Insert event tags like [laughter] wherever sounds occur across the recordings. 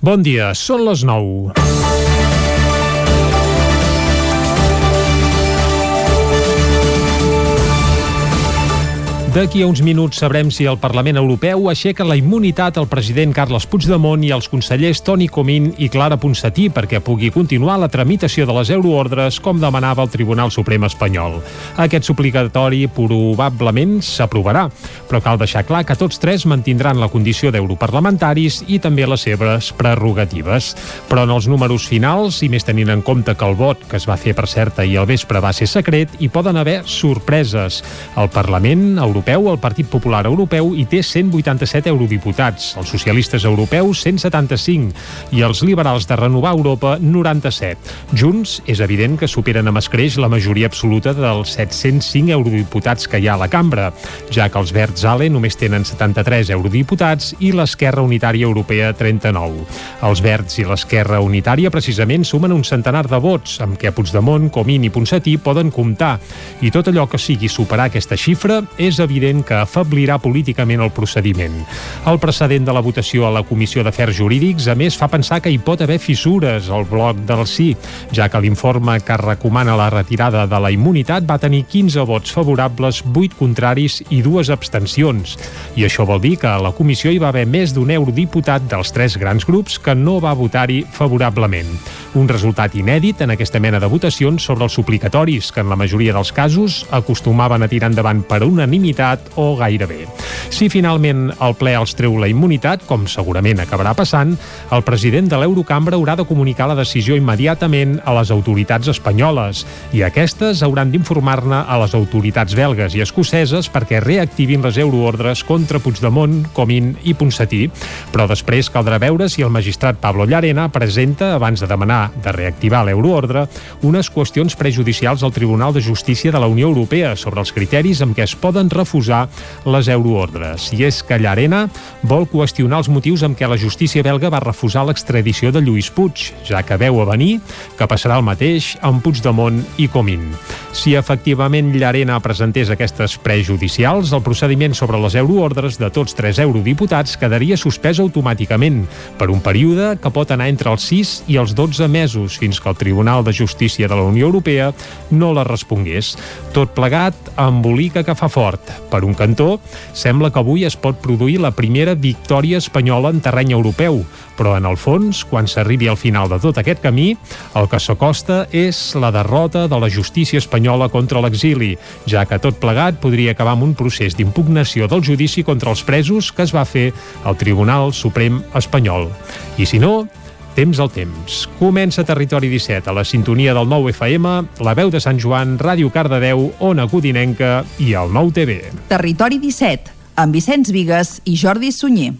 Bon dia, són les 9. D'aquí a uns minuts sabrem si el Parlament Europeu aixeca la immunitat al president Carles Puigdemont i als consellers Toni Comín i Clara Ponsatí perquè pugui continuar la tramitació de les euroordres com demanava el Tribunal Suprem espanyol. Aquest suplicatori probablement s'aprovarà, però cal deixar clar que tots tres mantindran la condició d'europarlamentaris i també les seves prerrogatives. Però en els números finals, i més tenint en compte que el vot, que es va fer per certa i el vespre va ser secret, hi poden haver sorpreses. El Parlament Europeu Europeu, el Partit Popular Europeu hi té 187 eurodiputats, els socialistes europeus 175 i els liberals de Renovar Europa 97. Junts, és evident que superen amb escreix la majoria absoluta dels 705 eurodiputats que hi ha a la cambra, ja que els Verds ALE només tenen 73 eurodiputats i l'Esquerra Unitària Europea 39. Els Verds i l'Esquerra Unitària precisament sumen un centenar de vots, amb què Puigdemont, Comín i Ponsatí poden comptar, i tot allò que sigui superar aquesta xifra és evident evident que afablirà políticament el procediment. El precedent de la votació a la Comissió d'Afers Jurídics, a més, fa pensar que hi pot haver fissures al bloc del sí, ja que l'informe que recomana la retirada de la immunitat va tenir 15 vots favorables, 8 contraris i dues abstencions. I això vol dir que a la comissió hi va haver més d'un eurodiputat dels tres grans grups que no va votar-hi favorablement. Un resultat inèdit en aquesta mena de votacions sobre els suplicatoris, que en la majoria dels casos acostumaven a tirar endavant per unanimitat immunitat o gairebé. Si finalment el ple els treu la immunitat, com segurament acabarà passant, el president de l'Eurocambra haurà de comunicar la decisió immediatament a les autoritats espanyoles i aquestes hauran d'informar-ne a les autoritats belgues i escoceses perquè reactivin les euroordres contra Puigdemont, Comín i Ponsatí. Però després caldrà veure si el magistrat Pablo Llarena presenta, abans de demanar de reactivar l'euroordre, unes qüestions prejudicials al Tribunal de Justícia de la Unió Europea sobre els criteris amb què es poden reformar refusar les euroordres. I és que Llarena vol qüestionar els motius amb què la justícia belga va refusar l'extradició de Lluís Puig, ja que veu a venir que passarà el mateix amb Puigdemont i Comín. Si efectivament Llarena presentés aquestes prejudicials, el procediment sobre les euroordres de tots tres eurodiputats quedaria suspès automàticament per un període que pot anar entre els 6 i els 12 mesos fins que el Tribunal de Justícia de la Unió Europea no la respongués. Tot plegat embolica que fa fort. Per un cantó, sembla que avui es pot produir la primera victòria espanyola en terreny europeu, però en el fons, quan s'arribi al final de tot aquest camí, el que s'acosta és la derrota de la justícia espanyola contra l'exili, ja que tot plegat podria acabar amb un procés d'impugnació del judici contra els presos que es va fer al Tribunal Suprem espanyol. I si no, Temps al temps. Comença Territori 17 a la sintonia del 9 FM, la veu de Sant Joan, Ràdio Cardedeu, Ona Codinenca i el 9 TV. Territori 17, amb Vicenç Vigues i Jordi Sunyer.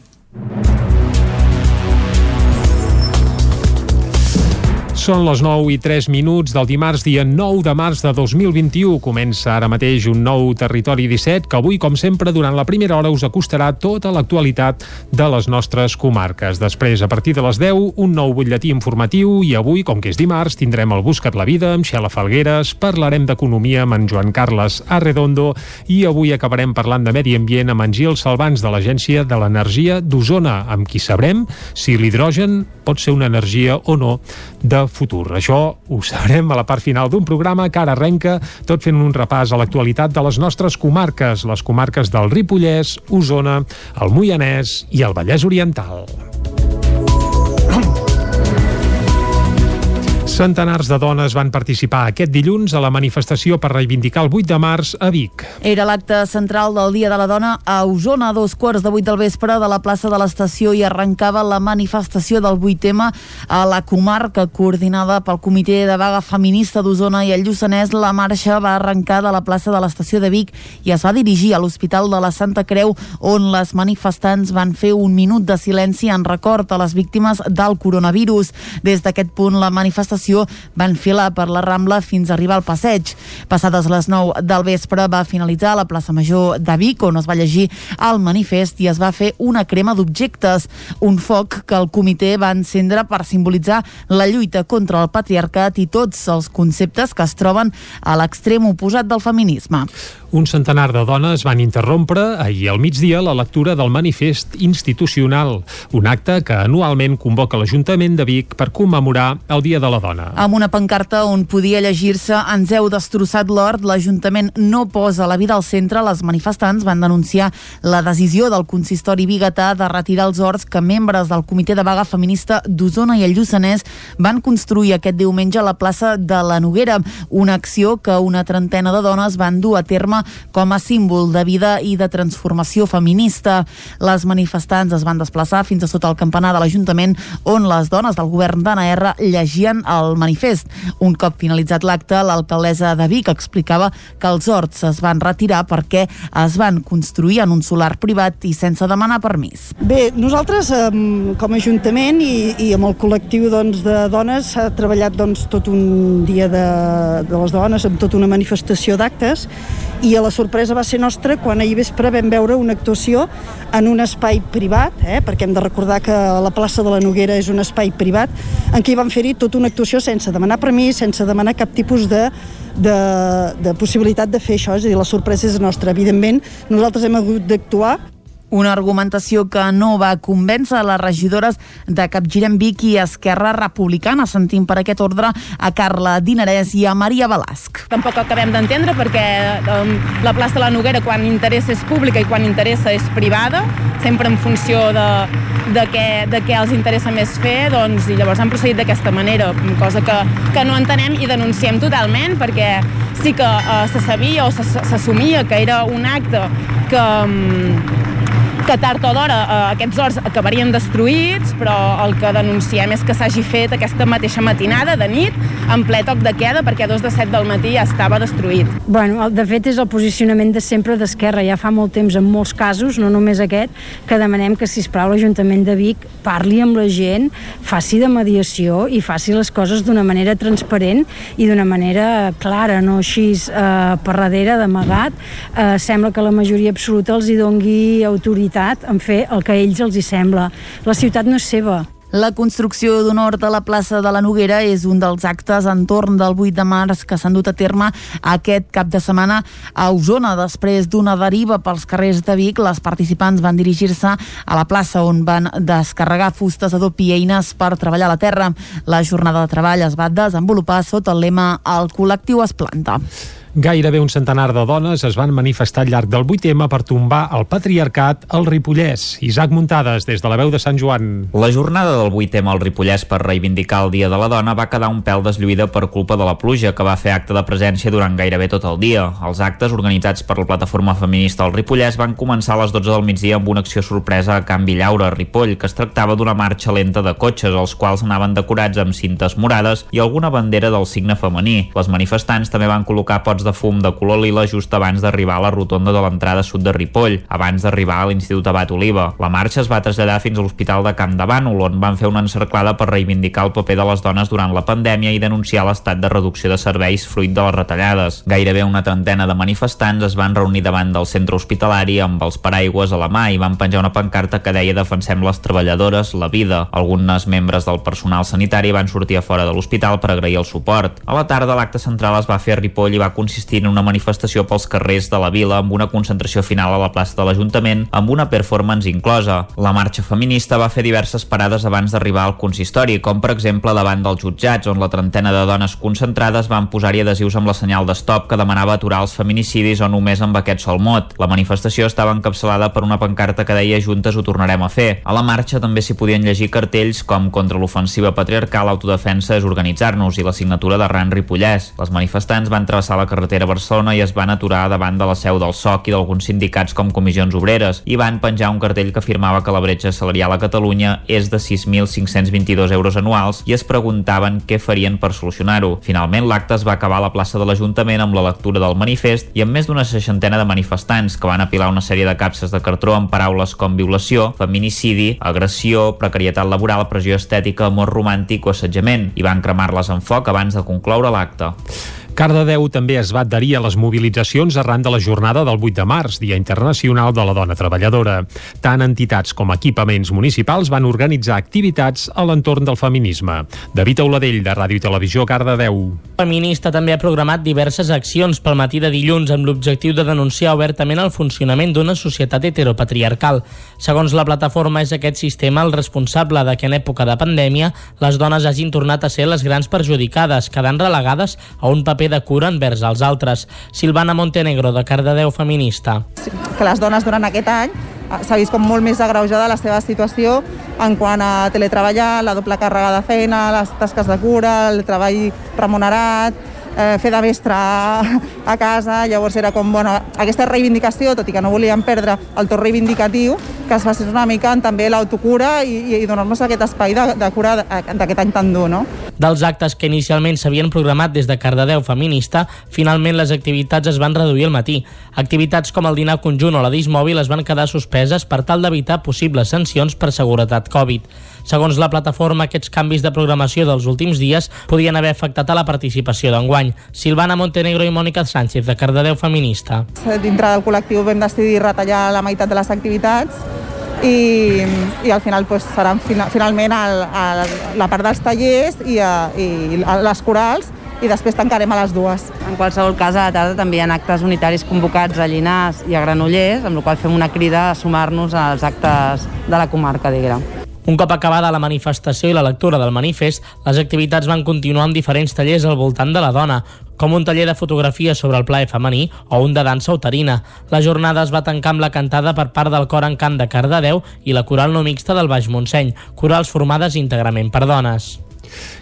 Són les 9 i 3 minuts del dimarts, dia 9 de març de 2021. Comença ara mateix un nou Territori 17 que avui, com sempre, durant la primera hora us acostarà tota l'actualitat de les nostres comarques. Després, a partir de les 10, un nou butlletí informatiu i avui, com que és dimarts, tindrem el Buscat la Vida amb Xela Falgueres, parlarem d'economia amb en Joan Carles Arredondo i avui acabarem parlant de medi ambient amb en Gil Salvans de l'Agència de l'Energia d'Osona, amb qui sabrem si l'hidrogen pot ser una energia o no de futur. Això ho sabrem a la part final d'un programa que ara arrenca tot fent un repàs a l'actualitat de les nostres comarques, les comarques del Ripollès, Osona, el Moianès i el Vallès Oriental. Centenars de dones van participar aquest dilluns a la manifestació per reivindicar el 8 de març a Vic. Era l'acte central del Dia de la Dona a Osona, a dos quarts de vuit del vespre de la plaça de l'estació i arrencava la manifestació del 8M a la comarca coordinada pel Comitè de Vaga Feminista d'Osona i el Lluçanès. La marxa va arrencar de la plaça de l'estació de Vic i es va dirigir a l'Hospital de la Santa Creu on les manifestants van fer un minut de silenci en record a les víctimes del coronavirus. Des d'aquest punt la manifestació manifestació van filar per la Rambla fins a arribar al passeig. Passades les 9 del vespre va finalitzar la plaça Major de Vic, on es va llegir el manifest i es va fer una crema d'objectes, un foc que el comitè va encendre per simbolitzar la lluita contra el patriarcat i tots els conceptes que es troben a l'extrem oposat del feminisme. Un centenar de dones van interrompre ahir al migdia la lectura del manifest institucional, un acte que anualment convoca l'Ajuntament de Vic per commemorar el Dia de la Dona. Amb una pancarta on podia llegir-se ens heu destrossat l'hort, l'Ajuntament no posa la vida al centre, les manifestants van denunciar la decisió del consistori biguetà de retirar els horts que membres del Comitè de Vaga Feminista d'Osona i el Lluçanès van construir aquest diumenge a la plaça de la Noguera, una acció que una trentena de dones van dur a terme com a símbol de vida i de transformació feminista. Les manifestants es van desplaçar fins a sota el campanar de l'Ajuntament on les dones del govern d'ANR llegien el manifest. Un cop finalitzat l'acte, l'alcaldessa de Vic explicava que els horts es van retirar perquè es van construir en un solar privat i sense demanar permís. Bé, nosaltres com a Ajuntament i, i amb el col·lectiu doncs, de dones s'ha treballat doncs, tot un dia de, de les dones amb tota una manifestació d'actes i a la sorpresa va ser nostra quan ahir vespre vam veure una actuació en un espai privat, eh, perquè hem de recordar que la plaça de la Noguera és un espai privat, en què van fer-hi tota una actuació sense demanar permís, sense demanar cap tipus de, de, de possibilitat de fer això, és a dir, la sorpresa és nostra. Evidentment, nosaltres hem hagut d'actuar una argumentació que no va convèncer les regidores de Capgirem Vic i Esquerra Republicana. Sentim per aquest ordre a Carla Dinarès i a Maria Balasc. Tampoc acabem d'entendre perquè um, la plaça de la Noguera quan interessa és pública i quan interessa és privada, sempre en funció de, de, què, de què els interessa més fer, doncs, i llavors han procedit d'aquesta manera, cosa que, que no entenem i denunciem totalment perquè sí que uh, se sabia o s'assumia que era un acte que, um, que tard o d'hora eh, aquests horts acabarien destruïts, però el que denunciem és que s'hagi fet aquesta mateixa matinada de nit, en ple toc de queda, perquè a dos de set del matí ja estava destruït. Bueno, de fet és el posicionament de sempre d'Esquerra, ja fa molt temps en molts casos, no només aquest, que demanem que, si plau l'Ajuntament de Vic parli amb la gent, faci de mediació i faci les coses d'una manera transparent i d'una manera clara, no així eh, per darrere, d'amagat. Eh, sembla que la majoria absoluta els hi dongui autoritat autoritat en fer el que a ells els hi sembla. La ciutat no és seva. La construcció hort a la plaça de la Noguera és un dels actes entorn del 8 de març que s'han dut a terme aquest cap de setmana a Osona. Després d'una deriva pels carrers de Vic, les participants van dirigir-se a la plaça on van descarregar fustes, adob i eines per treballar la terra. La jornada de treball es va desenvolupar sota el lema El col·lectiu es planta. Gairebé un centenar de dones es van manifestar al llarg del 8M per tombar el patriarcat al Ripollès. Isaac Muntades, des de la veu de Sant Joan. La jornada del 8M al Ripollès per reivindicar el Dia de la Dona va quedar un pèl deslluïda per culpa de la pluja, que va fer acte de presència durant gairebé tot el dia. Els actes, organitzats per la plataforma feminista al Ripollès, van començar a les 12 del migdia amb una acció sorpresa a Can Villaura, a Ripoll, que es tractava d'una marxa lenta de cotxes, els quals anaven decorats amb cintes morades i alguna bandera del signe femení. Les manifestants també van col·locar pots de fum de color lila just abans d'arribar a la rotonda de l'entrada sud de Ripoll, abans d'arribar a l'Institut Abat Oliva. La marxa es va traslladar fins a l'Hospital de Camp de Bànol, on van fer una encerclada per reivindicar el paper de les dones durant la pandèmia i denunciar l'estat de reducció de serveis fruit de les retallades. Gairebé una trentena de manifestants es van reunir davant del centre hospitalari amb els paraigües a la mà i van penjar una pancarta que deia defensem les treballadores, la vida. Algunes membres del personal sanitari van sortir a fora de l'hospital per agrair el suport. A la tarda l'acte central es va fer a Ripoll i va consistir en una manifestació pels carrers de la vila amb una concentració final a la plaça de l'Ajuntament amb una performance inclosa. La marxa feminista va fer diverses parades abans d'arribar al consistori, com per exemple davant dels jutjats, on la trentena de dones concentrades van posar-hi adhesius amb la senyal d'estop que demanava aturar els feminicidis o només amb aquest sol mot. La manifestació estava encapçalada per una pancarta que deia Juntes ho tornarem a fer. A la marxa també s'hi podien llegir cartells com contra l'ofensiva patriarcal, autodefensa és organitzar-nos i la signatura de Ran Ripollès. Les manifestants van travessar la carretera Barcelona i es van aturar davant de la seu del SOC i d'alguns sindicats com comissions obreres i van penjar un cartell que afirmava que la bretxa salarial a Catalunya és de 6.522 euros anuals i es preguntaven què farien per solucionar-ho. Finalment, l'acte es va acabar a la plaça de l'Ajuntament amb la lectura del manifest i amb més d'una seixantena de manifestants que van apilar una sèrie de capses de cartró amb paraules com violació, feminicidi, agressió, precarietat laboral, pressió estètica, amor romàntic o assetjament i van cremar-les en foc abans de concloure l'acte. Cardedeu també es va adherir a les mobilitzacions arran de la jornada del 8 de març, Dia Internacional de la Dona Treballadora. Tant entitats com equipaments municipals van organitzar activitats a l'entorn del feminisme. David Auladell, de Ràdio i Televisió, Cardedeu. Feminista també ha programat diverses accions pel matí de dilluns amb l'objectiu de denunciar obertament el funcionament d'una societat heteropatriarcal. Segons la plataforma, és aquest sistema el responsable de que en època de pandèmia les dones hagin tornat a ser les grans perjudicades, quedant relegades a un paper de cura envers els altres. Silvana Montenegro, de Cardedeu Feminista. Que les dones durant aquest any s'ha vist com molt més agreujada la seva situació en quant a teletreballar, la doble càrrega de feina, les tasques de cura, el treball remunerat, eh, fer de mestre a casa, llavors era com, bueno, aquesta reivindicació, tot i que no volíem perdre el to reivindicatiu, que es faci una mica en també l'autocura i, i donar-nos aquest espai de, de cura d'aquest any tan dur, no? Dels actes que inicialment s'havien programat des de Cardedeu Feminista, finalment les activitats es van reduir al matí. Activitats com el dinar conjunt o la dismòbil es van quedar suspeses per tal d'evitar possibles sancions per seguretat Covid. Segons la plataforma, aquests canvis de programació dels últims dies podien haver afectat a la participació d'enguany. Silvana Montenegro i Mònica Sánchez, de Cardedeu Feminista. Dintre del col·lectiu vam decidir retallar la meitat de les activitats i, i al final pues, seran finalment el, el, la part dels tallers i, eh, i les corals i després tancarem a les dues. En qualsevol cas, a la tarda també hi ha actes unitaris convocats a Llinars i a Granollers, amb la qual fem una crida a sumar-nos als actes de la comarca d'Egra. Un cop acabada la manifestació i la lectura del manifest, les activitats van continuar amb diferents tallers al voltant de la dona, com un taller de fotografia sobre el plaer femení o un de dansa uterina. La jornada es va tancar amb la cantada per part del cor en cant de Cardedeu i la coral no mixta del Baix Montseny, corals formades íntegrament per dones.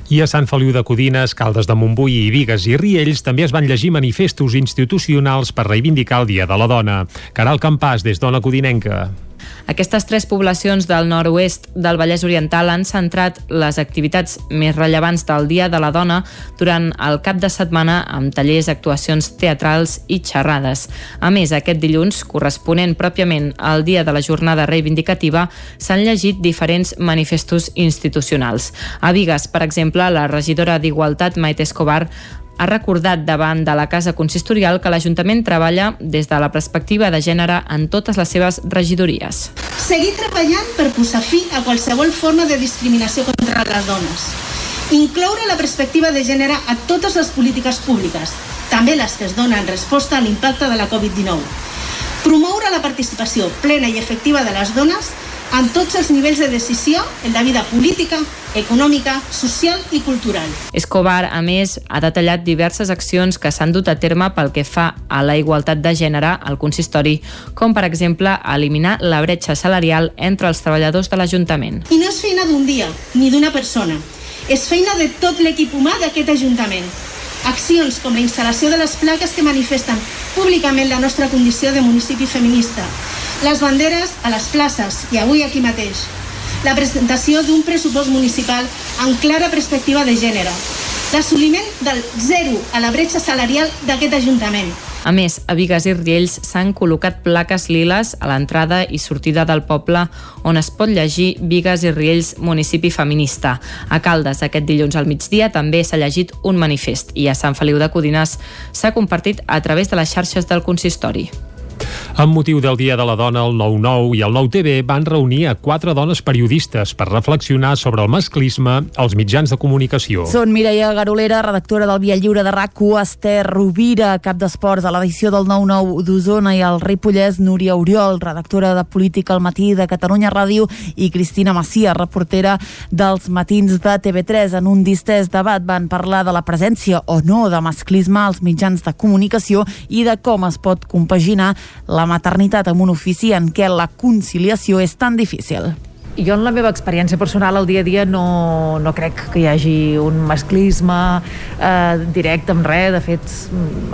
I a Sant Feliu de Codines, Caldes de Montbui i Vigues i Riells també es van llegir manifestos institucionals per reivindicar el Dia de la Dona. Caral Campàs, des d'Ona Codinenca. Aquestes tres poblacions del nord-oest del Vallès Oriental han centrat les activitats més rellevants del Dia de la Dona durant el cap de setmana amb tallers, actuacions teatrals i xerrades. A més, aquest dilluns, corresponent pròpiament al dia de la jornada reivindicativa, s'han llegit diferents manifestos institucionals. A Vigues, per exemple, la regidora d'Igualtat, Maite Escobar, ha recordat davant de la Casa Consistorial que l'Ajuntament treballa des de la perspectiva de gènere en totes les seves regidories. Seguir treballant per posar fi a qualsevol forma de discriminació contra les dones. Incloure la perspectiva de gènere a totes les polítiques públiques, també les que es donen resposta a l'impacte de la Covid-19. Promoure la participació plena i efectiva de les dones en tots els nivells de decisió en la vida política, econòmica, social i cultural. Escobar, a més, ha detallat diverses accions que s'han dut a terme pel que fa a la igualtat de gènere al consistori, com per exemple eliminar la bretxa salarial entre els treballadors de l'Ajuntament. I no és feina d'un dia, ni d'una persona. És feina de tot l'equip humà d'aquest Ajuntament. Accions com la instal·lació de les plaques que manifesten públicament la nostra condició de municipi feminista, les banderes a les places i avui aquí mateix. La presentació d'un pressupost municipal amb clara perspectiva de gènere. L'assoliment del zero a la bretxa salarial d'aquest Ajuntament. A més, a Vigues i Riells s'han col·locat plaques liles a l'entrada i sortida del poble on es pot llegir Vigues i Riells municipi feminista. A Caldes, aquest dilluns al migdia, també s'ha llegit un manifest i a Sant Feliu de Codinàs s'ha compartit a través de les xarxes del consistori. Amb motiu del Dia de la Dona, el 9-9 i el 9-TV van reunir a quatre dones periodistes per reflexionar sobre el masclisme als mitjans de comunicació. Són Mireia Garolera, redactora del Via Lliure de rac Esther Rovira, cap d'esports a l'edició del 9-9 d'Osona i el Ripollès, Núria Oriol, redactora de Política al matí de Catalunya Ràdio i Cristina Macia, reportera dels matins de TV3. En un distès debat van parlar de la presència o no de masclisme als mitjans de comunicació i de com es pot compaginar la maternitat amb un ofici en què la conciliació és tan difícil jo en la meva experiència personal al dia a dia no, no crec que hi hagi un masclisme eh, directe amb res, de fet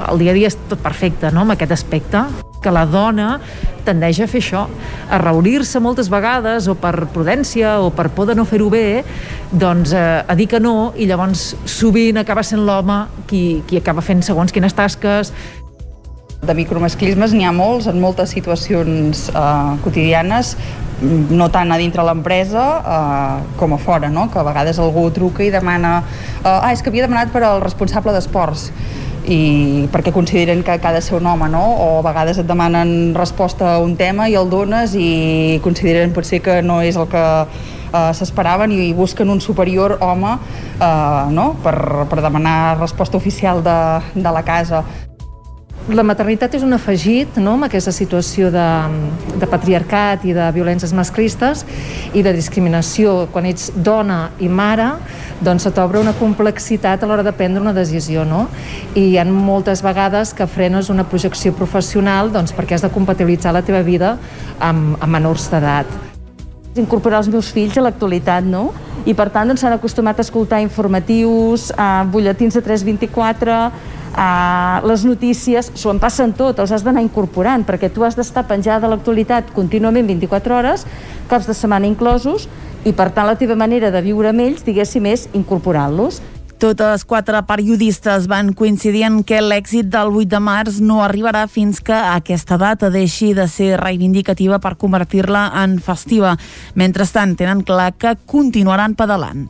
el dia a dia és tot perfecte no? amb aquest aspecte que la dona tendeix a fer això, a reunir-se moltes vegades o per prudència o per por de no fer-ho bé, doncs eh, a dir que no i llavors sovint acaba sent l'home qui, qui acaba fent segons quines tasques de micromasclismes n'hi ha molts en moltes situacions eh, quotidianes, no tant a dintre l'empresa eh, com a fora, no? que a vegades algú truca i demana eh, ah, és que havia demanat per al responsable d'esports i perquè consideren que, que ha de ser un home, no? O a vegades et demanen resposta a un tema i el dones i consideren potser que no és el que eh, s'esperaven i busquen un superior home eh, no? per, per demanar resposta oficial de, de la casa. La maternitat és un afegit no, amb aquesta situació de, de patriarcat i de violències masclistes i de discriminació. Quan ets dona i mare, doncs se t'obre una complexitat a l'hora de prendre una decisió, no? I hi ha moltes vegades que frenes una projecció professional doncs, perquè has de compatibilitzar la teva vida amb, amb menors d'edat. Incorporar els meus fills a l'actualitat, no? I per tant doncs, s'han doncs, acostumat a escoltar informatius, eh, butlletins de 324, Uh, les notícies s'ho en passen tot, els has d'anar incorporant, perquè tu has d'estar penjada de l'actualitat contínuament 24 hores, caps de setmana inclosos, i per tant la teva manera de viure amb ells, diguéssim, és incorporant-los. Totes quatre periodistes van coincidir en que l'èxit del 8 de març no arribarà fins que aquesta data deixi de ser reivindicativa per convertir-la en festiva. Mentrestant, tenen clar que continuaran pedalant.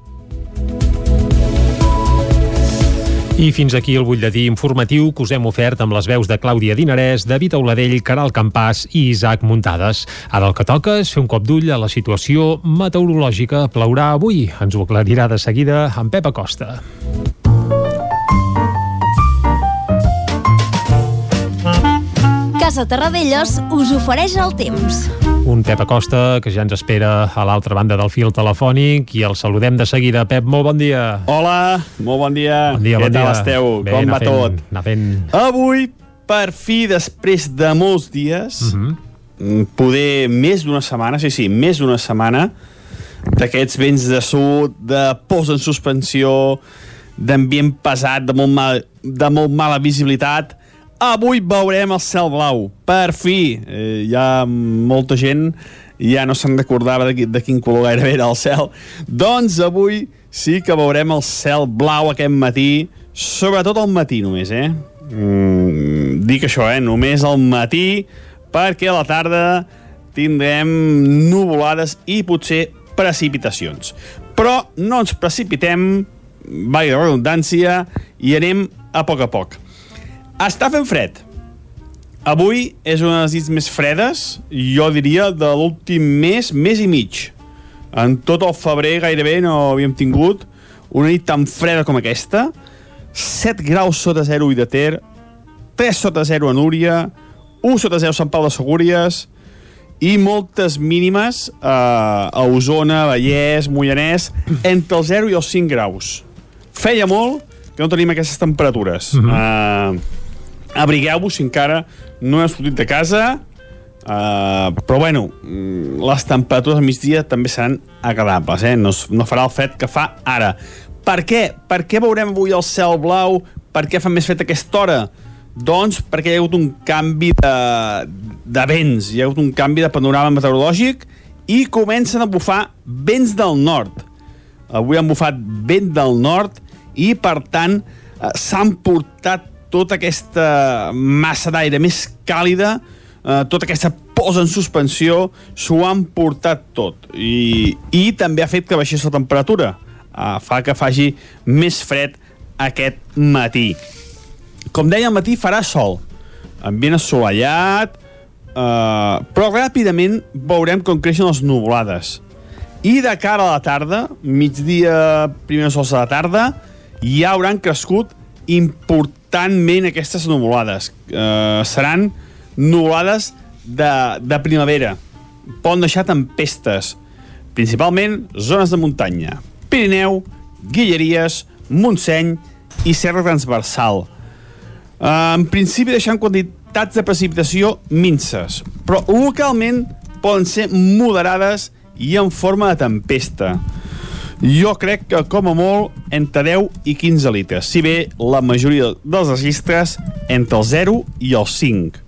I fins aquí el butlletí informatiu que us hem ofert amb les veus de Clàudia Dinarès, David Auladell, Caral Campàs i Isaac Muntades. Ara el que toca és fer un cop d'ull a la situació meteorològica. Plourà avui. Ens ho aclarirà de seguida en Pep Acosta. Casa Terradellos us ofereix el temps. Un Pep Acosta que ja ens espera a l'altra banda del fil telefònic i el saludem de seguida. Pep, molt bon dia. Hola, molt bon dia. Bon dia, Què bon tal dia. esteu? Bé, Com anar va fent, tot? Anar fent... Avui, per fi, després de molts dies, uh Mhm. -huh. poder més d'una setmana, sí, sí, més d'una setmana, d'aquests vents de sud, de pos en suspensió, d'ambient pesat, de molt, mal, de molt mala visibilitat, avui veurem el cel blau. Per fi! Eh, hi ha molta gent ja no se'n recordava de, qui- de quin color gairebé era el cel. Doncs avui sí que veurem el cel blau aquest matí, sobretot al matí només, eh? Mm, dic això, eh? Només al matí, perquè a la tarda tindrem nuvolades i potser precipitacions. Però no ens precipitem, vaig de redundància, i anem a poc a poc. Està fent fred. Avui és una de les nits més fredes, jo diria, de l'últim mes, mes i mig. En tot el febrer gairebé no havíem tingut una nit tan freda com aquesta. 7 graus sota 0 i de Ter, 3 sota 0 a Núria, 1 sota 0 a Sant Pau de Segúries i moltes mínimes eh, a Osona, Vallès, Moianès, [clears throat] entre el 0 i els 5 graus. Feia molt que no tenim aquestes temperatures. Mhm. eh, abrigueu-vos si encara no heu sortit de casa, Uh, però bueno, mm, les temperatures al migdia també seran agradables, eh? no, no farà el fred que fa ara. Per què? Per què veurem avui el cel blau? Per què fa més fred a aquesta hora? Doncs perquè hi ha hagut un canvi de, de vents, hi ha hagut un canvi de panorama meteorològic i comencen a bufar vents del nord. Avui han bufat vent del nord i, per tant, eh, s'han portat tota aquesta massa d'aire més càlida, eh, tota aquesta posa en suspensió, s'ho han portat tot. I, I també ha fet que baixés la temperatura. Eh, fa que faci més fred aquest matí. Com deia, al matí farà sol. Ambient assolellat, eh, però ràpidament veurem com creixen les nuvolades. I de cara a la tarda, migdia, primers sols de la tarda, ja hauran crescut importantment aquestes nuvolades. Eh, seran nuvolades de, de primavera. Poden deixar tempestes, principalment zones de muntanya. Pirineu, Guilleries, Montseny i Serra Transversal. Eh, en principi deixant quantitats de precipitació minces, però localment poden ser moderades i en forma de tempesta. Jo crec que, com a molt, entre 10 i 15 litres, si bé la majoria dels registres entre el 0 i el 5.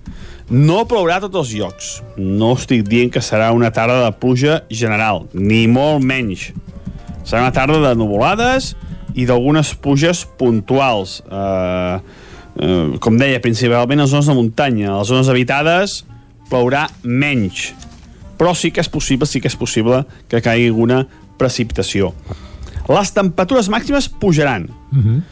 No plourà a tots els llocs. No estic dient que serà una tarda de pluja general, ni molt menys. Serà una tarda de nuvolades i d'algunes pluges puntuals. Eh, eh, com deia, principalment a les zones de muntanya. A les zones habitades plourà menys. Però sí que és possible, sí que és possible que caigui alguna precipitació. Les temperatures màximes pujaran. Mhm.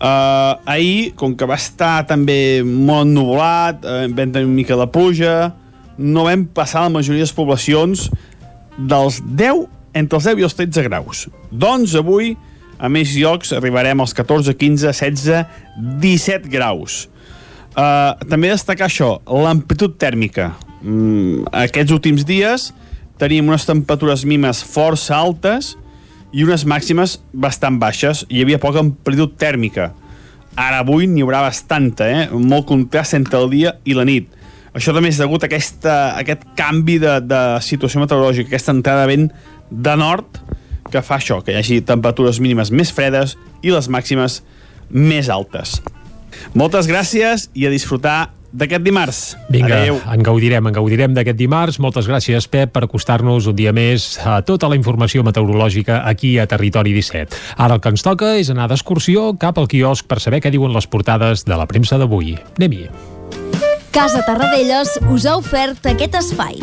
Uh, ahir, com que va estar també molt ennuvolat, uh, vam tenir una mica de pluja, no vam passar la majoria de les poblacions dels 10, entre els 10 i els 13 graus. Doncs avui, a més llocs, arribarem als 14, 15, 16, 17 graus. Uh, també destacar això, l'amplitud tèrmica. Mm, aquests últims dies tenim unes temperatures mínimes força altes i unes màximes bastant baixes. Hi havia poca amplitud tèrmica. Ara avui n'hi haurà bastanta, eh? molt contrast entre el dia i la nit. Això també és degut a aquesta, a aquest canvi de, de situació meteorològica, aquesta entrada de vent de nord que fa això, que hi hagi temperatures mínimes més fredes i les màximes més altes. Moltes gràcies i a disfrutar d'aquest dimarts. Vinga, Adéu. en gaudirem, en gaudirem d'aquest dimarts. Moltes gràcies, Pep, per acostar-nos un dia més a tota la informació meteorològica aquí a Territori 17. Ara el que ens toca és anar d'excursió cap al quiosc per saber què diuen les portades de la premsa d'avui. Anem-hi. Casa Tarradellas us ha ofert aquest espai.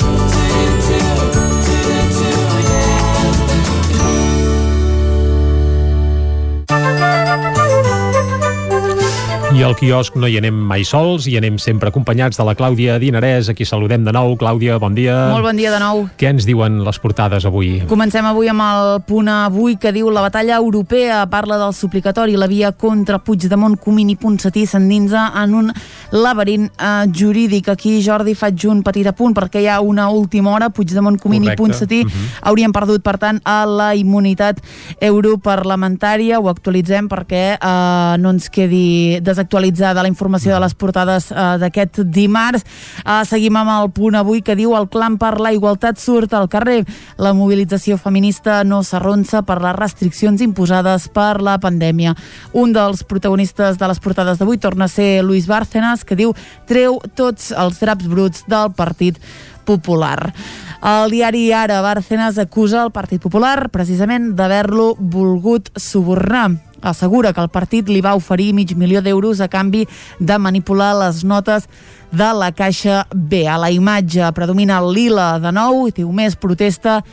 I al quiosc no hi anem mai sols, hi anem sempre acompanyats de la Clàudia Dinarès, a qui saludem de nou. Clàudia, bon dia. Molt bon dia de nou. Què ens diuen les portades avui? Comencem avui amb el punt avui que diu la batalla europea parla del suplicatori, la via contra Puigdemont, Comín i Ponsatí s'endinsa en un laberint eh, jurídic. Aquí, Jordi, faig un petit apunt perquè hi ha una última hora, Puigdemont, Comín Correcte. i Ponsatí Mhm. haurien perdut, per tant, a la immunitat europarlamentària. Ho actualitzem perquè eh, no ens quedi desactualitzada la informació de les portades eh, d'aquest dimarts. Eh, seguim amb el punt avui que diu el clam per la igualtat surt al carrer. La mobilització feminista no s'arronsa per les restriccions imposades per la pandèmia. Un dels protagonistes de les portades d'avui torna a ser Luis Bárcenas, que diu treu tots els draps bruts del Partit Popular. El diari Ara, Bárcenas acusa el Partit Popular precisament d'haver-lo volgut subornar. Assegura que el partit li va oferir mig milió d'euros a canvi de manipular les notes de la Caixa B. A la imatge predomina el lila de nou, i diu més protesta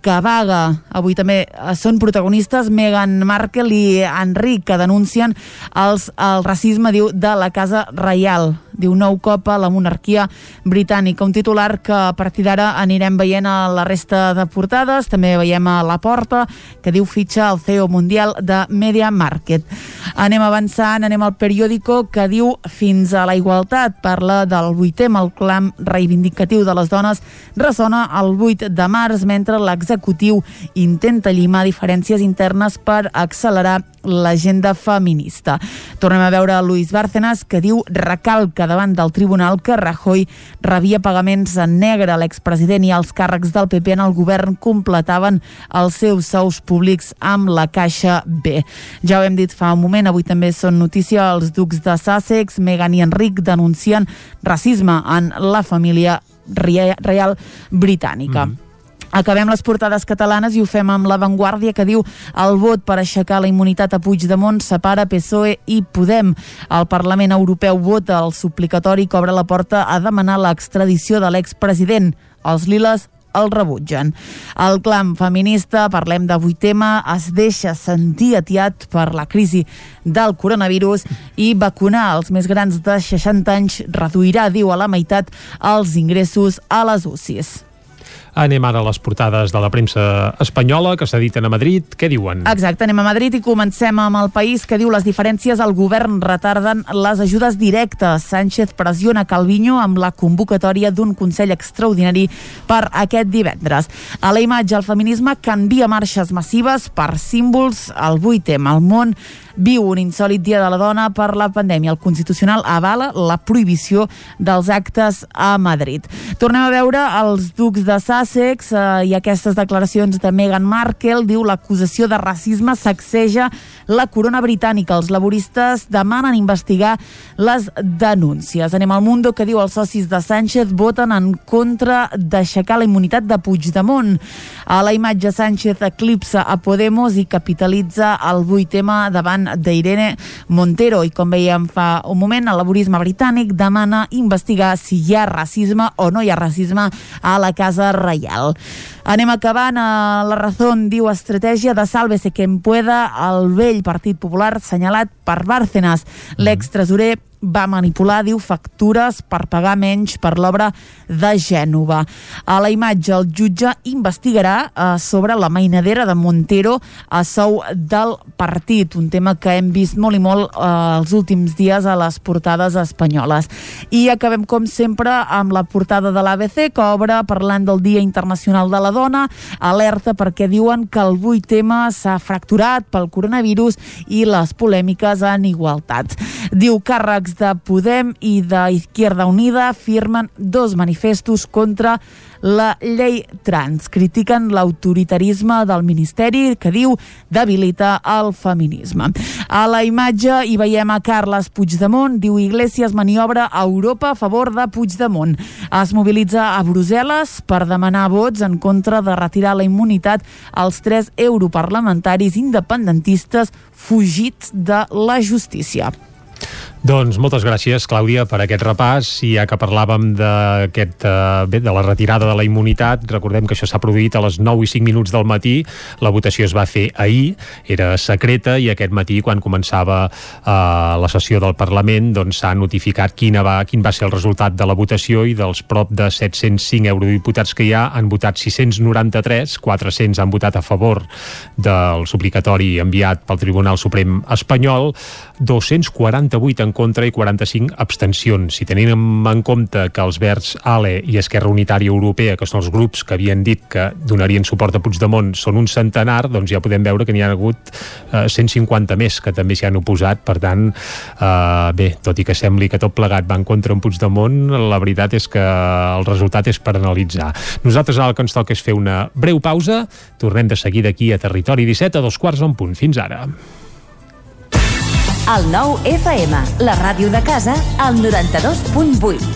que vaga. Avui també eh, són protagonistes Meghan Markle i Enric, que denuncien els, el racisme, diu, de la Casa Reial. Diu nou cop a la monarquia britànica. Un titular que a partir d'ara anirem veient a la resta de portades. També veiem a la porta, que diu fitxa el CEO mundial de Media Market. Anem avançant, anem al periòdico que diu fins a la igualtat. Parla del 8è, el clam reivindicatiu de les dones ressona el 8 de març, mentre l'executiu intenta llimar diferències internes per accelerar l'agenda feminista. Tornem a veure Luis Bárcenas, que diu recalca davant del tribunal que Rajoy rebia pagaments en negre. L'expresident i els càrrecs del PP en el govern completaven els seus sous públics amb la Caixa B. Ja ho hem dit fa un moment, avui també són notícia els ducs de Sussex, Meghan i Enric denuncien racisme en la família reial britànica. Mm. Acabem les portades catalanes i ho fem amb l'avantguàrdia que diu el vot per aixecar la immunitat a Puigdemont separa PSOE i Podem. El Parlament Europeu vota el suplicatori que obre la porta a demanar l'extradició de l'expresident. Els liles el rebutgen. El clam feminista, parlem d'avui tema, es deixa sentir atiat per la crisi del coronavirus i vacunar els més grans de 60 anys reduirà, diu, a la meitat els ingressos a les UCIs. Anem ara a les portades de la premsa espanyola que s'editen a Madrid. Què diuen? Exacte, anem a Madrid i comencem amb el país que diu les diferències al govern retarden les ajudes directes. Sánchez pressiona Calviño amb la convocatòria d'un Consell extraordinari per aquest divendres. A la imatge, el feminisme canvia marxes massives per símbols al 8M. El món viu un insòlid dia de la dona per la pandèmia. El Constitucional avala la prohibició dels actes a Madrid. Tornem a veure els ducs de Sussex eh, i aquestes declaracions de Meghan Markle diu l'acusació de racisme sacseja la corona britànica. Els laboristes demanen investigar les denúncies. Anem al Mundo que diu els socis de Sánchez voten en contra d'aixecar la immunitat de Puigdemont. A la imatge Sánchez eclipsa a Podemos i capitalitza el 8M davant d'Irene Montero. I com veiem fa un moment, el laborisme britànic demana investigar si hi ha racisme o no hi ha racisme a la Casa Reial. Anem acabant. A la raó diu estratègia de sálvese quien pueda el vell Partit Popular assenyalat per Bárcenas. L'extresorer va manipular, diu, factures per pagar menys per l'obra de Gènova. A la imatge, el jutge investigarà eh, sobre la mainadera de Montero a sou del partit, un tema que hem vist molt i molt eh, els últims dies a les portades espanyoles. I acabem, com sempre, amb la portada de l'ABC, que obre parlant del Dia Internacional de la Dona, alerta perquè diuen que el 8M s'ha fracturat pel coronavirus i les polèmiques en igualtat. Diu càrrecs de Podem i d'Izquierda Unida firmen dos manifestos contra la llei trans. Critiquen l'autoritarisme del Ministeri que diu debilita el feminisme. A la imatge hi veiem a Carles Puigdemont, diu Iglesias maniobra a Europa a favor de Puigdemont. Es mobilitza a Brussel·les per demanar vots en contra de retirar la immunitat als tres europarlamentaris independentistes fugits de la justícia. Doncs moltes gràcies, Clàudia, per aquest repàs. I ja que parlàvem d'aquest, eh, bé, de la retirada de la immunitat, recordem que això s'ha produït a les 9 i 5 minuts del matí. La votació es va fer ahir, era secreta, i aquest matí, quan començava eh, la sessió del Parlament, doncs s'ha notificat quina va, quin va ser el resultat de la votació i dels prop de 705 eurodiputats que hi ha han votat 693, 400 han votat a favor del suplicatori enviat pel Tribunal Suprem espanyol, 248 en contra i 45 abstencions. Si tenim en compte que els Verds, ALE i Esquerra Unitària Europea, que són els grups que havien dit que donarien suport a Puigdemont, són un centenar, doncs ja podem veure que n'hi ha hagut eh, 150 més que també s'hi han oposat. Per tant, eh, bé, tot i que sembli que tot plegat va en contra en Puigdemont, la veritat és que el resultat és per analitzar. Nosaltres ara el que ens toca és fer una breu pausa. Tornem de seguida aquí a Territori 17 a dos quarts en punt. Fins ara. El nou FM, la ràdio de casa, al 92.8.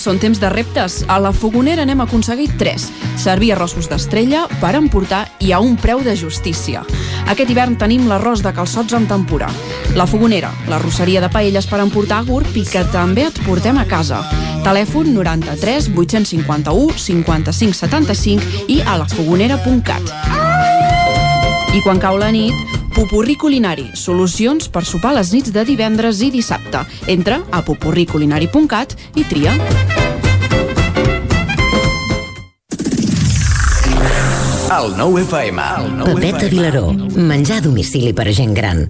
Són temps de reptes. A la Fogonera n'hem aconseguit 3. Servir arrossos d'estrella per emportar i a un preu de justícia. Aquest hivern tenim l'arròs de calçots en tempura. La Fogonera, la rosseria de paelles per emportar a GURB i que també et portem a casa. Telèfon 93 851 55 75 i a lafogonera.cat. I quan cau la nit, Popurrí Culinari, solucions per sopar les nits de divendres i dissabte. Entra a popurriculinari.cat i tria. El nou FM. El nou Pepeta Vilaró, menjar a domicili per a gent gran.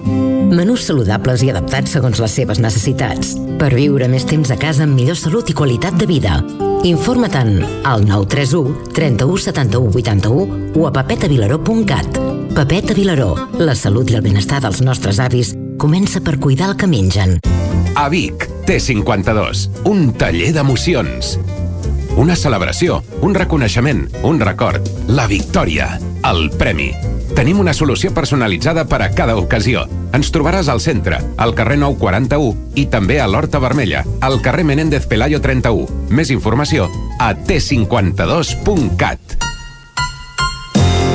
Menús saludables i adaptats segons les seves necessitats. Per viure més temps a casa amb millor salut i qualitat de vida. Informa-te'n al 931 31 71 81 o a pepetavilaró.cat. Pepeta Vilaró, la salut i el benestar dels nostres avis comença per cuidar el que mengen. A Vic, T52, un taller d'emocions. Una celebració, un reconeixement, un record, la victòria, el premi. Tenim una solució personalitzada per a cada ocasió. Ens trobaràs al centre, al carrer 941 i també a l'Horta Vermella, al carrer Menéndez Pelayo 31. Més informació a t52.cat.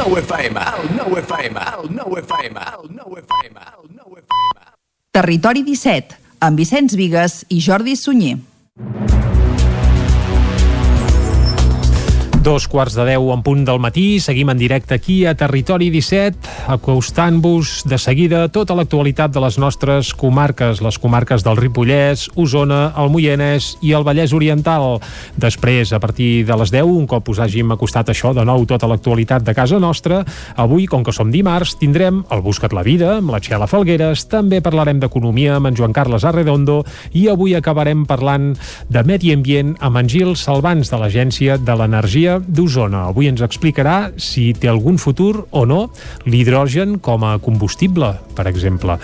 El nou FM, el nou FM, el nou FM, el nou FM, el nou FM. Territori 17, amb Vicenç Vigues i Jordi Sunyer. Dos quarts de deu en punt del matí, seguim en directe aquí a Territori 17, acostant-vos de seguida tota l'actualitat de les nostres comarques, les comarques del Ripollès, Osona, el Moianès i el Vallès Oriental. Després, a partir de les 10, un cop us hàgim acostat això de nou tota l'actualitat de casa nostra, avui, com que som dimarts, tindrem el Buscat la Vida amb la Txela Falgueres, també parlarem d'economia amb en Joan Carles Arredondo i avui acabarem parlant de medi ambient amb en Gil Salvans de l'Agència de l'Energia d'Osona. Avui ens explicarà si té algun futur o no l'hidrogen com a combustible, per exemple.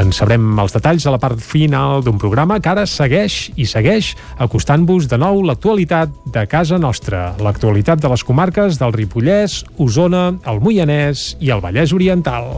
En sabrem els detalls a la part final d'un programa que ara segueix i segueix acostant-vos de nou l'actualitat de casa nostra, l'actualitat de les comarques del Ripollès, Osona, el Moianès i el Vallès Oriental.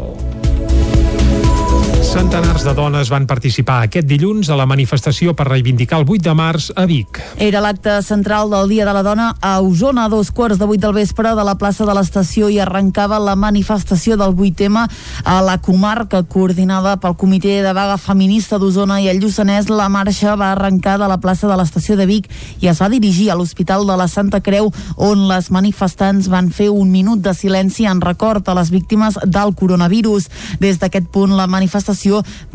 Centenars de dones van participar aquest dilluns a la manifestació per reivindicar el 8 de març a Vic. Era l'acte central del Dia de la Dona a Osona, a dos quarts de vuit del vespre de la plaça de l'estació i arrencava la manifestació del 8M a la comarca coordinada pel Comitè de Vaga Feminista d'Osona i el Lluçanès. La marxa va arrencar de la plaça de l'estació de Vic i es va dirigir a l'Hospital de la Santa Creu on les manifestants van fer un minut de silenci en record a les víctimes del coronavirus. Des d'aquest punt la manifestació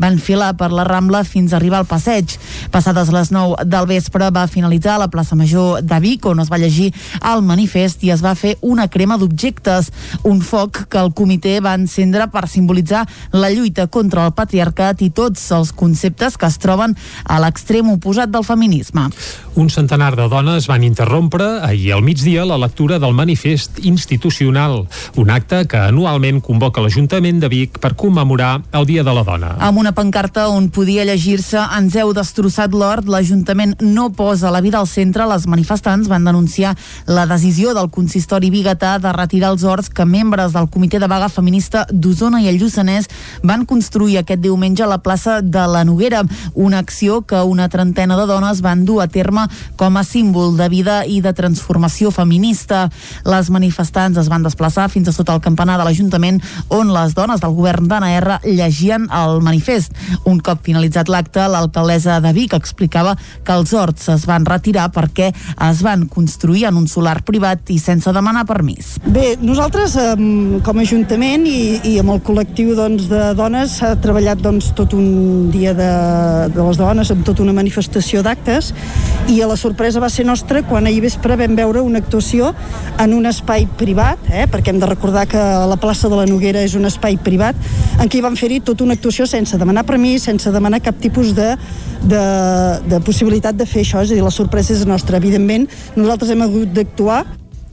va enfilar per la Rambla fins a arribar al passeig. Passades les 9 del vespre va finalitzar a la plaça Major de Vic on es va llegir el manifest i es va fer una crema d'objectes, un foc que el comitè va encendre per simbolitzar la lluita contra el patriarcat i tots els conceptes que es troben a l'extrem oposat del feminisme. Un centenar de dones van interrompre ahir al migdia la lectura del manifest institucional, un acte que anualment convoca l'Ajuntament de Vic per commemorar el Dia de la Dona. Amb una pancarta on podia llegir-se ens heu destrossat l'hort, l'Ajuntament no posa la vida al centre. Les manifestants van denunciar la decisió del consistori biguetà de retirar els horts que membres del Comitè de Vaga Feminista d'Osona i el Lluçanès van construir aquest diumenge a la plaça de la Noguera, una acció que una trentena de dones van dur a terme com a símbol de vida i de transformació feminista. Les manifestants es van desplaçar fins a sota el campanar de l'Ajuntament on les dones del govern d'ANR llegien el manifest. Un cop finalitzat l'acte, l'alcaldessa de Vic explicava que els horts es van retirar perquè es van construir en un solar privat i sense demanar permís. Bé, nosaltres com a Ajuntament i, i amb el col·lectiu doncs, de dones s'ha treballat doncs, tot un dia de, de les dones amb tota una manifestació d'actes i a la sorpresa va ser nostra quan ahir vespre vam veure una actuació en un espai privat, eh, perquè hem de recordar que la plaça de la Noguera és un espai privat, en què van fer-hi tota una actuació sense demanar permís, sense demanar cap tipus de, de, de possibilitat de fer això, és a dir, la sorpresa és nostra. Evidentment, nosaltres hem hagut d'actuar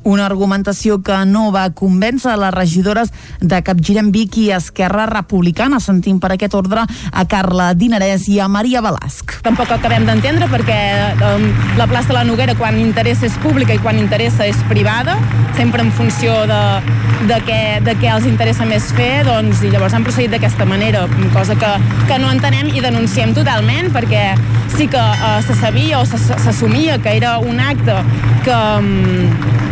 una argumentació que no va convèncer les regidores de Capgirem Vic i Esquerra Republicana. Sentim per aquest ordre a Carla Dinarès i a Maria Balasc. Tampoc acabem d'entendre perquè um, la plaça de la Noguera quan interessa és pública i quan interessa és privada, sempre en funció de, de, què, de què els interessa més fer, doncs, i llavors han procedit d'aquesta manera, cosa que, que no entenem i denunciem totalment perquè sí que uh, se sabia o s'assumia que era un acte que, um,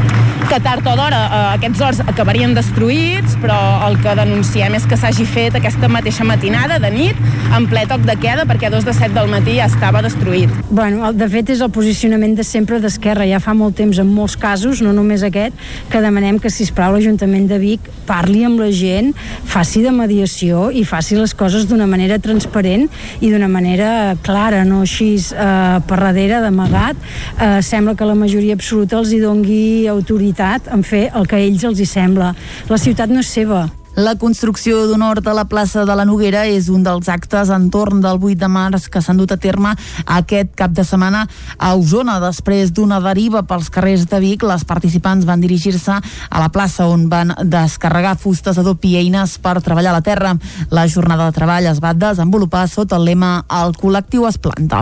que tard o d'hora eh, aquests horts acabarien destruïts, però el que denunciem és que s'hagi fet aquesta mateixa matinada de nit, en ple toc de queda, perquè a dos de set del matí ja estava destruït. Bueno, de fet és el posicionament de sempre d'Esquerra, ja fa molt temps en molts casos, no només aquest, que demanem que, si plau l'Ajuntament de Vic parli amb la gent, faci de mediació i faci les coses d'una manera transparent i d'una manera clara, no així eh, per darrere, d'amagat. Eh, sembla que la majoria absoluta els hi dongui autoritat en fer el que a ells els hi sembla. La ciutat no és seva. La construcció d'un hort a la plaça de la Noguera és un dels actes entorn del 8 de març que s'han dut a terme aquest cap de setmana a Osona. Després d'una deriva pels carrers de Vic, les participants van dirigir-se a la plaça on van descarregar fustes, adob i eines per treballar la terra. La jornada de treball es va desenvolupar sota el lema El col·lectiu es planta.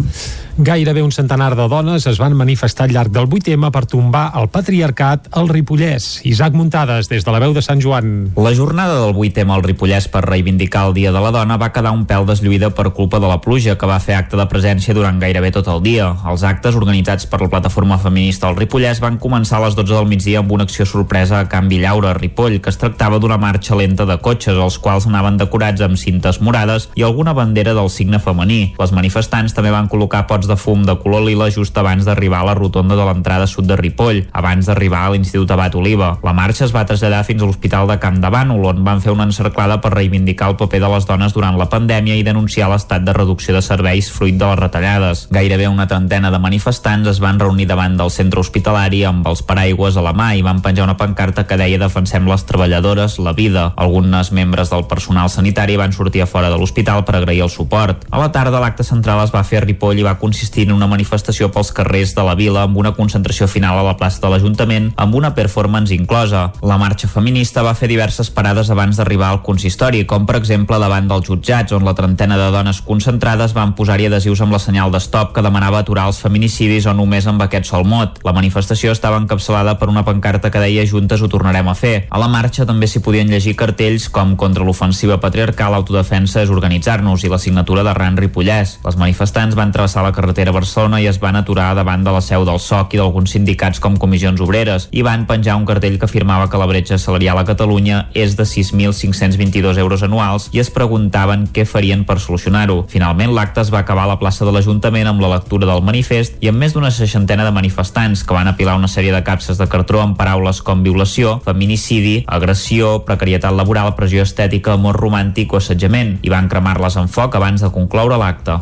Gairebé un centenar de dones es van manifestar al llarg del 8M per tombar el patriarcat al Ripollès. Isaac Muntades, des de la veu de Sant Joan. La jornada del 8M al Ripollès per reivindicar el Dia de la Dona va quedar un pèl deslluïda per culpa de la pluja que va fer acte de presència durant gairebé tot el dia. Els actes organitzats per la plataforma feminista al Ripollès van començar a les 12 del migdia amb una acció sorpresa a Can Villaura, Ripoll, que es tractava d'una marxa lenta de cotxes, els quals anaven decorats amb cintes morades i alguna bandera del signe femení. Les manifestants també van col·locar pots de fum de color lila just abans d'arribar a la rotonda de l'entrada sud de Ripoll, abans d'arribar a l'Institut Abat Oliva. La marxa es va traslladar fins a l'Hospital de Camp de Bànol, on van fer una encerclada per reivindicar el paper de les dones durant la pandèmia i denunciar l'estat de reducció de serveis fruit de les retallades. Gairebé una trentena de manifestants es van reunir davant del centre hospitalari amb els paraigües a la mà i van penjar una pancarta que deia defensem les treballadores, la vida. Algunes membres del personal sanitari van sortir a fora de l'hospital per agrair el suport. A la tarda l'acte central es va fer a Ripoll i va consistir en una manifestació pels carrers de la vila amb una concentració final a la plaça de l'Ajuntament amb una performance inclosa. La marxa feminista va fer diverses parades abans d'arribar al consistori, com per exemple davant dels jutjats, on la trentena de dones concentrades van posar-hi adhesius amb la senyal d'estop que demanava aturar els feminicidis o només amb aquest sol mot. La manifestació estava encapçalada per una pancarta que deia Juntes ho tornarem a fer. A la marxa també s'hi podien llegir cartells com contra l'ofensiva patriarcal, autodefensa és organitzar-nos i la signatura de Ran Ripollès. Les manifestants van travessar la carretera Barcelona i es van aturar davant de la seu del SOC i d'alguns sindicats com comissions obreres i van penjar un cartell que afirmava que la bretxa salarial a Catalunya és de 6.522 euros anuals i es preguntaven què farien per solucionar-ho. Finalment, l'acte es va acabar a la plaça de l'Ajuntament amb la lectura del manifest i amb més d'una seixantena de manifestants que van apilar una sèrie de capses de cartró amb paraules com violació, feminicidi, agressió, precarietat laboral, pressió estètica, amor romàntic o assetjament i van cremar-les en foc abans de concloure l'acte.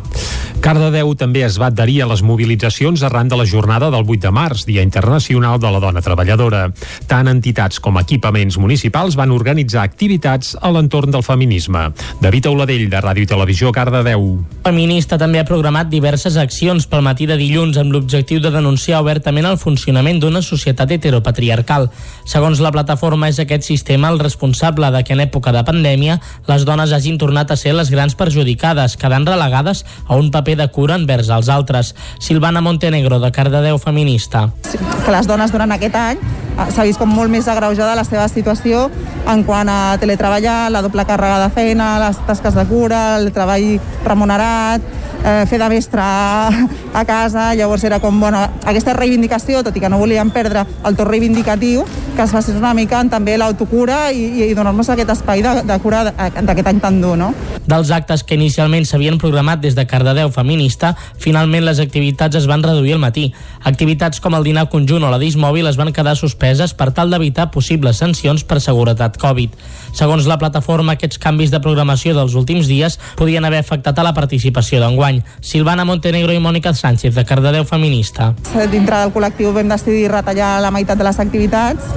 Cardedeu també es va adherir a les mobilitzacions arran de la jornada del 8 de març, Dia Internacional de la Dona Treballadora. Tant entitats com equipaments municipals van organitzar activitats a l'entorn del feminisme. David Auladell, de Ràdio i Televisió, Cardedeu. Feminista també ha programat diverses accions pel matí de dilluns amb l'objectiu de denunciar obertament el funcionament d'una societat heteropatriarcal. Segons la plataforma, és aquest sistema el responsable de que en època de pandèmia les dones hagin tornat a ser les grans perjudicades, quedant relegades a un paper de cura envers els altres. Silvana Montenegro, de Cardedeu Feminista. que les dones durant aquest any eh, s'ha vist com molt més agreujada la seva situació en quant a teletreballar, la doble càrrega de feina, les tasques de cura, el treball remunerat, eh, fer de mestre a, [laughs] a casa, llavors era com, bueno, aquesta reivindicació, tot i que no volíem perdre el to reivindicatiu, que es facés una mica en també l'autocura i, i donar-nos aquest espai de, de cura d'aquest any tan dur, no? Dels actes que inicialment s'havien programat des de Cardedeu Feminista, finalment les activitats es van reduir al matí. Activitats com el dinar conjunt o la dismòbil es van quedar suspeses per tal d'evitar possibles sancions per seguretat Covid. Segons la plataforma, aquests canvis de programació dels últims dies podien haver afectat a la participació d'enguany. Silvana Montenegro i Mònica Sánchez, de Cardedeu Feminista. Dintre del col·lectiu vam decidir retallar la meitat de les activitats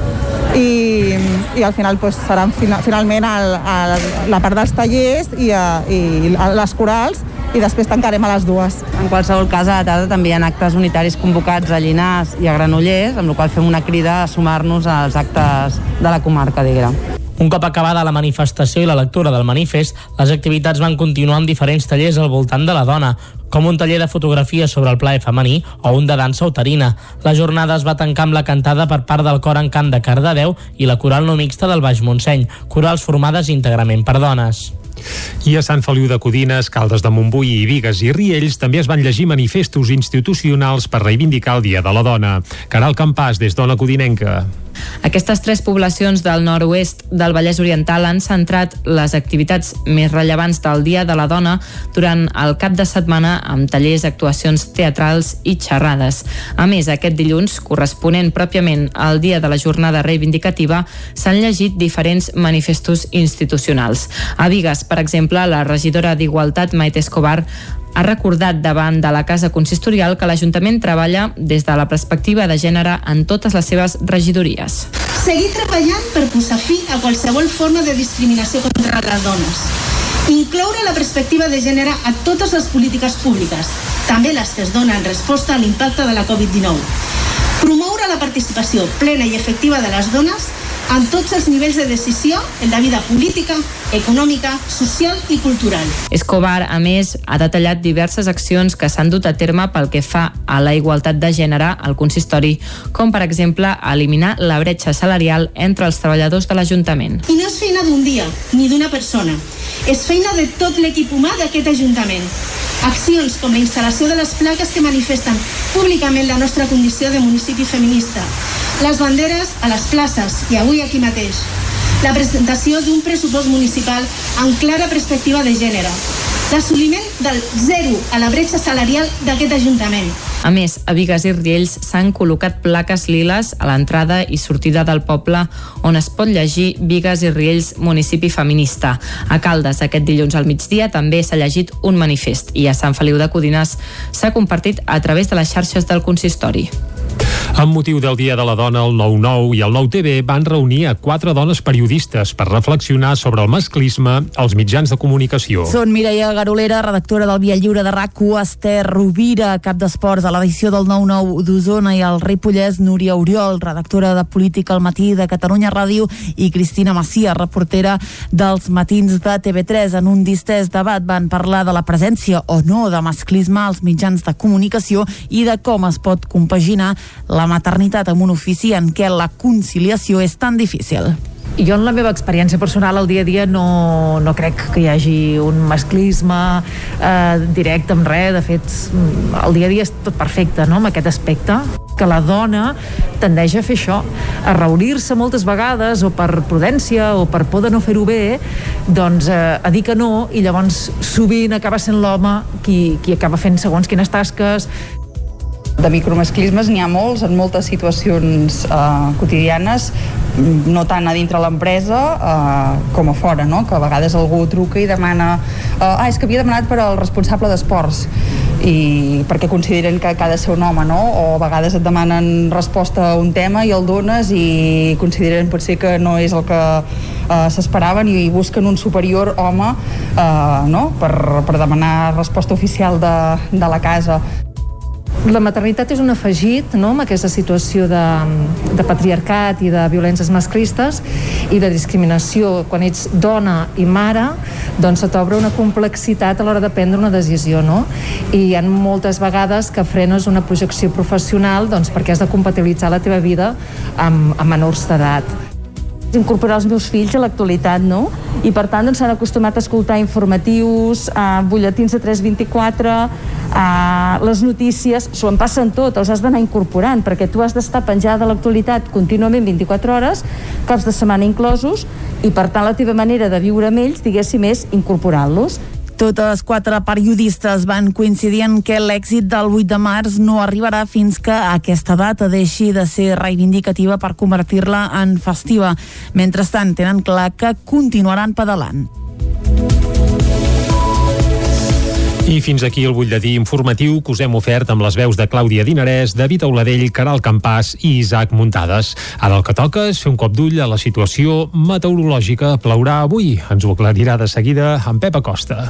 i, i al final pues, seran fina, finalment el, el, la part dels tallers i, a, i a les corals i després tancarem a les dues. En qualsevol cas, a la tarda també hi ha actes unitaris convocats a Llinars i a Granollers, amb la qual fem una crida a sumar-nos als actes de la comarca, diguem. Un cop acabada la manifestació i la lectura del manifest, les activitats van continuar amb diferents tallers al voltant de la dona, com un taller de fotografia sobre el plaer femení o un de dansa uterina. La jornada es va tancar amb la cantada per part del cor en cant de Cardedeu i la coral no mixta del Baix Montseny, corals formades íntegrament per dones. I a Sant Feliu de Codines, Caldes de Montbui i Vigues i Riells també es van llegir manifestos institucionals per reivindicar el Dia de la Dona. Caral Campàs, des d'Ona Codinenca. Aquestes tres poblacions del nord-oest del Vallès Oriental han centrat les activitats més rellevants del Dia de la Dona durant el cap de setmana amb tallers, actuacions teatrals i xerrades. A més, aquest dilluns, corresponent pròpiament al dia de la jornada reivindicativa, s'han llegit diferents manifestos institucionals. A Vigues, per exemple, la regidora d'Igualtat, Maite Escobar, ha recordat davant de la Casa Consistorial que l'Ajuntament treballa des de la perspectiva de gènere en totes les seves regidories. Seguir treballant per posar fi a qualsevol forma de discriminació contra les dones. Incloure la perspectiva de gènere a totes les polítiques públiques, també les que es donen resposta a l'impacte de la Covid-19. Promoure la participació plena i efectiva de les dones en tots els nivells de decisió en la vida política, econòmica, social i cultural. Escobar, a més, ha detallat diverses accions que s'han dut a terme pel que fa a la igualtat de gènere al consistori, com per exemple eliminar la bretxa salarial entre els treballadors de l'Ajuntament. I no és feina d'un dia, ni d'una persona. És feina de tot l'equip humà d'aquest Ajuntament. Accions com la instal·lació de les plaques que manifesten públicament la nostra condició de municipi feminista, les banderes a les places i avui aquí mateix, la presentació d'un pressupost municipal amb clara perspectiva de gènere, l'assoliment del zero a la bretxa salarial d'aquest Ajuntament, A més, a Vigues i Riells s'han col·locat plaques liles a l'entrada i sortida del poble on es pot llegir Vigues i Riells municipi feminista. A Caldes, aquest dilluns al migdia, també s'ha llegit un manifest i a Sant Feliu de Codinàs s'ha compartit a través de les xarxes del consistori. Amb motiu del Dia de la Dona, el 9-9 i el 9-TV van reunir a quatre dones periodistes per reflexionar sobre el masclisme als mitjans de comunicació. Són Mireia Garolera, redactora del Via Lliure de rac Esther Rovira, cap d'esports a l'edició del 9-9 d'Osona i el Ripollès, Núria Oriol, redactora de Política al matí de Catalunya Ràdio i Cristina Macia, reportera dels matins de TV3. En un distès debat van parlar de la presència o no de masclisme als mitjans de comunicació i de com es pot compaginar la maternitat amb un ofici en què la conciliació és tan difícil. Jo en la meva experiència personal al dia a dia no, no crec que hi hagi un masclisme eh, directe amb res, de fet mm, el dia a dia és tot perfecte no? amb aquest aspecte que la dona tendeix a fer això, a reunir-se moltes vegades o per prudència o per por de no fer-ho bé, doncs eh, a dir que no i llavors sovint acaba sent l'home qui, qui acaba fent segons quines tasques de micromasclismes n'hi ha molts en moltes situacions eh, quotidianes no tant a dintre l'empresa eh, com a fora, no? que a vegades algú truca i demana eh, ah, és que havia demanat per al responsable d'esports i perquè consideren que, que ha de ser un home no? o a vegades et demanen resposta a un tema i el dones i consideren potser que no és el que eh, s'esperaven i busquen un superior home eh, no? per, per demanar resposta oficial de, de la casa la maternitat és un afegit no, amb aquesta situació de, de patriarcat i de violències masclistes i de discriminació. Quan ets dona i mare, doncs se t'obre una complexitat a l'hora de prendre una decisió, no? I hi ha moltes vegades que frenes una projecció professional doncs, perquè has de compatibilitzar la teva vida amb, amb menors d'edat incorporar els meus fills a l'actualitat, no? I per tant doncs, s'han acostumat a escoltar informatius, a butlletins de 324, a les notícies, s'ho en passen tot, els has d'anar incorporant, perquè tu has d'estar penjada de l'actualitat contínuament 24 hores, caps de setmana inclosos, i per tant la teva manera de viure amb ells, diguéssim, és incorporant-los. Totes quatre periodistes van coincidir en que l'èxit del 8 de març no arribarà fins que aquesta data deixi de ser reivindicativa per convertir-la en festiva. Mentrestant, tenen clar que continuaran pedalant. I fins aquí el butlletí informatiu que us hem ofert amb les veus de Clàudia Dinarès, David Auladell, Caral Campàs i Isaac Muntades. Ara el que toca és fer un cop d'ull a la situació meteorològica. Plourà avui. Ens ho aclarirà de seguida en Pep Acosta.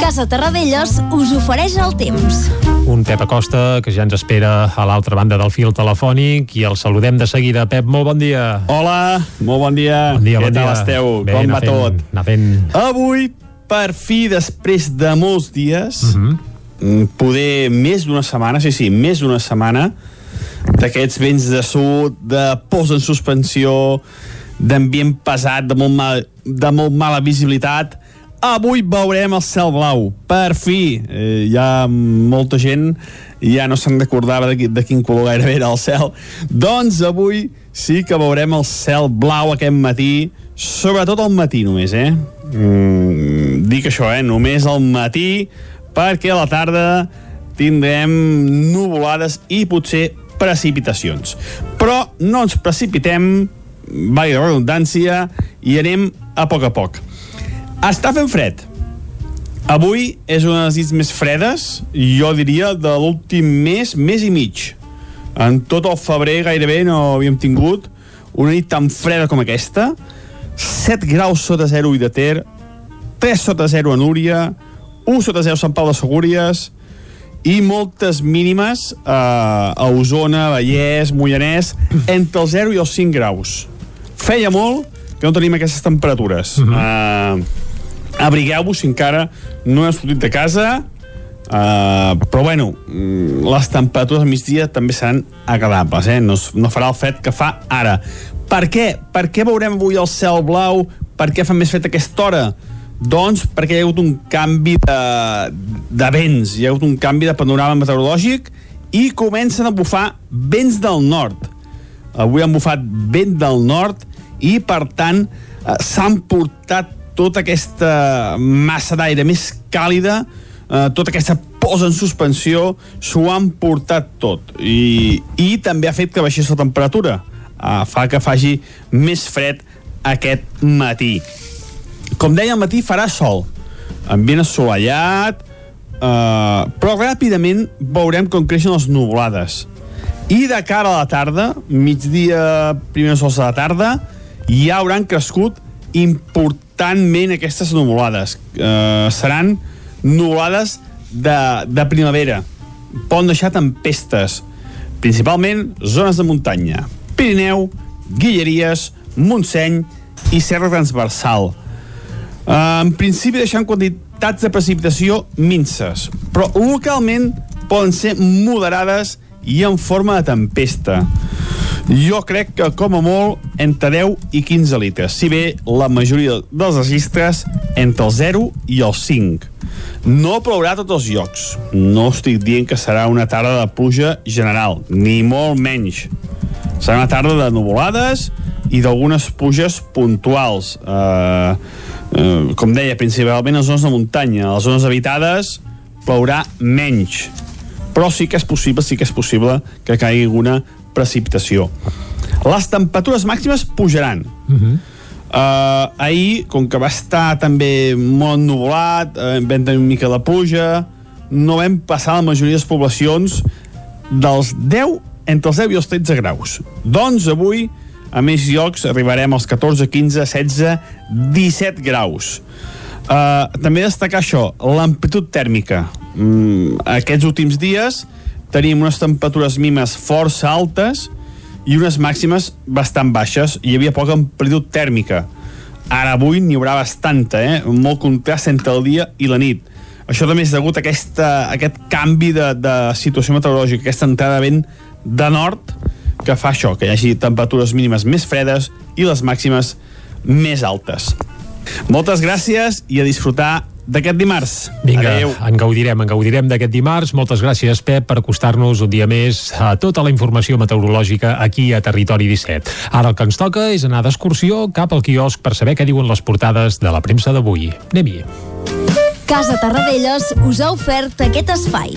Casa Terradellos us ofereix el temps. Un Pep Acosta que ja ens espera a l'altra banda del fil telefònic i el saludem de seguida. Pep, molt bon dia. Hola, molt bon dia. Bon dia, Què bon tal dia. esteu? Bé, Com va fent, tot? Anar fent... Avui, per fi, després de molts dies, uh Mhm. -huh. poder més d'una setmana, sí, sí, més d'una setmana, d'aquests vents de sud, de pors en suspensió, d'ambient pesat, de molt, mal, de molt mala visibilitat, avui veurem el cel blau. Per fi! Eh, hi ha molta gent ja no se'n recordava de, de quin color gairebé era el cel. Doncs avui sí que veurem el cel blau aquest matí, sobretot al matí només, eh? Mm, dic això, eh? Només al matí, perquè a la tarda tindrem nuvolades i potser precipitacions. Però no ens precipitem, vaig la redundància, i anem a poc a poc. Està fent fred. Avui és una de les nits més fredes, jo diria, de l'últim mes, mes i mig. En tot el febrer gairebé no havíem tingut una nit tan freda com aquesta. 7 graus sota zero i de Ter, 3 sota zero a Núria, 1 sota zero a Sant Pau de Segúries i moltes mínimes eh, a Osona, Vallès, Mollanès, entre el 0 i els 5 graus. Feia molt que no tenim aquestes temperatures. Uh -huh. eh, abrigueu-vos si encara no heu sortit de casa, Uh, però bueno, mm, les temperatures al migdia també seran agradables, eh? no, no farà el fred que fa ara. Per què? Per què veurem avui el cel blau? Per què fa més fred a aquesta hora? Doncs perquè hi ha hagut un canvi de, de vents, hi ha hagut un canvi de panorama meteorològic i comencen a bufar vents del nord. Avui han bufat vent del nord i, per tant, eh, s'han portat tota aquesta massa d'aire més càlida eh, tota aquesta posa en suspensió s'ho han portat tot. I, i també ha fet que baixés la temperatura. Uh, fa que faci més fred aquest matí. Com deia al matí farà sol. Ambient assolellat uh, però ràpidament veurem com creixen les nuvolades. I de cara a la tarda migdia, primers sols de la tarda ja hauran crescut importantment aquestes nuvolades uh, seran nuvolades de, de primavera. Poden deixar tempestes, principalment zones de muntanya. Pirineu, Guilleries, Montseny i Serra Transversal. Uh, en principi deixant quantitats de precipitació minces, però localment poden ser moderades i en forma de tempesta. Jo crec que, com a molt, entre 10 i 15 litres, si bé la majoria dels registres entre el 0 i el 5. No plourà a tots els llocs. No estic dient que serà una tarda de pluja general, ni molt menys. Serà una tarda de nuvolades i d'algunes pluges puntuals. Uh, uh, com deia, principalment a les zones de muntanya. A les zones habitades plourà menys. Però sí que és possible, sí que és possible que caigui alguna precipitació. Les temperatures màximes pujaran. Uh -huh. Uh, ahir, com que va estar també molt ennuvolat, uh, vam tenir una mica de pluja, no vam passar la majoria de les poblacions dels 10, entre els 10 i els 13 graus. Doncs avui, a més llocs, arribarem als 14, 15, 16, 17 graus. Uh, també destacar això, l'amplitud tèrmica. Mm, aquests últims dies tenim unes temperatures mínimes força altes i unes màximes bastant baixes. Hi havia poca amplitud tèrmica. Ara avui n'hi haurà bastanta, eh? molt contrast entre el dia i la nit. Això també és degut a aquesta, a aquest canvi de, de situació meteorològica, aquesta entrada de vent de nord que fa això, que hi hagi temperatures mínimes més fredes i les màximes més altes. Moltes gràcies i a disfrutar d'aquest dimarts. Vinga, Adéu. en gaudirem, en gaudirem d'aquest dimarts. Moltes gràcies, Pep, per acostar-nos un dia més a tota la informació meteorològica aquí a Territori 17. Ara el que ens toca és anar d'excursió cap al quiosc per saber què diuen les portades de la premsa d'avui. Anem-hi. Casa Tarradellas us ha ofert aquest espai.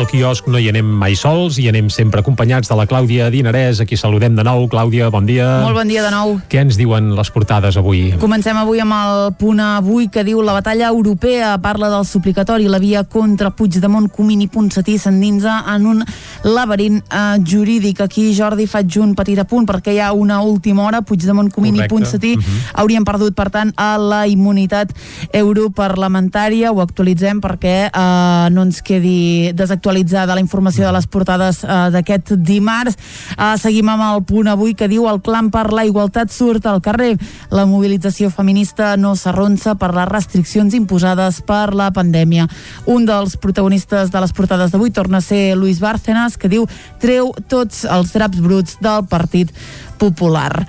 Al quiosc no hi anem mai sols, i anem sempre acompanyats de la Clàudia Dinarès, a qui saludem de nou. Clàudia, bon dia. Molt bon dia de nou. Què ens diuen les portades avui? Comencem avui amb el punt avui que diu la batalla europea parla del suplicatori, la via contra Puigdemont, Comín i Ponsatí s'endinsa en un laberint eh, jurídic. Aquí, Jordi, faig un petit apunt perquè hi ha una última hora, Puigdemont, Comín Correcte. i Ponsatí Mhm. haurien perdut, per tant, a la immunitat europarlamentària. Ho actualitzem perquè eh, no ens quedi desactualitzat actualitzada la informació de les portades eh, d'aquest dimarts. Eh, seguim amb el punt avui que diu el clam per la igualtat surt al carrer. La mobilització feminista no s'arronsa per les restriccions imposades per la pandèmia. Un dels protagonistes de les portades d'avui torna a ser Luis Bárcenas, que diu treu tots els draps bruts del Partit Popular.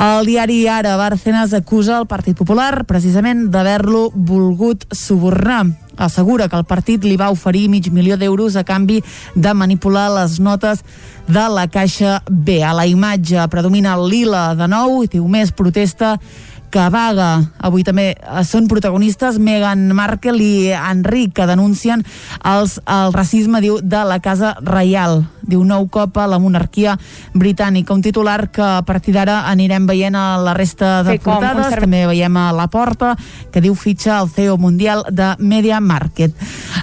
El diari Ara Bárcenas acusa el Partit Popular precisament d'haver-lo volgut subornar assegura que el partit li va oferir mig milió d'euros a canvi de manipular les notes de la Caixa B. A la imatge predomina el lila de nou i diu més protesta que vaga. Avui també eh, són protagonistes Meghan Markle i Enric, que denuncien els, el racisme, diu, de la Casa Reial. Diu nou cop a la monarquia britànica. Un titular que a partir d'ara anirem veient a la resta de Sí, com, portades. servei- També veiem a la porta, que diu fitxa el CEO mundial de Media Market.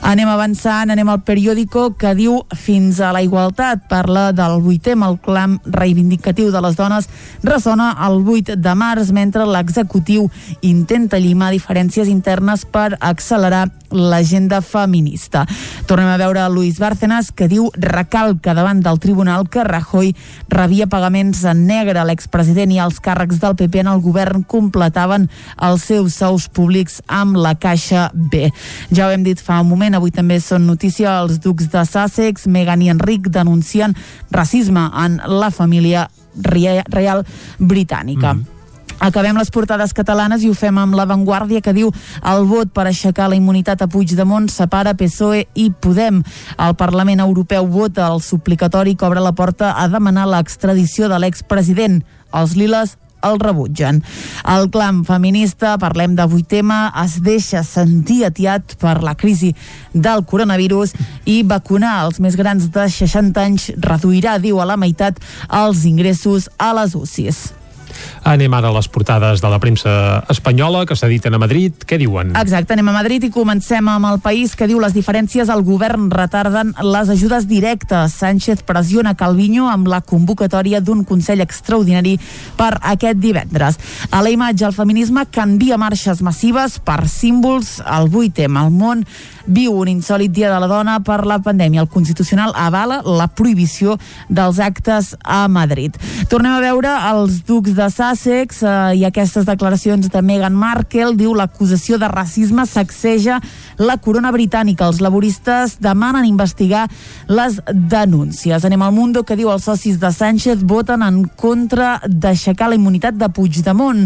Anem avançant, anem al periòdico que diu fins a la igualtat. Parla del 8 el clam reivindicatiu de les dones ressona el 8 de març, mentre l'executiu intenta llimar diferències internes per accelerar l'agenda feminista. Tornem a veure Luis Bárcenas, que diu recalca davant del tribunal que Rajoy rebia pagaments en negre. L'expresident i els càrrecs del PP en el govern completaven els seus sous públics amb la Caixa B. Ja ho hem dit fa un moment, avui també són notícia els ducs de Sussex, Meghan i Enric denuncien racisme en la família reial britànica. Mm -hmm. Acabem les portades catalanes i ho fem amb l'avantguàrdia que diu el vot per aixecar la immunitat a Puigdemont separa PSOE i Podem. El Parlament Europeu vota el suplicatori que obre la porta a demanar l'extradició de l'expresident. Els liles el rebutgen. El clam feminista, parlem d'avui tema, es deixa sentir atiat per la crisi del coronavirus i vacunar els més grans de 60 anys reduirà, diu, a la meitat els ingressos a les UCIs. Anem ara a les portades de la premsa espanyola que s'editen a Madrid. Què diuen? Exacte, anem a Madrid i comencem amb el país que diu les diferències al govern retarden les ajudes directes. Sánchez pressiona Calviño amb la convocatòria d'un Consell extraordinari per aquest divendres. A la imatge, el feminisme canvia marxes massives per símbols al 8M. El món viu un insòlid dia de la dona per la pandèmia. El Constitucional avala la prohibició dels actes a Madrid. Tornem a veure els ducs de Sussex eh, i aquestes declaracions de Meghan Markle. Diu l'acusació de racisme sacseja la corona britànica. Els laboristes demanen investigar les denúncies. Anem al Mundo que diu els socis de Sánchez voten en contra d'aixecar la immunitat de Puigdemont.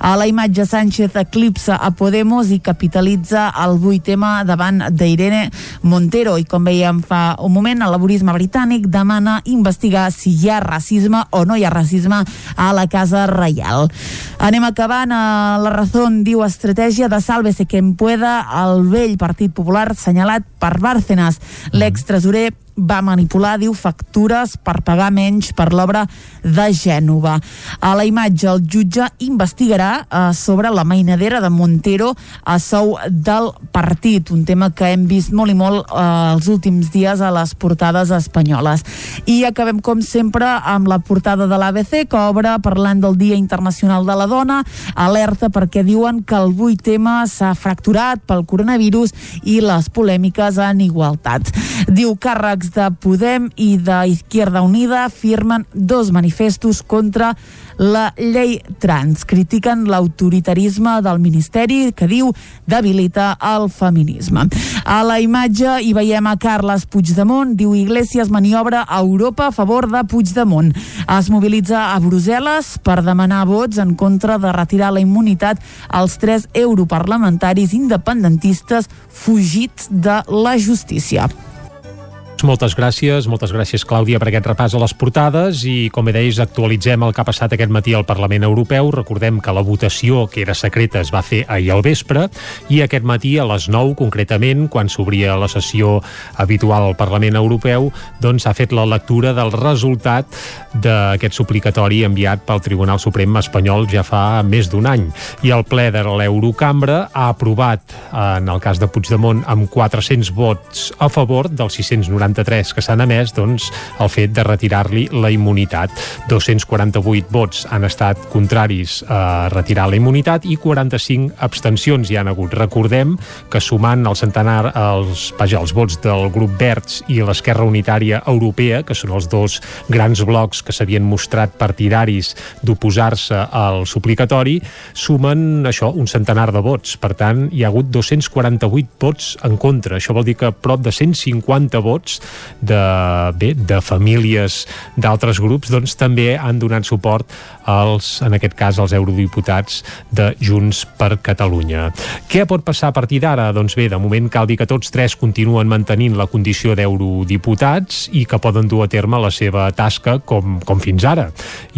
A la imatge Sánchez eclipsa a Podemos i capitalitza el 8M davant d'Irene Montero. I com veiem fa un moment, el laborisme britànic demana investigar si hi ha racisme o no hi ha racisme a la Casa Reial. Anem acabant. A la raó diu estratègia de sálvese quien pueda el vell Partit Popular senyalat per Bárcenas. L'extresorer va manipular, diu, factures per pagar menys per l'obra de Gènova. A la imatge, el jutge investigarà eh, sobre la mainadera de Montero a sou del partit, un tema que hem vist molt i molt eh, els últims dies a les portades espanyoles. I acabem, com sempre, amb la portada de l'ABC, que obre parlant del Dia Internacional de la Dona, alerta perquè diuen que el 8M s'ha fracturat pel coronavirus i les polèmiques en igualtat. Diu càrrecs de Podem i de Izquierda Unida firmen dos manifestos contra la llei trans. Critiquen l'autoritarisme del Ministeri que diu debilita el feminisme. A la imatge hi veiem a Carles Puigdemont, diu Iglesias maniobra a Europa a favor de Puigdemont. Es mobilitza a Brussel·les per demanar vots en contra de retirar la immunitat als tres europarlamentaris independentistes fugits de la justícia. Moltes gràcies, moltes gràcies Clàudia per aquest repàs a les portades i com bé deies actualitzem el que ha passat aquest matí al Parlament Europeu. Recordem que la votació que era secreta es va fer ahir al vespre i aquest matí a les 9 concretament, quan s'obria la sessió habitual al Parlament Europeu, doncs s'ha fet la lectura del resultat d'aquest suplicatori enviat pel Tribunal Suprem espanyol ja fa més d'un any. I el ple de l'Eurocambra ha aprovat, en el cas de Puigdemont, amb 400 vots a favor dels 690 293 que s'han emès, doncs el fet de retirar-li la immunitat. 248 vots han estat contraris a retirar la immunitat i 45 abstencions hi han hagut. Recordem que sumant el centenar els, vaja, els vots del grup Verds i l'Esquerra Unitària Europea, que són els dos grans blocs que s'havien mostrat partidaris d'oposar-se al suplicatori, sumen això, un centenar de vots. Per tant, hi ha hagut 248 vots en contra. Això vol dir que prop de 150 vots de, bé, de famílies d'altres grups doncs, també han donat suport als, en aquest cas, als eurodiputats de Junts per Catalunya. Què pot passar a partir d'ara? Doncs bé, de moment cal dir que tots tres continuen mantenint la condició d'eurodiputats i que poden dur a terme la seva tasca com, com fins ara.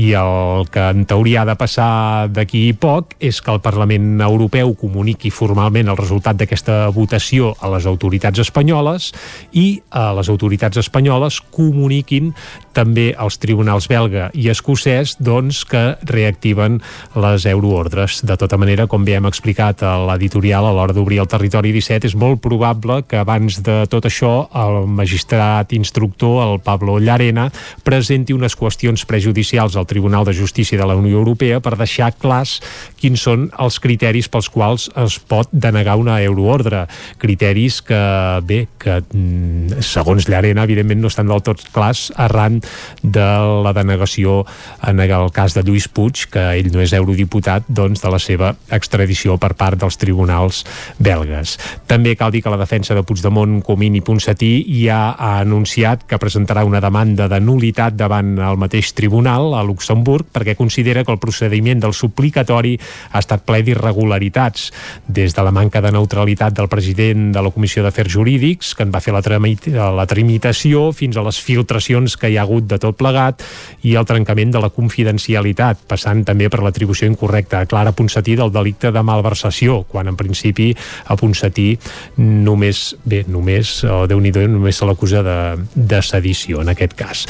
I el que en teoria ha de passar d'aquí poc és que el Parlament Europeu comuniqui formalment el resultat d'aquesta votació a les autoritats espanyoles i a les autoritats espanyoles comuniquin també als tribunals belga i escocès doncs, que reactiven les euroordres. De tota manera, com bé hem explicat a l'editorial a l'hora d'obrir el territori 17, és molt probable que abans de tot això el magistrat instructor, el Pablo Llarena, presenti unes qüestions prejudicials al Tribunal de Justícia de la Unió Europea per deixar clars quins són els criteris pels quals es pot denegar una euroordre. Criteris que, bé, que mm, segons Llarena, evidentment no estan del tot clars arran de la denegació en el cas de Lluís Puig, que ell no és eurodiputat, doncs de la seva extradició per part dels tribunals belgues. També cal dir que la defensa de Puigdemont, Comín i Ponsatí ja ha anunciat que presentarà una demanda de nulitat davant el mateix tribunal a Luxemburg perquè considera que el procediment del suplicatori ha estat ple d'irregularitats, des de la manca de neutralitat del president de la Comissió d'Afers Jurídics, que en va fer la, la tramitació, fins a les filtracions que hi ha hagut de tot plegat i el trencament de la confidencialitat, passant també per l'atribució incorrecta a Clara Ponsatí del delicte de malversació, quan en principi a Ponsatí només, bé, només, o déu nhi només se l'acusa de, de sedició en aquest cas.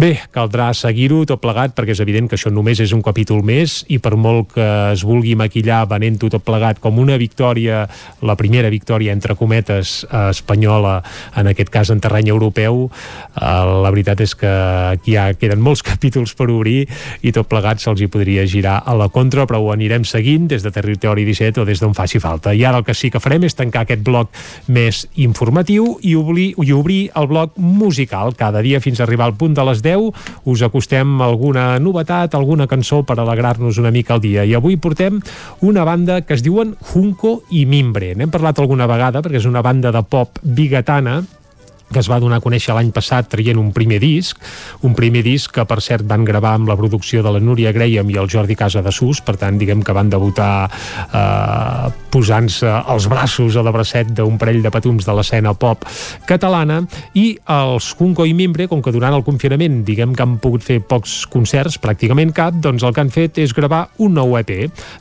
Bé, caldrà seguir-ho tot plegat perquè és evident que això només és un capítol més i per molt que es vulgui maquillar venent-ho tot plegat com una victòria, la primera victòria entre cometes espanyola, en aquest cas en terreny europeu, eh, la veritat és que aquí ja queden molts [laughs] capítols per obrir i tot plegat se'ls hi podria girar a la contra, però ho anirem seguint des de Territori 17 o des d'on faci falta. I ara el que sí que farem és tancar aquest bloc més informatiu i obrir, i obrir el bloc musical. Cada dia fins a arribar al punt de les 10 us acostem alguna novetat, alguna cançó per alegrar-nos una mica el dia. I avui portem una banda que es diuen Junco i Mimbre. N'hem parlat alguna vegada perquè és una banda de pop bigatana que es va donar a conèixer l'any passat traient un primer disc, un primer disc que per cert van gravar amb la producció de la Núria Graham i el Jordi Casa de Sus, per tant diguem que van debutar eh, posant-se els braços a la bracet d'un parell de patums de l'escena pop catalana i els Junco i Mimbre, com que durant el confinament diguem que han pogut fer pocs concerts, pràcticament cap, doncs el que han fet és gravar un nou EP.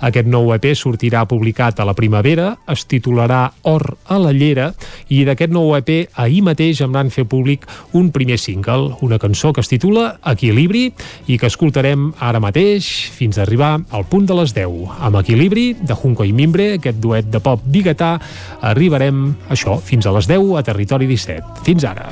Aquest nou EP sortirà publicat a la primavera, es titularà Or a la llera i d'aquest nou EP ahir mateix mateix em van fer públic un primer single, una cançó que es titula Equilibri i que escoltarem ara mateix fins a arribar al punt de les 10. Amb Equilibri, de Junco i Mimbre, aquest duet de pop biguetà, arribarem, això, fins a les 10 a Territori 17. Fins ara.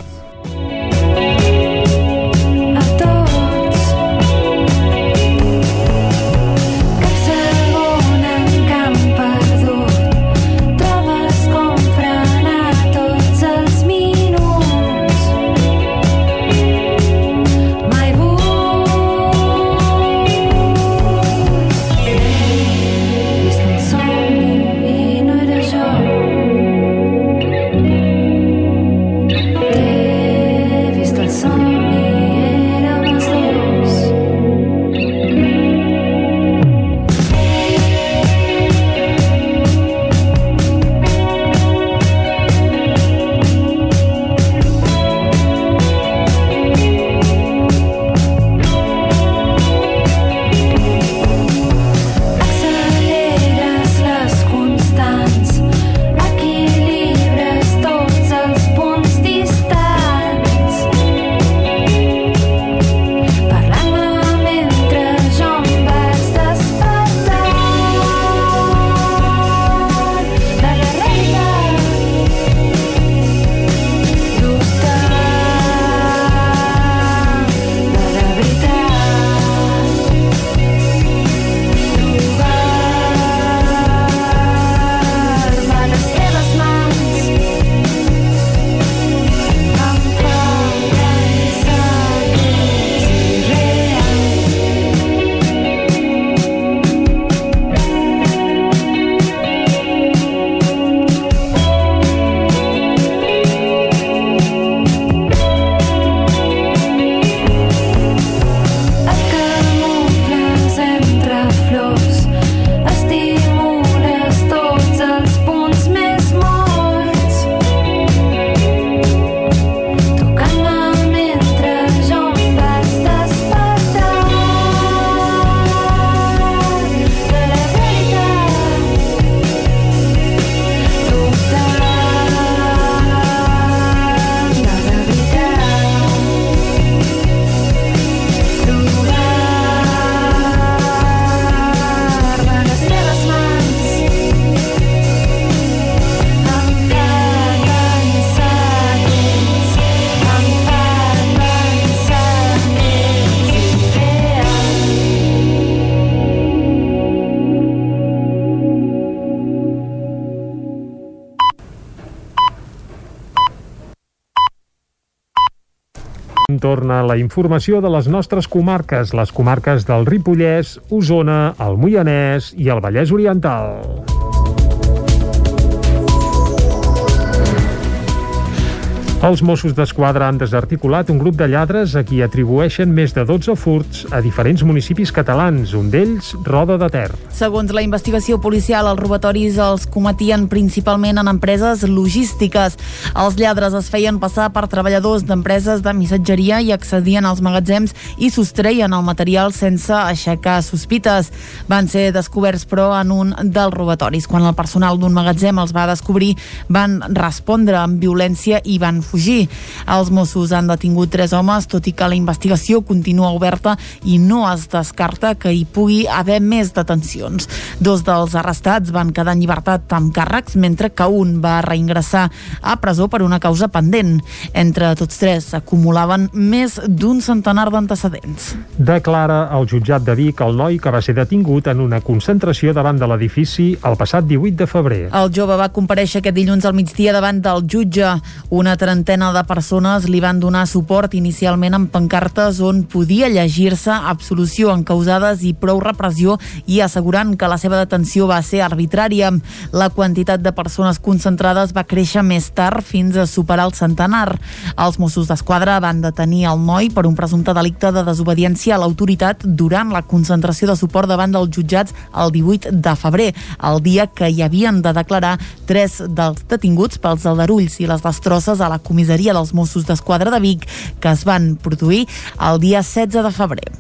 La informació de les nostres comarques, les comarques del Ripollès, Osona, el Moianès i el Vallès Oriental. Els Mossos d'Esquadra han desarticulat un grup de lladres a qui atribueixen més de 12 furts a diferents municipis catalans, un d'ells Roda de Ter. Segons la investigació policial, els robatoris els cometien principalment en empreses logístiques. Els lladres es feien passar per treballadors d'empreses de missatgeria i accedien als magatzems i sostreien el material sense aixecar sospites. Van ser descoberts, però, en un dels robatoris. Quan el personal d'un magatzem els va descobrir, van respondre amb violència i van fugir. Els Mossos han detingut tres homes, tot i que la investigació continua oberta i no es descarta que hi pugui haver més detencions. Dos dels arrestats van quedar en llibertat amb càrrecs, mentre que un va reingressar a presó per una causa pendent. Entre tots tres acumulaven més d'un centenar d'antecedents. Declara al jutjat de Vic el noi que va ser detingut en una concentració davant de l'edifici el passat 18 de febrer. El jove va compareixer aquest dilluns al migdia davant del jutge. Una trentena de persones li van donar suport inicialment amb pancartes on podia llegir-se absolució en causades i prou repressió i assegurant que la seva detenció va ser arbitrària. La quantitat de persones concentrades va créixer més tard fins a superar el centenar. Els Mossos d'Esquadra van detenir el noi per un presumpte delicte de desobediència a l'autoritat durant la concentració de suport davant dels jutjats el 18 de febrer, el dia que hi havien de declarar tres dels detinguts pels aldarulls i les destrosses a la comissaria dels Mossos d'Esquadra de Vic que es van produir el dia 16 de febrer.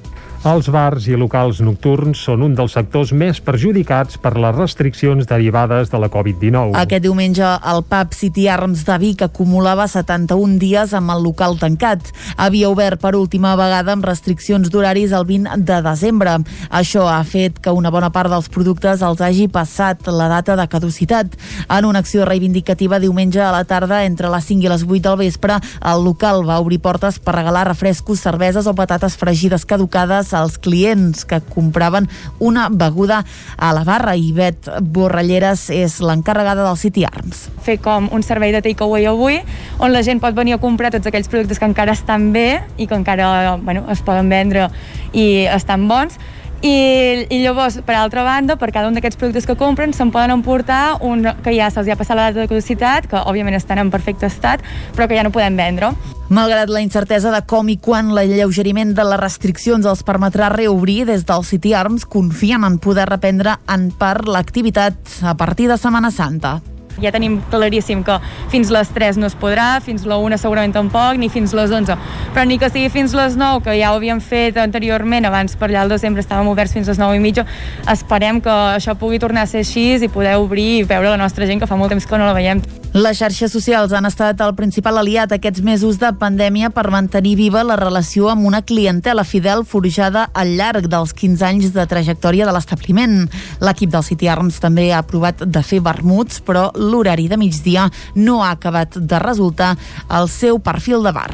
Els bars i locals nocturns són un dels sectors més perjudicats per les restriccions derivades de la Covid-19. Aquest diumenge el pub City Arms de Vic acumulava 71 dies amb el local tancat. Havia obert per última vegada amb restriccions d'horaris el 20 de desembre. Això ha fet que una bona part dels productes els hagi passat la data de caducitat. En una acció reivindicativa diumenge a la tarda entre les 5 i les 8 del vespre, el local va obrir portes per regalar refrescos, cerveses o patates fregides caducades als clients que compraven una beguda a la barra. I Bet Borralleres és l'encarregada del City Arms. fer com un servei de takeaway avui, on la gent pot venir a comprar tots aquells productes que encara estan bé i que encara bueno, es poden vendre i estan bons, i, i llavors, per altra banda, per cada un d'aquests productes que compren se'n poden emportar un que ja se'ls ha passat la data de caducitat, que òbviament estan en perfecte estat, però que ja no podem vendre. Malgrat la incertesa de com i quan l'alleugeriment de les restriccions els permetrà reobrir, des del City Arms confien en poder reprendre en part l'activitat a partir de Setmana Santa. Ja tenim claríssim que fins les 3 no es podrà, fins la 1 segurament tampoc, ni fins les 11. Però ni que sigui fins les 9, que ja ho havíem fet anteriorment, abans per allà al desembre estàvem oberts fins les 9 i mitja, esperem que això pugui tornar a ser així i poder obrir i veure la nostra gent, que fa molt temps que no la veiem. Les xarxes socials han estat el principal aliat aquests mesos de pandèmia per mantenir viva la relació amb una clientela fidel forjada al llarg dels 15 anys de trajectòria de l'establiment. L'equip del City Arms també ha provat de fer vermuts, però l'horari de migdia no ha acabat de resultar el seu perfil de bar.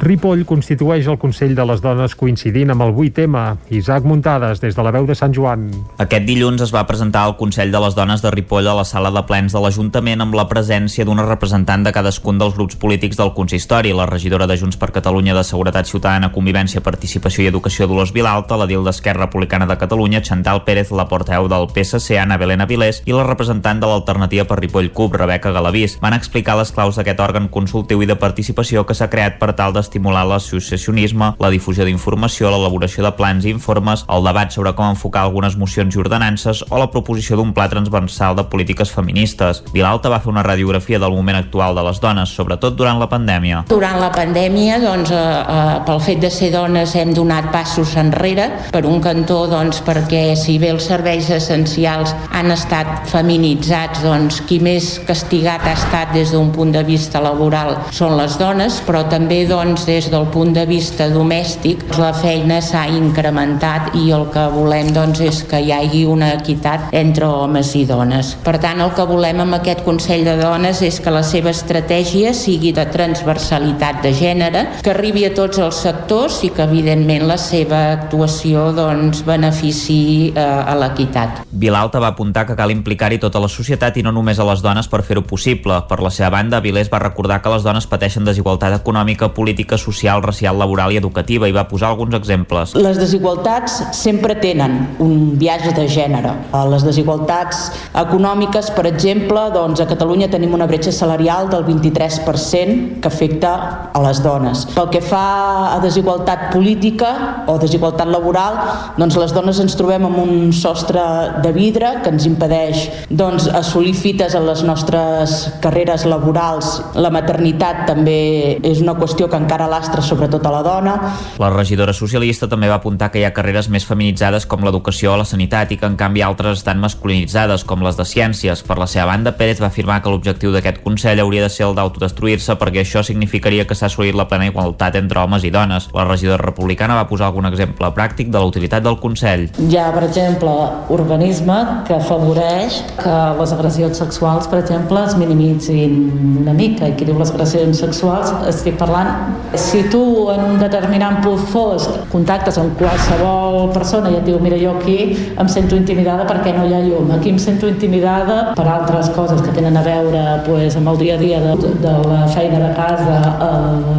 Ripoll constitueix el Consell de les Dones coincidint amb el 8M. Isaac Muntades, des de la veu de Sant Joan. Aquest dilluns es va presentar el Consell de les Dones de Ripoll a la sala de plens de l'Ajuntament amb la presència d'una representant de cadascun dels grups polítics del consistori, la regidora de Junts per Catalunya de Seguretat Ciutadana, Convivència, Participació i Educació Dolors Vilalta, la DIL d'Esquerra Republicana de Catalunya, Chantal Pérez, la portaveu del PSC, Anna Belén Avilés, i la representant de l'alternativa per Ripoll CUP, Rebeca Galavís. Van explicar les claus d'aquest òrgan consultiu i de participació que s'ha creat per tal d'estimular l'associacionisme, la difusió d'informació, l'elaboració de plans i informes, el debat sobre com enfocar algunes mocions i ordenances o la proposició d'un pla transversal de polítiques feministes. Vilalta va fer una radiografia del moment actual de les dones, sobretot durant la pandèmia. Durant la pandèmia, doncs, eh, eh, pel fet de ser dones hem donat passos enrere, per un cantó doncs, perquè si bé els serveis essencials han estat feminitzats, doncs qui més castigat ha estat des d'un punt de vista laboral són les dones, però també doncs, des del punt de vista domèstic la feina s'ha incrementat i el que volem doncs, és que hi hagi una equitat entre homes i dones. Per tant, el que volem amb aquest Consell de Dones és que la seva estratègia sigui de transversalitat de gènere, que arribi a tots els sectors i que evidentment la seva actuació doncs, benefici eh, a l'equitat. Vilalta va apuntar que cal implicar-hi tota la societat i no només a les dones per fer-ho possible. Per la seva banda, Vilés va recordar que les dones pateixen desigualtat econòmica, política econòmica, social, racial, laboral i educativa i va posar alguns exemples. Les desigualtats sempre tenen un viatge de gènere. Les desigualtats econòmiques, per exemple, doncs a Catalunya tenim una bretxa salarial del 23% que afecta a les dones. Pel que fa a desigualtat política o desigualtat laboral, doncs les dones ens trobem amb un sostre de vidre que ens impedeix doncs, assolir fites en les nostres carreres laborals. La maternitat també és una qüestió que encara lastra sobretot a la dona. La regidora socialista també va apuntar que hi ha carreres més feminitzades com l'educació o la sanitat i que en canvi altres estan masculinitzades com les de ciències. Per la seva banda, Pérez va afirmar que l'objectiu d'aquest Consell hauria de ser el d'autodestruir-se perquè això significaria que s'ha assolit la plena igualtat entre homes i dones. La regidora republicana va posar algun exemple pràctic de la utilitat del Consell. Hi ha, per exemple, urbanisme que afavoreix que les agressions sexuals, per exemple, es minimitzin una mica. I qui diu les agressions sexuals, estic parlant... Si tu en un determinat punt fosc contactes amb qualsevol persona i et diu mira, jo aquí em sento intimidada perquè no hi ha llum. Aquí em sento intimidada per altres coses que tenen a veure pues, amb el dia a dia de, de la feina de casa a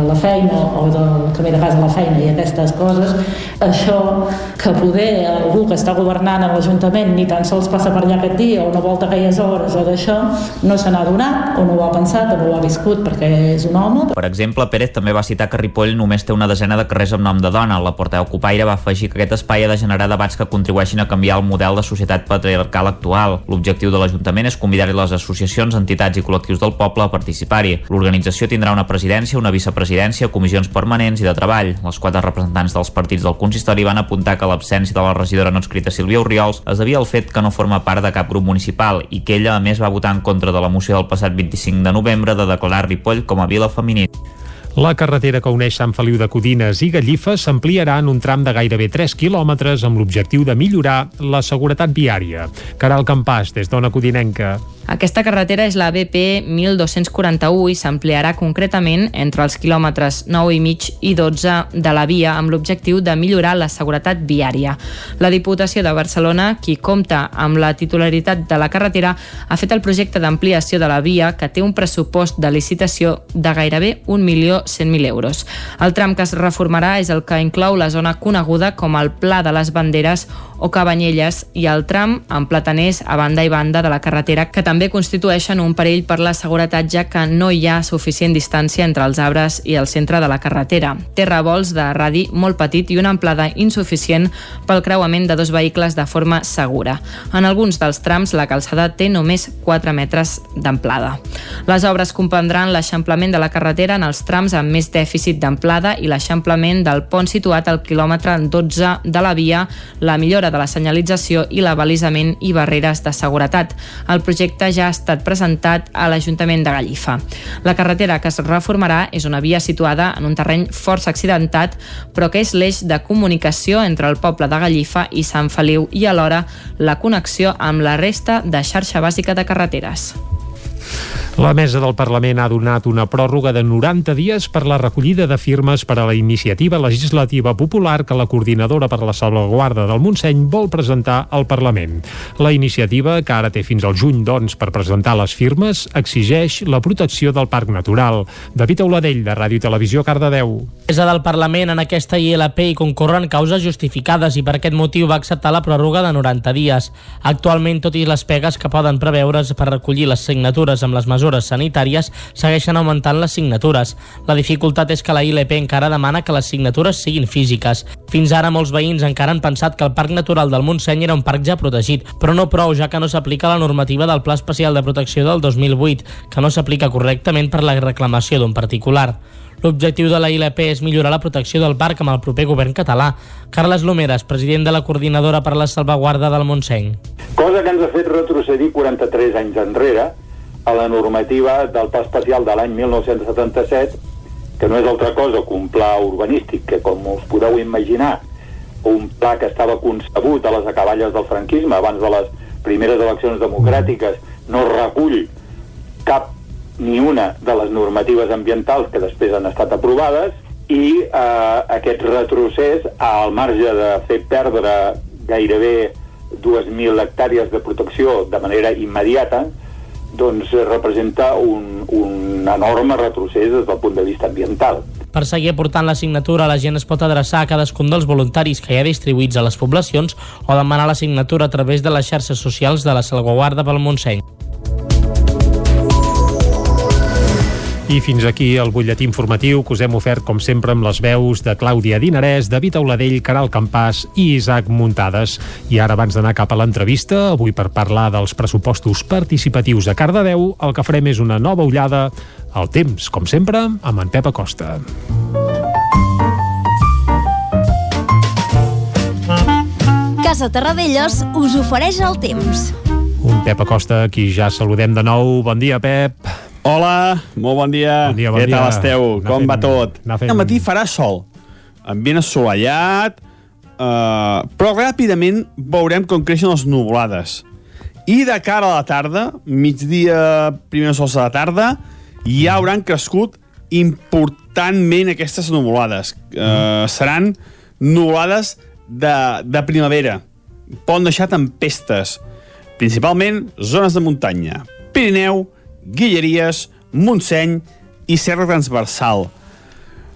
la feina o del camí de casa a la feina i aquestes coses. Això que poder algú que està governant a l'Ajuntament ni tan sols passa per allà aquest dia o no volta aquelles hores o d'això, no se n'ha donat o no ho ha pensat o no ho ha viscut perquè és un home. Per exemple, Pérez també va citar que Ripoll només té una desena de carrers amb nom de dona. La portaveu Copaire va afegir que aquest espai ha de generar debats que contribueixin a canviar el model de societat patriarcal actual. L'objectiu de l'Ajuntament és convidar-hi les associacions, entitats i col·lectius del poble a participar-hi. L'organització tindrà una presidència, una vicepresidència, comissions permanents i de treball. Les quatre representants dels partits del consistori van apuntar que l'absència de la regidora no escrita Sílvia Oriols es devia al fet que no forma part de cap grup municipal i que ella, a més, va votar en contra de la moció del passat 25 de novembre de declarar Ripoll com a vila feminista. La carretera que uneix Sant Feliu de Codines i Gallifa s'ampliarà en un tram de gairebé 3 quilòmetres amb l'objectiu de millorar la seguretat viària. Caral Campàs, des d'Ona Codinenca. Aquesta carretera és la BP 1241 i s'ampliarà concretament entre els quilòmetres 9 i mig i 12 de la via amb l'objectiu de millorar la seguretat viària. La Diputació de Barcelona, qui compta amb la titularitat de la carretera, ha fet el projecte d'ampliació de la via que té un pressupost de licitació de gairebé 1.100.000 euros. El tram que es reformarà és el que inclou la zona coneguda com el Pla de les Banderes o Cabanyelles i el tram amb plataners a banda i banda de la carretera que també constitueixen un perill per la seguretat ja que no hi ha suficient distància entre els arbres i el centre de la carretera. Té revolts de radi molt petit i una amplada insuficient pel creuament de dos vehicles de forma segura. En alguns dels trams la calçada té només 4 metres d'amplada. Les obres comprendran l'eixamplament de la carretera en els trams amb més dèficit d'amplada i l'eixamplament del pont situat al quilòmetre 12 de la via, la millora de la senyalització i l'abalisament i barreres de seguretat. El projecte ja ha estat presentat a l'Ajuntament de Gallifa. La carretera que es reformarà és una via situada en un terreny força accidentat, però que és l'eix de comunicació entre el poble de Gallifa i Sant Feliu i alhora la connexió amb la resta de xarxa bàsica de carreteres. La mesa del Parlament ha donat una pròrroga de 90 dies per la recollida de firmes per a la iniciativa legislativa popular que la coordinadora per la salvaguarda del Montseny vol presentar al Parlament. La iniciativa, que ara té fins al juny, doncs, per presentar les firmes, exigeix la protecció del Parc Natural. David Auladell, de Ràdio i Televisió, Cardedeu. Mesa del Parlament en aquesta ILP hi concorren causes justificades i per aquest motiu va acceptar la pròrroga de 90 dies. Actualment, tot i les pegues que poden preveure's per recollir les signatures amb les mesures sanitàries, segueixen augmentant les signatures. La dificultat és que la ILP encara demana que les signatures siguin físiques. Fins ara molts veïns encara han pensat que el Parc Natural del Montseny era un parc ja protegit, però no prou, ja que no s'aplica la normativa del Pla Especial de Protecció del 2008, que no s'aplica correctament per la reclamació d'un particular. L'objectiu de la ILP és millorar la protecció del parc amb el proper govern català. Carles Lomeres, president de la Coordinadora per la Salvaguarda del Montseny. Cosa que ens ha fet retrocedir 43 anys enrere a la normativa del Pla Especial de l'any 1977, que no és altra cosa que un pla urbanístic, que com us podeu imaginar, un pla que estava concebut a les acaballes del franquisme, abans de les primeres eleccions democràtiques, no recull cap ni una de les normatives ambientals que després han estat aprovades i eh, aquest retrocés al marge de fer perdre gairebé 2.000 hectàrees de protecció de manera immediata doncs representa un, un enorme retrocés des del punt de vista ambiental. Per seguir aportant la signatura, la gent es pot adreçar a cadascun dels voluntaris que hi ha distribuïts a les poblacions o demanar la signatura a través de les xarxes socials de la Salvaguarda pel Montseny. I fins aquí el butlletí informatiu que us hem ofert, com sempre, amb les veus de Clàudia Dinarès, David Auladell, Caral Campàs i Isaac Muntades. I ara, abans d'anar cap a l'entrevista, avui per parlar dels pressupostos participatius a Cardedeu, el que farem és una nova ullada al temps, com sempre, amb en Pep Acosta. Casa Terradellos us ofereix el temps. Un Pep Acosta, qui ja saludem de nou. Bon dia, Pep. Hola, molt bon dia. Bon dia, bon Què dia. tal esteu? Anar Com fent- va tot? fent- Al matí farà sol, ambient assolellat, eh, però ràpidament veurem com creixen les nuvolades. I de cara a la tarda, migdia, primers sols de la tarda, ja hauran crescut importantment aquestes nuvolades. Eh, seran nuvolades de, de primavera. Poden deixar tempestes, principalment zones de muntanya. Pirineu, Guilleries, Montseny i Serra Transversal.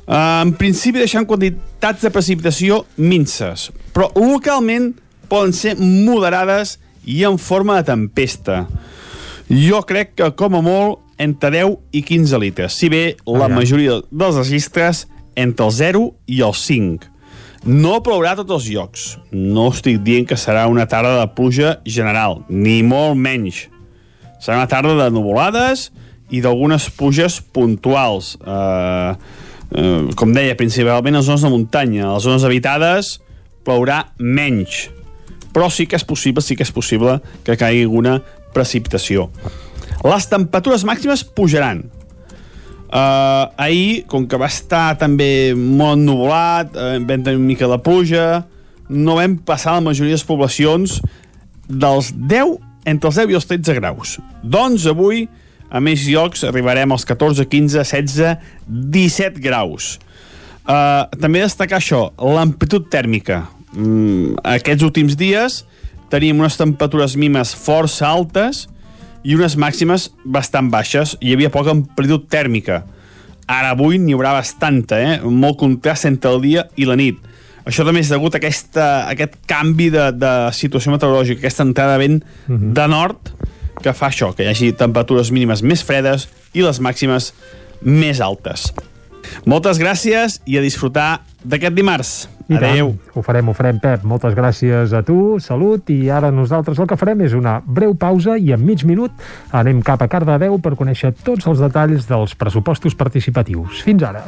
En principi deixant quantitats de precipitació minces, però localment poden ser moderades i en forma de tempesta. Jo crec que, com a molt, entre 10 i 15 litres, si bé la Aviam. majoria dels registres entre el 0 i el 5. No plourà a tots els llocs. No estic dient que serà una tarda de pluja general, ni molt menys. Serà una tarda de nuvolades i d'algunes pluges puntuals. Eh, eh, com deia, principalment a les zones de muntanya. A les zones habitades plourà menys. Però sí que és possible, sí que és possible que caigui alguna precipitació. Les temperatures màximes pujaran. Uh, ahir, com que va estar també molt ennuvolat, uh, vam tenir una mica de pluja, no vam passar la majoria de les poblacions dels 10, entre els 10 i els 13 graus. Doncs avui, a més llocs, arribarem als 14, 15, 16, 17 graus. Uh, també destacar això, l'amplitud tèrmica. Mm, aquests últims dies teníem unes temperatures mínimes força altes i unes màximes bastant baixes. Hi havia poca amplitud tèrmica. Ara avui n'hi haurà bastanta, eh? molt contrast entre el dia i la nit. Això també és degut a, aquesta, a aquest canvi de, de situació meteorològica, aquesta entrada de vent de nord, que fa això, que hi hagi temperatures mínimes més fredes i les màximes més altes. Moltes gràcies i a disfrutar d'aquest dimarts. I Adeu. tant, ho farem, ho farem, Pep. Moltes gràcies a tu, salut, i ara nosaltres el que farem és una breu pausa i en mig minut anem cap a Cardedeu per conèixer tots els detalls dels pressupostos participatius. Fins ara.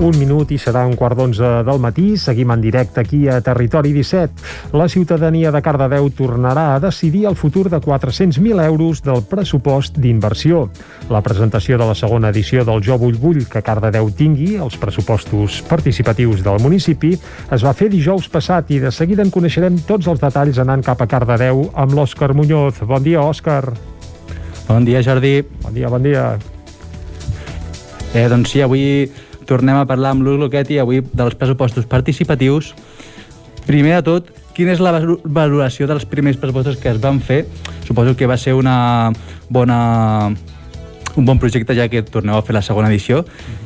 Un minut i serà un quart d'onze del matí. Seguim en directe aquí a Territori 17. La ciutadania de Cardedeu tornarà a decidir el futur de 400.000 euros del pressupost d'inversió. La presentació de la segona edició del Jo Vull Vull que Cardedeu tingui, els pressupostos participatius del municipi, es va fer dijous passat i de seguida en coneixerem tots els detalls anant cap a Cardedeu amb l'Òscar Muñoz. Bon dia, Òscar. Bon dia, Jordi. Bon dia, bon dia. Eh, doncs sí, avui tornem a parlar amb l'Us Loquetti, avui dels pressupostos participatius. Primer de tot, quina és la valoració dels primers pressupostos que es van fer? Suposo que va ser una bona, un bon projecte ja que torneu a fer la segona edició.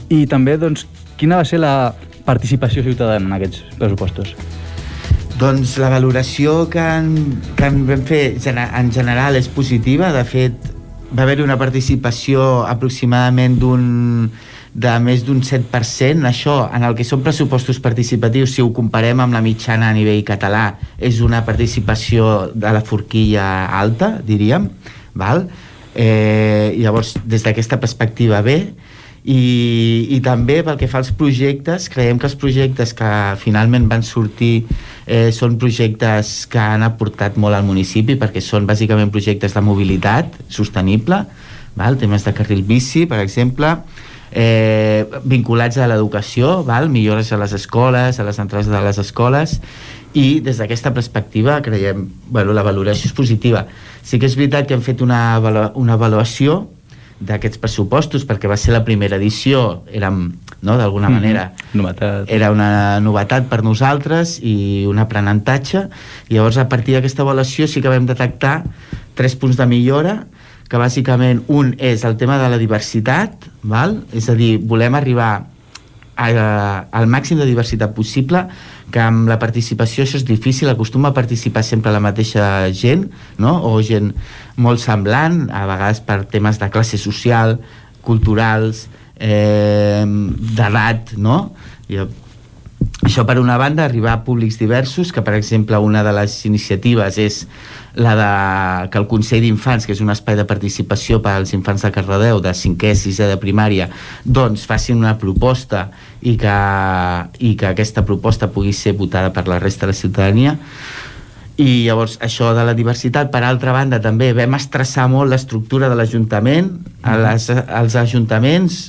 I també, doncs, quina va ser la participació ciutadana en aquests pressupostos? Doncs la valoració que en, que en vam fer en general és positiva. De fet, va haver-hi una participació aproximadament d'un de més d'un 7%. Això, en el que són pressupostos participatius, si ho comparem amb la mitjana a nivell català, és una participació de la forquilla alta, diríem. Val? Eh, llavors, des d'aquesta perspectiva bé, i, i també pel que fa als projectes creiem que els projectes que finalment van sortir eh, són projectes que han aportat molt al municipi perquè són bàsicament projectes de mobilitat sostenible val? temes de carril bici per exemple eh, vinculats a l'educació millores a les escoles, a les entrades de les escoles i des d'aquesta perspectiva creiem, bueno, la valoració és positiva sí que és veritat que hem fet una, una avaluació d'aquests pressupostos perquè va ser la primera edició érem, no, d'alguna Mhm. manera Novetat. era una novetat per nosaltres i un aprenentatge llavors a partir d'aquesta avaluació sí que vam detectar tres punts de millora que bàsicament un és el tema de la diversitat val? és a dir, volem arribar a, a, al màxim de diversitat possible que amb la participació això és difícil, acostuma a participar sempre la mateixa gent, no? o gent molt semblant, a vegades per temes de classe social, culturals, eh, d'edat, no? Això per una banda, arribar a públics diversos, que per exemple una de les iniciatives és la de que el Consell d'Infants, que és un espai de participació per als infants de Cardedeu, de 5è, 6è de primària, doncs facin una proposta i que, i que aquesta proposta pugui ser votada per la resta de la ciutadania. I llavors això de la diversitat. Per altra banda també vam estressar molt l'estructura de l'Ajuntament a les, els ajuntaments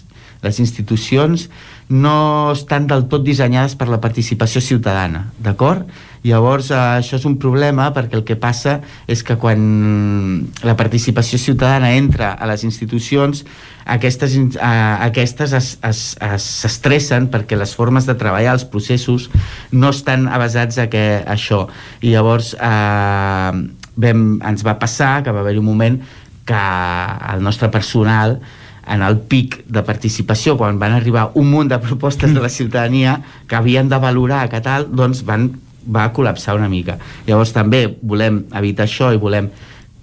les institucions no estan del tot dissenyades per la participació ciutadana, d'acord? Llavors, eh, això és un problema perquè el que passa és que quan la participació ciutadana entra a les institucions, aquestes, eh, aquestes es- es- es- s'estressen perquè les formes de treballar, els processos, no estan avasats a que això. I llavors eh, vam, ens va passar que va haver un moment que el nostre personal en el pic de participació, quan van arribar un munt de propostes de la ciutadania que havien de valorar que tal, doncs van, va col·lapsar una mica. Llavors també volem evitar això i volem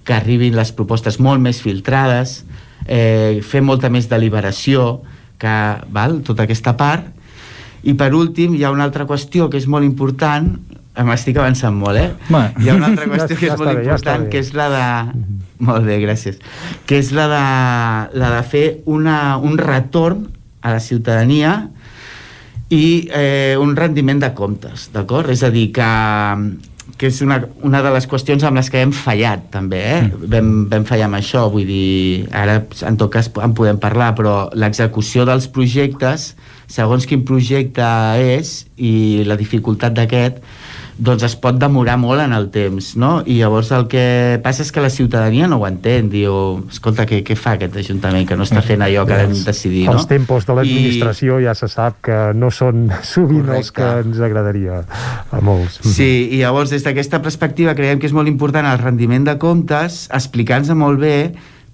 que arribin les propostes molt més filtrades, eh, fer molta més deliberació, que, val, tota aquesta part. I per últim, hi ha una altra qüestió que és molt important, m'estic avançant molt, eh? Bueno. Hi ha una altra qüestió Ja- que ja és molt està bé, ja important, bé. que és la de... Molt bé, gràcies. Que és la de, la de fer una, un retorn a la ciutadania i eh, un rendiment de comptes, d'acord? És a dir, que, que és una, una de les qüestions amb les que hem fallat, també, eh? Mm. Vam, vam fallar amb això, vull dir, ara en tot cas en podem parlar, però l'execució dels projectes, segons quin projecte és i la dificultat d'aquest, doncs es pot demorar molt en el temps, no? I llavors el que passa és que la ciutadania no ho entén, diu, escolta, què, què fa aquest Ajuntament que no està fent allò que vam decidir, no? Els tempos de l'administració ja se sap que no són [laughs] sovint els que ens agradaria a molts. Sí, i llavors des d'aquesta perspectiva creiem que és molt important el rendiment de comptes, explicar-nos molt bé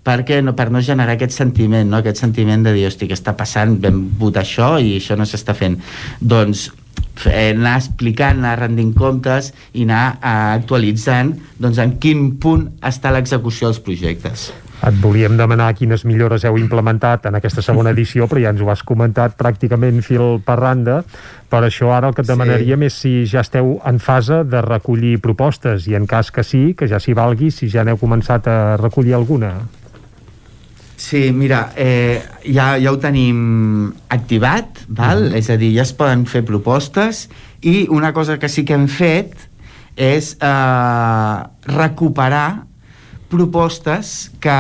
perquè no, per no generar aquest sentiment, no? aquest sentiment de dir, hosti, què està passant, vam votar això i això no s'està fent. Doncs fer, anar explicant, anar rendint comptes i anar eh, actualitzant doncs, en quin punt està l'execució dels projectes. Et volíem demanar quines millores heu implementat en aquesta segona edició, però ja ens ho has comentat pràcticament fil per randa. Per això ara el que et demanaríem és si ja esteu en fase de recollir propostes i en cas que sí, que ja s'hi valgui, si ja n'heu començat a recollir alguna. Sí, mira, eh, ja, ja ho tenim activat, val? és a dir, ja es poden fer propostes i una cosa que sí que hem fet és eh, recuperar propostes que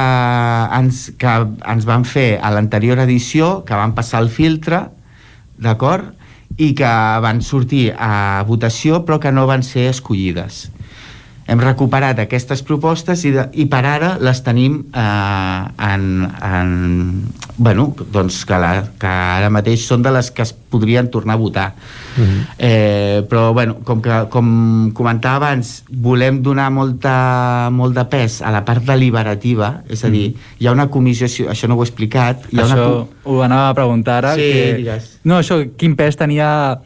ens, que ens van fer a l'anterior edició, que van passar el filtre, d'acord? I que van sortir a votació però que no van ser escollides hem recuperat aquestes propostes i, de, i per ara les tenim eh, en, en, bueno, doncs que, la, que ara mateix són de les que es podrien tornar a votar Mm -hmm. eh, però bueno, com, que, com comentava abans volem donar molta, molt de pes a la part deliberativa és a dir, hi ha una comissió això no ho he explicat hi ha Això una ho anava a preguntar ara. Sí, que... digues. No, això, quin pes tenia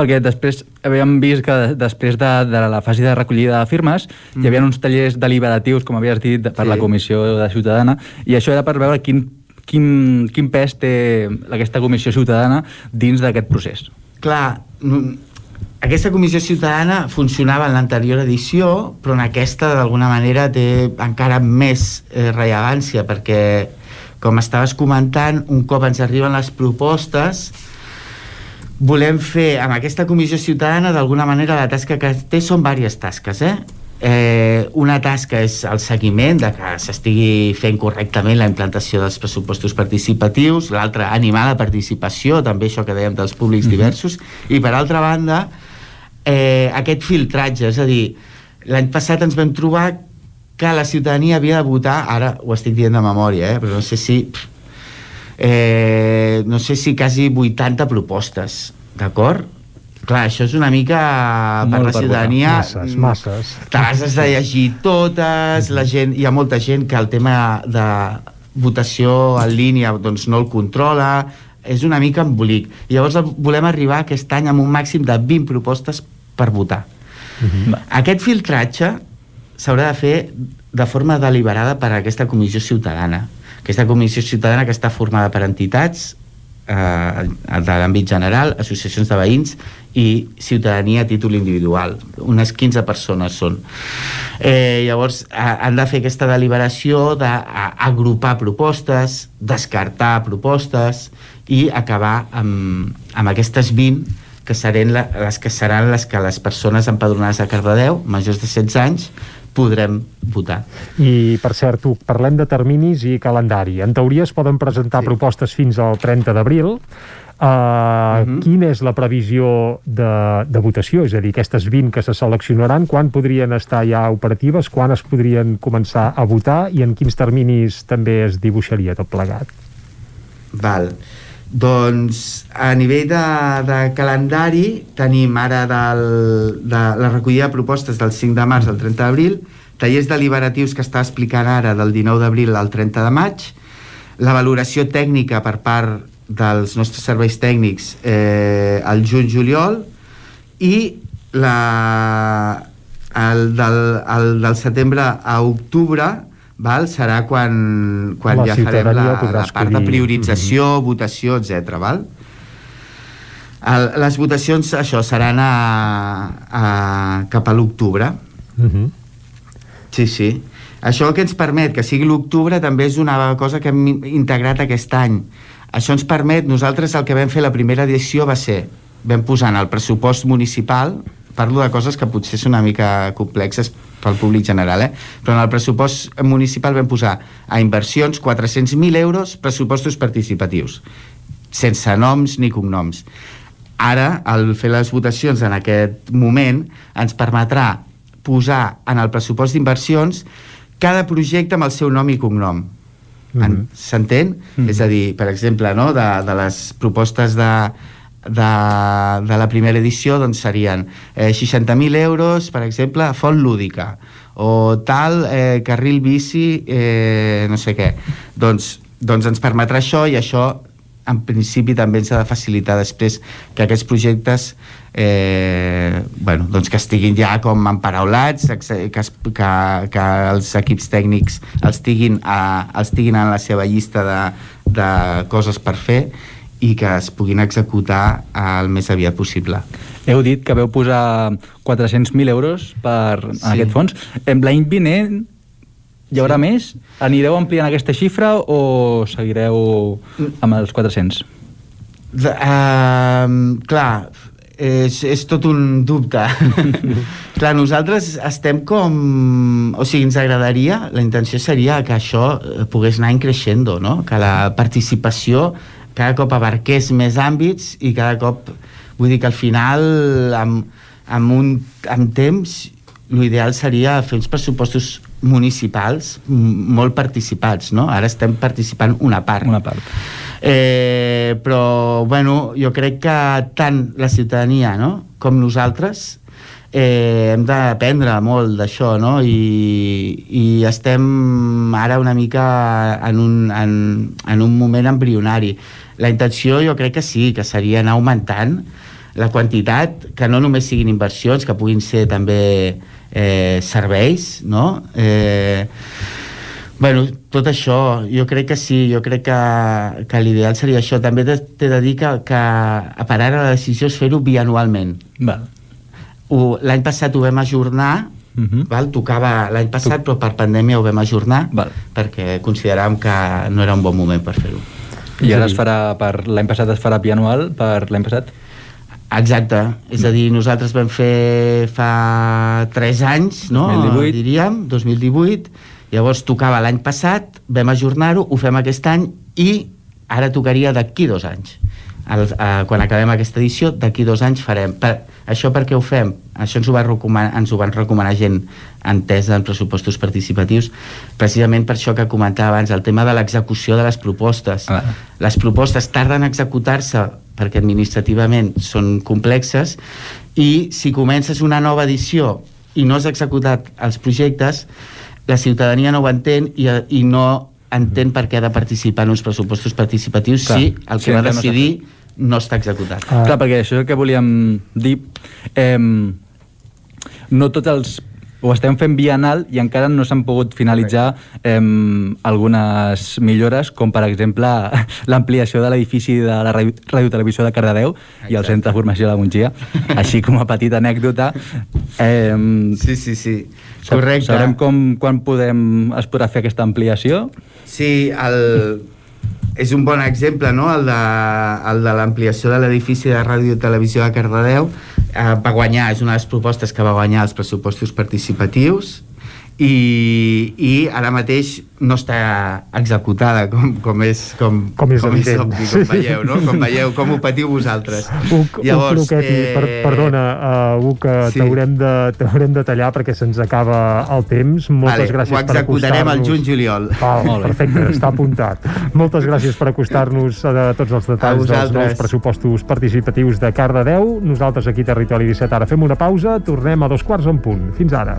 perquè després havíem vist que després de, de la fase de recollida de firmes mm. hi havia uns tallers deliberatius, com havies dit, per Sí. la Comissió de Ciutadana, i això era per veure quin, quin, quin pes té aquesta Comissió Ciutadana dins d'aquest procés. clar, aquesta comissió ciutadana funcionava en l'anterior edició, però en aquesta d'alguna manera té encara més eh, rellevància perquè com estaves comentant, un cop ens arriben les propostes, volem fer amb aquesta comissió ciutadana d'alguna manera la tasca que té són diverses tasques eh? Eh, una tasca és el seguiment de que s'estigui fent correctament la implantació dels pressupostos participatius l'altra animar la participació també això que dèiem dels públics mm -hmm. diversos i per altra banda eh, aquest filtratge és a dir, l'any passat ens vam trobar que la ciutadania havia de votar ara ho estic dient de memòria eh, però no sé si pff, eh, no sé si quasi 80 propostes, d'acord? Clar, això és una mica Molt per la ciutadania... Masses, masses. Te les has de llegir totes, la gent, hi ha molta gent que el tema de votació en línia doncs no el controla, és una mica embolic. Llavors volem arribar aquest any amb un màxim de 20 propostes per votar. Mhm. Aquest filtratge s'haurà de fer de forma deliberada per a aquesta comissió ciutadana. Aquesta comissió ciutadana que està formada per entitats eh, de l'àmbit general, associacions de veïns i ciutadania a títol individual. Unes 15 persones són. Eh, llavors, ha, han de fer aquesta deliberació d'agrupar propostes, descartar propostes i acabar amb, amb aquestes 20 que seran la, les que seran les que les persones empadronades a Cardedeu, majors de 16 anys, podrem votar. I, per cert, tu, parlem de terminis i calendari. En teoria es poden presentar sí. propostes fins al 30 d'abril. Uh, uh -huh. Quina és la previsió de, de votació? És a dir, aquestes 20 que se seleccionaran, quan podrien estar ja operatives, quan es podrien començar a votar i en quins terminis també es dibuixaria tot plegat? Val. Doncs a nivell de, de calendari tenim ara del, de la recollida de propostes del 5 de març al 30 d'abril, tallers deliberatius que està explicant ara del 19 d'abril al 30 de maig, la valoració tècnica per part dels nostres serveis tècnics eh, al juny-juliol i la, el del, el del setembre a octubre val? serà quan, quan ja farem la, la part de priorització, mm -hmm. votació, etc. val? El, les votacions, això, seran a, a, cap a l'octubre. Mm -hmm. Sí, sí. Això que ens permet que sigui l'octubre també és una cosa que hem integrat aquest any. Això ens permet, nosaltres el que vam fer la primera edició va ser, vam posar en el pressupost municipal, parlo de coses que potser són una mica complexes pel públic general, eh? però en el pressupost municipal vam posar a inversions 400.000 euros pressupostos participatius, sense noms ni cognoms. Ara, al fer les votacions en aquest moment, ens permetrà posar en el pressupost d'inversions cada projecte amb el seu nom i cognom. Mm -hmm. S'entén? Mm -hmm. És a dir, per exemple, no, de, de les propostes de, de, de la primera edició doncs serien eh, 60.000 euros, per exemple, a font lúdica, o tal eh, carril bici, eh, no sé què. Doncs, doncs ens permetrà això i això en principi també ens ha de facilitar després que aquests projectes eh, bueno, doncs que estiguin ja com emparaulats que, que, que els equips tècnics els tinguin, a, els tinguin en la seva llista de, de coses per fer i que es puguin executar el més aviat possible. Heu dit que veu posar 400.000 euros per sí. aquest fons. L'any vinent hi haurà sí. més? Anireu ampliant aquesta xifra o seguireu amb els 400? De, uh, clar, és, és tot un dubte. [laughs] clar, nosaltres estem com... O sigui, ens agradaria, la intenció seria que això pogués anar creixent, no? Que la participació cada cop abarqués més àmbits i cada cop vull dir que al final amb, amb, un, amb temps l'ideal seria fer uns pressupostos municipals molt participats, no? Ara estem participant una part. Una part. Eh, però, bueno, jo crec que tant la ciutadania no? com nosaltres eh, hem d'aprendre molt d'això, no? I, I estem ara una mica en un, en, en un moment embrionari. La intenció jo crec que sí, que seria anar augmentant la quantitat, que no només siguin inversions, que puguin ser també eh, serveis, no? Eh, Bueno, tot això, jo crec que sí, jo crec que, que l'ideal seria això. També t'he de dir que, que a per ara la decisió és fer-ho bianualment. Val. L'any passat ho vam ajornar, uh -huh. val? tocava l'any passat, però per pandèmia ho vam ajornar, val. perquè consideràvem que no era un bon moment per fer-ho. I ara es farà per... L'any passat es farà bianual per l'any passat? Exacte, és a dir, nosaltres vam fer fa 3 anys, no? 2018. diríem, 2018, llavors tocava l'any passat, vam ajornar-ho, ho fem aquest any i ara tocaria d'aquí dos anys. El, eh, quan acabem aquesta edició, d'aquí dos anys farem. Per, això per què ho fem? Això ens ho, va recomanar, ens ho van recomanar gent entesa en pressupostos participatius, precisament per això que comentava abans, el tema de l'execució de les propostes. Ah. Les propostes tarden a executar-se perquè administrativament són complexes i si comences una nova edició i no has executat els projectes, la ciutadania no ho entén i, i no entén per què ha de participar en uns pressupostos participatius Clar, si el que sí, va no decidir no està executat. Ah. Clar, perquè això és el que volíem dir. Eh, no tots els ho estem fent bienal i encara no s'han pogut finalitzar eh, algunes millores, com per exemple [laughs] l'ampliació de l'edifici de la Radiotelevisió de Cardedeu i el Centre de Formació de la Mongia. Així com a petita anècdota. Eh, sí, sí, sí. Correcte. Sabrem com, quan podem, es podrà fer aquesta ampliació? Sí, el, és un bon exemple, no?, el de, el de l'ampliació de l'edifici de ràdio i televisió de Cardedeu. Eh, va guanyar, és una de les propostes que va guanyar els pressupostos participatius i, i ara mateix no està executada com, com és com, Com és com és obvi, com veieu, no? Com veieu, com ho patiu vosaltres. [laughs] Uc, Llavors, Uc Croqueti, eh... per, perdona, uh, Uc, que Sí. t'haurem de, t'haurem de tallar perquè se'ns acaba el temps. Moltes Vale, gràcies ho per executarem al acostar-nos. juny-juliol. Val, Molt bé. perfecte, està apuntat. Moltes gràcies per acostar-nos a de tots els detalls dels nous pressupostos participatius de Cardedeu. Nosaltres aquí Territori 17 ara fem una pausa, tornem a dos quarts en punt. Fins ara.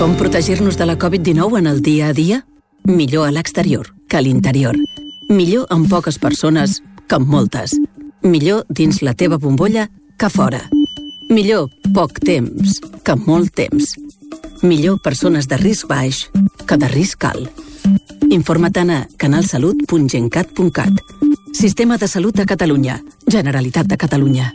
Com protegir-nos de la Covid-19 en el dia a dia? Millor a l'exterior que a l'interior. Millor amb poques persones que amb moltes. Millor dins la teva bombolla que fora. Millor poc temps que molt temps. Millor persones de risc baix que de risc alt. Informa't a canalsalut.gencat.cat. Sistema de Salut de Catalunya. Generalitat de Catalunya.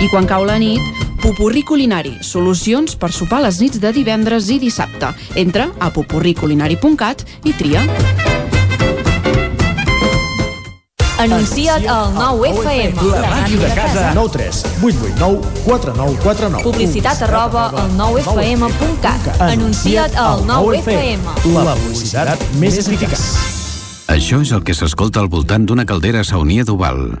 I quan cau la nit, Pupurri Culinari, solucions per sopar les nits de divendres i dissabte. Entra a pupurriculinari.cat i tria. Anuncia't al 9FM. La màquina de casa. 9 3 8 8 9 4 9 4 9. Publicitat arroba al 9FM.cat. Anuncia't al 9FM. La publicitat més eficaç. Això és el que s'escolta al voltant d'una caldera saunia d'Oval.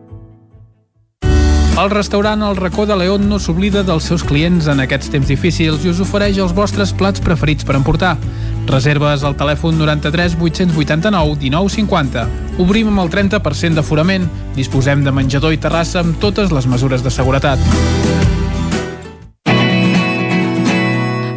El restaurant El Racó de León no s'oblida dels seus clients en aquests temps difícils i us ofereix els vostres plats preferits per emportar. Reserves al telèfon 93 889 1950. Obrim amb el 30% d'aforament. Disposem de menjador i terrassa amb totes les mesures de seguretat.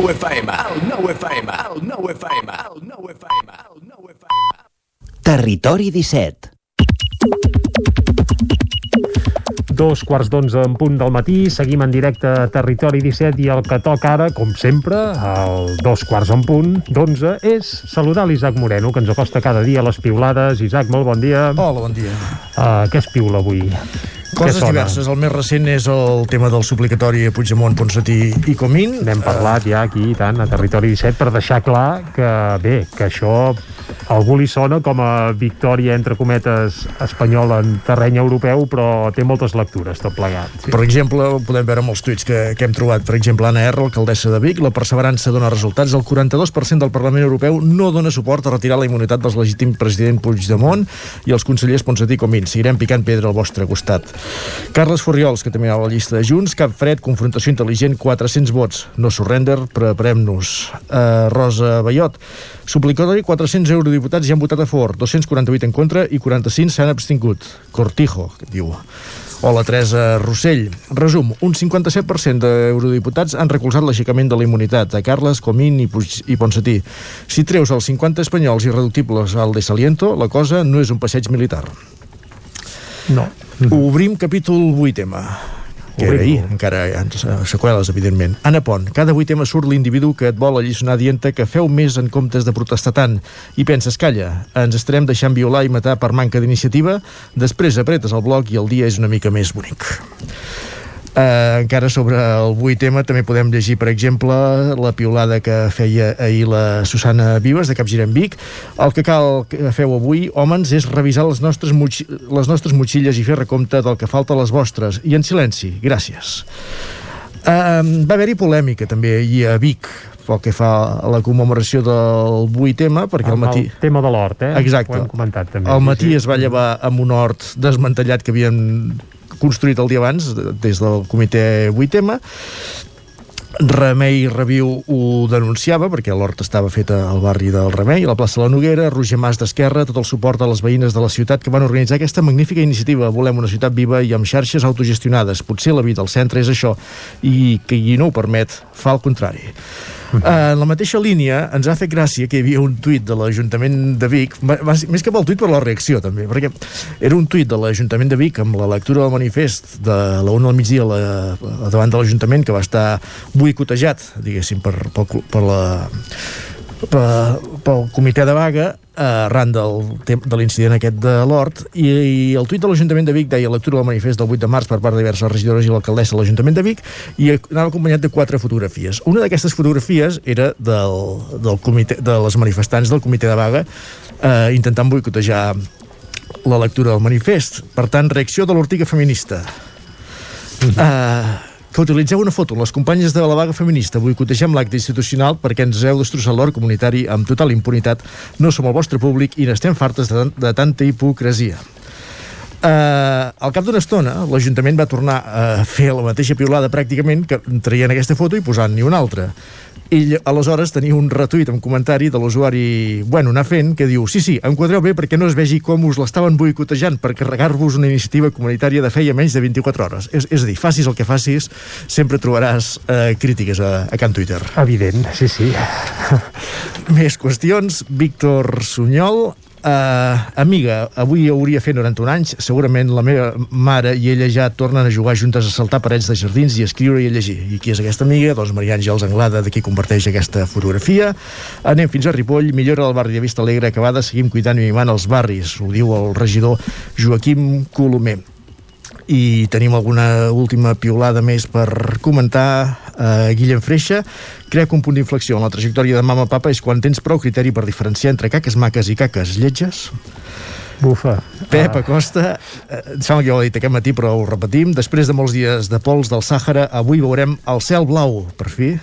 El nou FM, el nou FM, el nou FM, el nou FM, el nou FM. Territori 17. Dos quarts d'onze en punt del matí, seguim en directe a Territori 17 i el que toca ara, com sempre, al dos quarts en punt d'onze, és saludar l'Isaac Moreno, que ens acosta cada dia a les piulades. Isaac, molt bon dia. Hola, bon dia. Uh, què es piula avui? Coses diverses. El més recent és el tema del suplicatori a Puigdemont, Ponsatí i Comín. N'hem parlat ja aquí, i tant, a Territori 17, per deixar clar que, bé, que això algú li sona com a victòria, entre cometes, espanyola en terreny europeu, però té moltes lectures, tot plegat. Sí. Per exemple, ho podem veure els tuits que, que hem trobat. Per exemple, Anna R, alcaldessa de Vic, la perseverança dona resultats. El 42% del Parlament Europeu no dona suport a retirar la immunitat dels legítims president Puigdemont i els consellers Ponsatí i Comín. Seguirem picant pedra al vostre costat. Carles Furriols, que també a la llista de Junts, Cap Fred, Confrontació Intel·ligent, 400 vots. No surrender, preparem-nos. Uh, Rosa Bayot, suplicatori, 400 eurodiputats ja han votat a favor, 248 en contra i 45 s'han abstingut. Cortijo, que diu. Hola, Teresa Rossell. Resum, un 57% d'eurodiputats han recolzat l'aixecament de la immunitat a Carles, Comín i, Puig, i Ponsatí. Si treus els 50 espanyols irreductibles al desaliento, la cosa no és un passeig militar. No. Obrim capítol 8 m que era ahir, encara hi ha seqüeles, evidentment. Anna Pont, cada 8 m surt l'individu que et vol alliçonar dient que feu més en comptes de protestar tant i penses, calla, ens estarem deixant violar i matar per manca d'iniciativa, després apretes el bloc i el dia és una mica més bonic. Uh, encara sobre el 8M també podem llegir, per exemple, la piulada que feia ahir la Susana Vives de Capgirem Vic. El que cal que feu avui, homes, és revisar les nostres, les nostres motxilles i fer recompte del que falta a les vostres. I en silenci. Gràcies. Uh, va haver-hi polèmica també ahir a Vic pel que fa a la commemoració del 8M, perquè al matí... El tema de l'hort, eh? Exacte. Ho hem comentat també. Al matí sí, sí. es va llevar amb un hort desmantellat que havien construït el dia abans des del comitè 8M Remei Reviu ho denunciava perquè l'hort estava feta al barri del Remei, a la plaça de la Noguera, Roger Mas d'Esquerra, tot el suport a les veïnes de la ciutat que van organitzar aquesta magnífica iniciativa. Volem una ciutat viva i amb xarxes autogestionades. Potser la vida al centre és això i que qui no ho permet fa el contrari. Uh, en la mateixa línia ens ha fet gràcia que hi havia un tuit de l'Ajuntament de Vic, més que pel tuit per la reacció també, perquè era un tuit de l'Ajuntament de Vic amb la lectura del manifest de la 1 al migdia la, davant de l'Ajuntament que va estar boicotejat, diguéssim, per, per, per la pel, comitè de vaga arran del, de l'incident aquest de l'Hort i, i el tuit de l'Ajuntament de Vic deia lectura del manifest del 8 de març per part de diverses regidores i l'alcaldessa de l'Ajuntament de Vic i anava acompanyat de quatre fotografies. Una d'aquestes fotografies era del, del comitè, de les manifestants del comitè de vaga eh, intentant boicotejar la lectura del manifest. Per tant, reacció de l'ortiga feminista. [laughs] Eh, que utilitzeu una foto amb les companyes de la vaga feminista. Boicotegem l'acte institucional perquè ens heu destrossat l'or comunitari amb total impunitat. No som el vostre públic i n'estem fartes de, de tanta hipocresia Uh, al cap d'una estona, l'Ajuntament va tornar a fer la mateixa piulada pràcticament que traient aquesta foto i posant-n'hi una altra. I aleshores tenia un retuit amb comentari de l'usuari, bueno, anar fent, que diu sí, sí, enquadreu bé perquè no es vegi com us l'estaven boicotejant per carregar-vos una iniciativa comunitària de feia menys de 24 hores. És, és a dir, facis el que facis, sempre trobaràs eh, crítiques a, a Can Twitter. Evident, sí, sí. Més qüestions. Víctor Sunyol, Uh, amiga, avui hauria fet 91 anys, segurament la meva mare i ella ja tornen a jugar juntes a saltar parets de jardins i a escriure i a llegir. I qui és aquesta amiga? Doncs Maria Àngels Anglada, de qui comparteix aquesta fotografia. Anem fins a Ripoll, millora del barri de Vista Alegre acabada, seguim cuidant i mimant els barris, ho diu el regidor Joaquim Colomer i tenim alguna última piolada més per comentar eh, Guillem Freixa crec que un punt d'inflexió en la trajectòria de mama papa és quan tens prou criteri per diferenciar entre caques maques i caques lletges Bufa. Pep Acosta, eh, em sembla que ja ho he dit aquest matí, però ho repetim. Després de molts dies de pols del Sàhara, avui veurem el cel blau, per fi.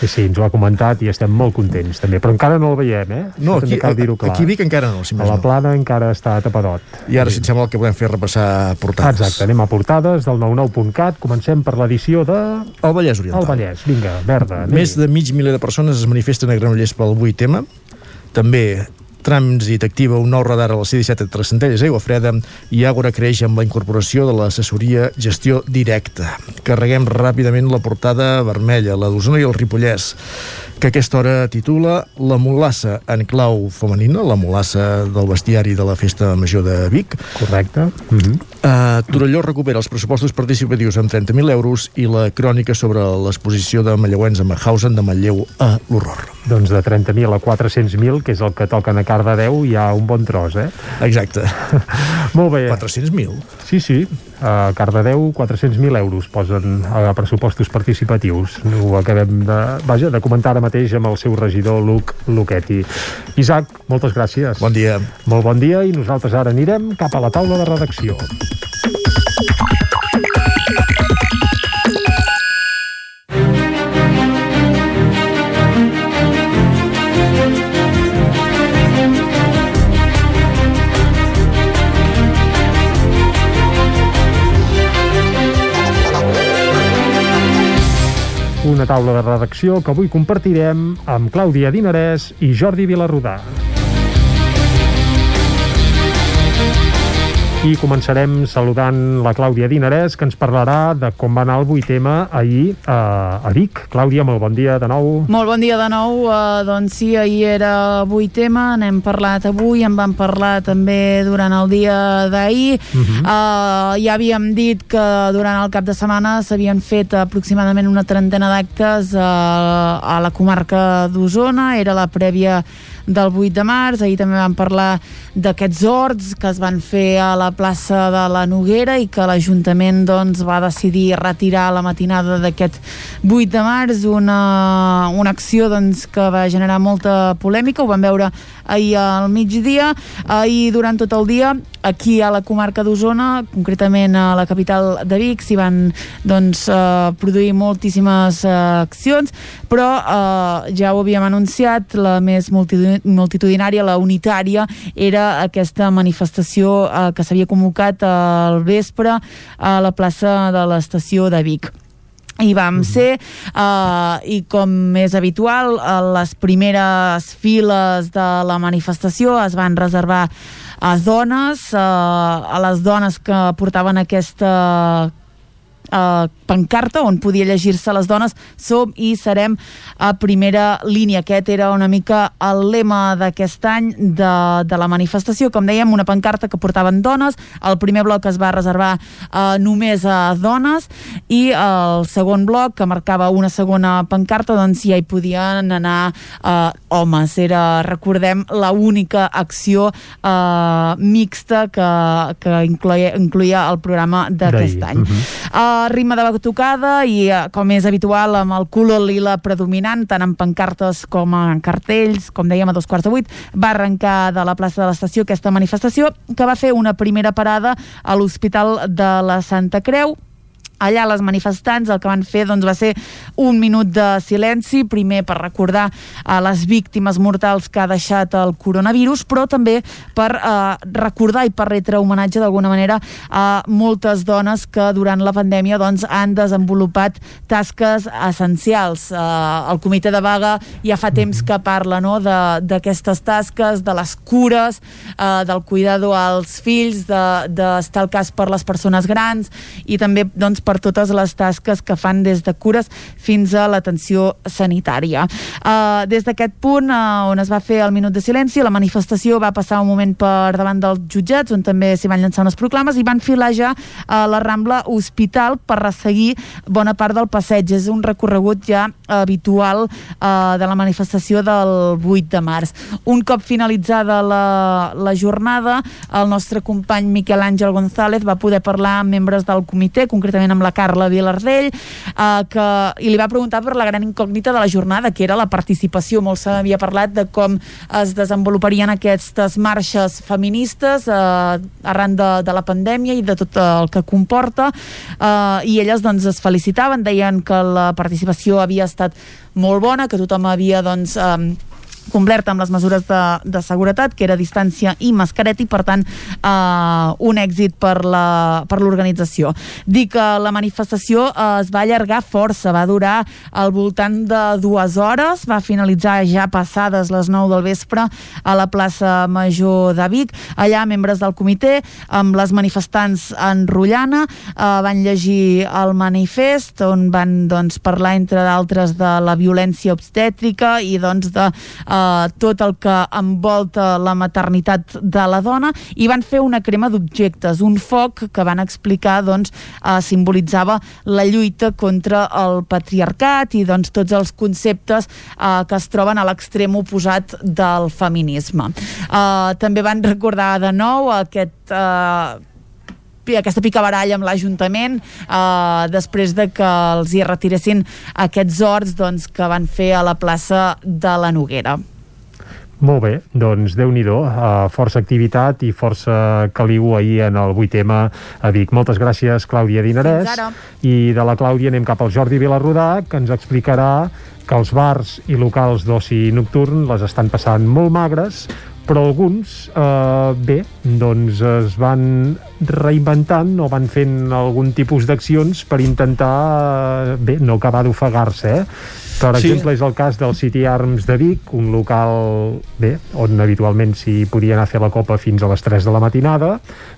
Sí, sí, ens ho ha comentat i estem molt contents també, però encara no el veiem, eh? No, Això aquí- cal dir-ho clar. aquí Vic encara no, si més A la no. plana encara està tapadot. I ara, si em sembla, el que podem fer repassar portades. Exacte, anem a portades del 99.cat. Comencem per l'edició de... El Vallès Oriental. El Vallès, vinga, verda. anem. Més de mig miler de persones es manifesten a Granollers pel 8 tema. També Trànsit activa un nou radar a la C-17 entre Centelles i Aigua Freda i Àgora creix amb la incorporació de l'assessoria gestió directa. Carreguem ràpidament la portada vermella, la d'Osona i el Ripollès, que aquesta hora titula La mulassa en clau femenina, la mulassa del bestiari de la Festa Major de Vic. Correcte. Mm -hmm. Uh, Torelló recupera els pressupostos participatius amb 30.000 euros i la crònica sobre l'exposició de Manlleuens a Mahausen de Manlleu a l'horror. Doncs de 30.000 a 400.000, que és el que toquen a Cardedeu, hi ha un bon tros, eh? Exacte. [laughs] Molt bé. 400.000? Sí, sí. A Cardedeu, 400.000 euros posen a pressupostos participatius. Ho acabem de, vaja, de comentar ara mateix amb el seu regidor, Luc Luquetti. Isaac, moltes gràcies. Bon dia. Molt bon dia i nosaltres ara anirem cap a la taula de redacció. Taula de redacció que avui compartirem amb Clàudia Dinarès i Jordi Vilarrudà. I començarem saludant la Clàudia Dinarès, que ens parlarà de com va anar el vuitema ahir a, a Vic. Clàudia, molt bon dia de nou. Molt bon dia de nou. Uh, doncs sí, ahir era vuitema, n'hem parlat avui, en vam parlar també durant el dia d'ahir. Uh -huh. uh, ja havíem dit que durant el cap de setmana s'havien fet aproximadament una trentena d'actes uh, a la comarca d'Osona, era la prèvia del 8 de març, ahir també vam parlar d'aquests horts que es van fer a la plaça de la Noguera i que l'Ajuntament doncs, va decidir retirar la matinada d'aquest 8 de març, una, una acció doncs, que va generar molta polèmica, ho vam veure ahir al migdia, ahir durant tot el dia aquí a la comarca d'Osona, concretament a la capital de Vic, s'hi van doncs, eh, produir moltíssimes eh, accions, però eh, ja ho havíem anunciat, la més multitu- multitudinària, la unitària, era aquesta manifestació eh, que s'havia convocat al vespre a la plaça de l'estació de Vic. Hi vam ser uh, i com és habitual a les primeres files de la manifestació es van reservar a dones uh, a les dones que portaven aquesta uh, pancarta on podia llegir-se les dones som i serem a primera línia. Aquest era una mica el lema d'aquest any de, de la manifestació. Com dèiem, una pancarta que portaven dones. El primer bloc es va reservar uh, només a dones i el segon bloc, que marcava una segona pancarta, doncs ja hi podien anar uh, homes. Era, recordem, la única acció uh, mixta que, que incloia, incloïa el programa d'aquest any. Mhm. Uh, ritme de tocada i, eh, com és habitual, amb el color lila predominant, tant en pancartes com en cartells, com dèiem a dos quarts de vuit, va arrencar de la plaça de l'estació aquesta manifestació, que va fer una primera parada a l'Hospital de la Santa Creu, allà les manifestants el que van fer doncs, va ser un minut de silenci, primer per recordar a les víctimes mortals que ha deixat el coronavirus, però també per eh, recordar i per retre homenatge d'alguna manera a moltes dones que durant la pandèmia doncs, han desenvolupat tasques essencials. Eh, el comitè de vaga ja fa temps que parla no, de- d'aquestes tasques, de les cures, eh, del cuidado als fills, de- d'estar de, al cas per les persones grans i també doncs, per totes les tasques que fan des de cures fins a l'atenció sanitària. Uh, des d'aquest punt, uh, on es va fer el minut de silenci, la manifestació va passar un moment per davant dels jutjats, on també s'hi van llançar unes proclames, i van filar ja a la Rambla Hospital per resseguir bona part del passeig. És un recorregut ja habitual uh, de la manifestació del 8 de març. Un cop finalitzada la, la jornada, el nostre company Miquel Àngel González va poder parlar amb membres del comitè, concretament amb amb la Carla Vilardell, eh, que, i li va preguntar per la gran incògnita de la jornada, que era la participació. Molt s'havia parlat de com es desenvoluparien aquestes marxes feministes eh, arran de, de la pandèmia i de tot el que comporta, eh, i elles doncs es felicitaven, deien que la participació havia estat molt bona, que tothom havia doncs, eh, complert amb les mesures de, de seguretat, que era distància i mascareta, i per tant eh, un èxit per l'organització. Dir que la manifestació eh, es va allargar força, va durar al voltant de dues hores, va finalitzar ja passades les 9 del vespre a la plaça Major de Vic. Allà membres del comitè amb les manifestants en Rotllana eh, van llegir el manifest on van doncs, parlar entre d'altres de la violència obstètrica i doncs de eh, eh, tot el que envolta la maternitat de la dona i van fer una crema d'objectes, un foc que van explicar doncs, eh, simbolitzava la lluita contra el patriarcat i doncs, tots els conceptes eh, que es troben a l'extrem oposat del feminisme. Eh, també van recordar de nou aquest eh, aquesta picabaralla amb l'Ajuntament eh, després de que els hi retiressin aquests horts doncs, que van fer a la plaça de la Noguera. Molt bé, doncs déu nhi uh, força activitat i força caliu ahir en el 8M a Vic. Moltes gràcies, Clàudia Dinarès. I de la Clàudia anem cap al Jordi Vilarrodà, que ens explicarà que els bars i locals d'oci nocturn les estan passant molt magres, però alguns, eh, bé, doncs es van reinventant o van fent algun tipus d'accions per intentar, eh, bé, no acabar d'ofegar-se, eh? Per exemple, sí. és el cas del City Arms de Vic, un local, bé, on habitualment s'hi podia anar a fer la copa fins a les 3 de la matinada,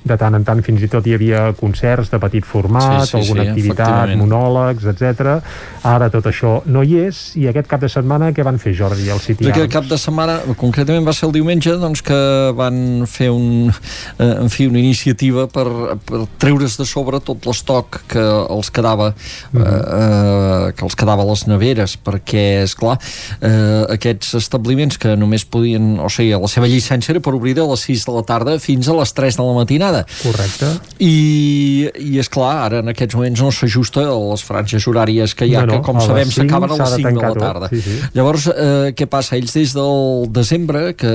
de tant en tant fins i tot hi havia concerts de petit format, sí, sí, alguna sí, activitat, monòlegs, etc. Ara tot això no hi és, i aquest cap de setmana què van fer, Jordi, al City Arms? Aquest cap de setmana, concretament va ser el diumenge, doncs que van fer un, eh, en fi, una iniciativa per, per treure's de sobre tot l'estoc que els quedava mm -hmm. eh, que els quedava a les neveres perquè, és clar eh, aquests establiments que només podien, o sigui, la seva llicència era per obrir de les 6 de la tarda fins a les 3 de la matinada. Correcte. I, i és clar, ara en aquests moments no s'ajusta a les franges horàries que hi ha, no, no, que com sabem s'acaben a les 5 de la tarda. Sí, sí. Llavors, eh, què passa? Ells des del desembre, que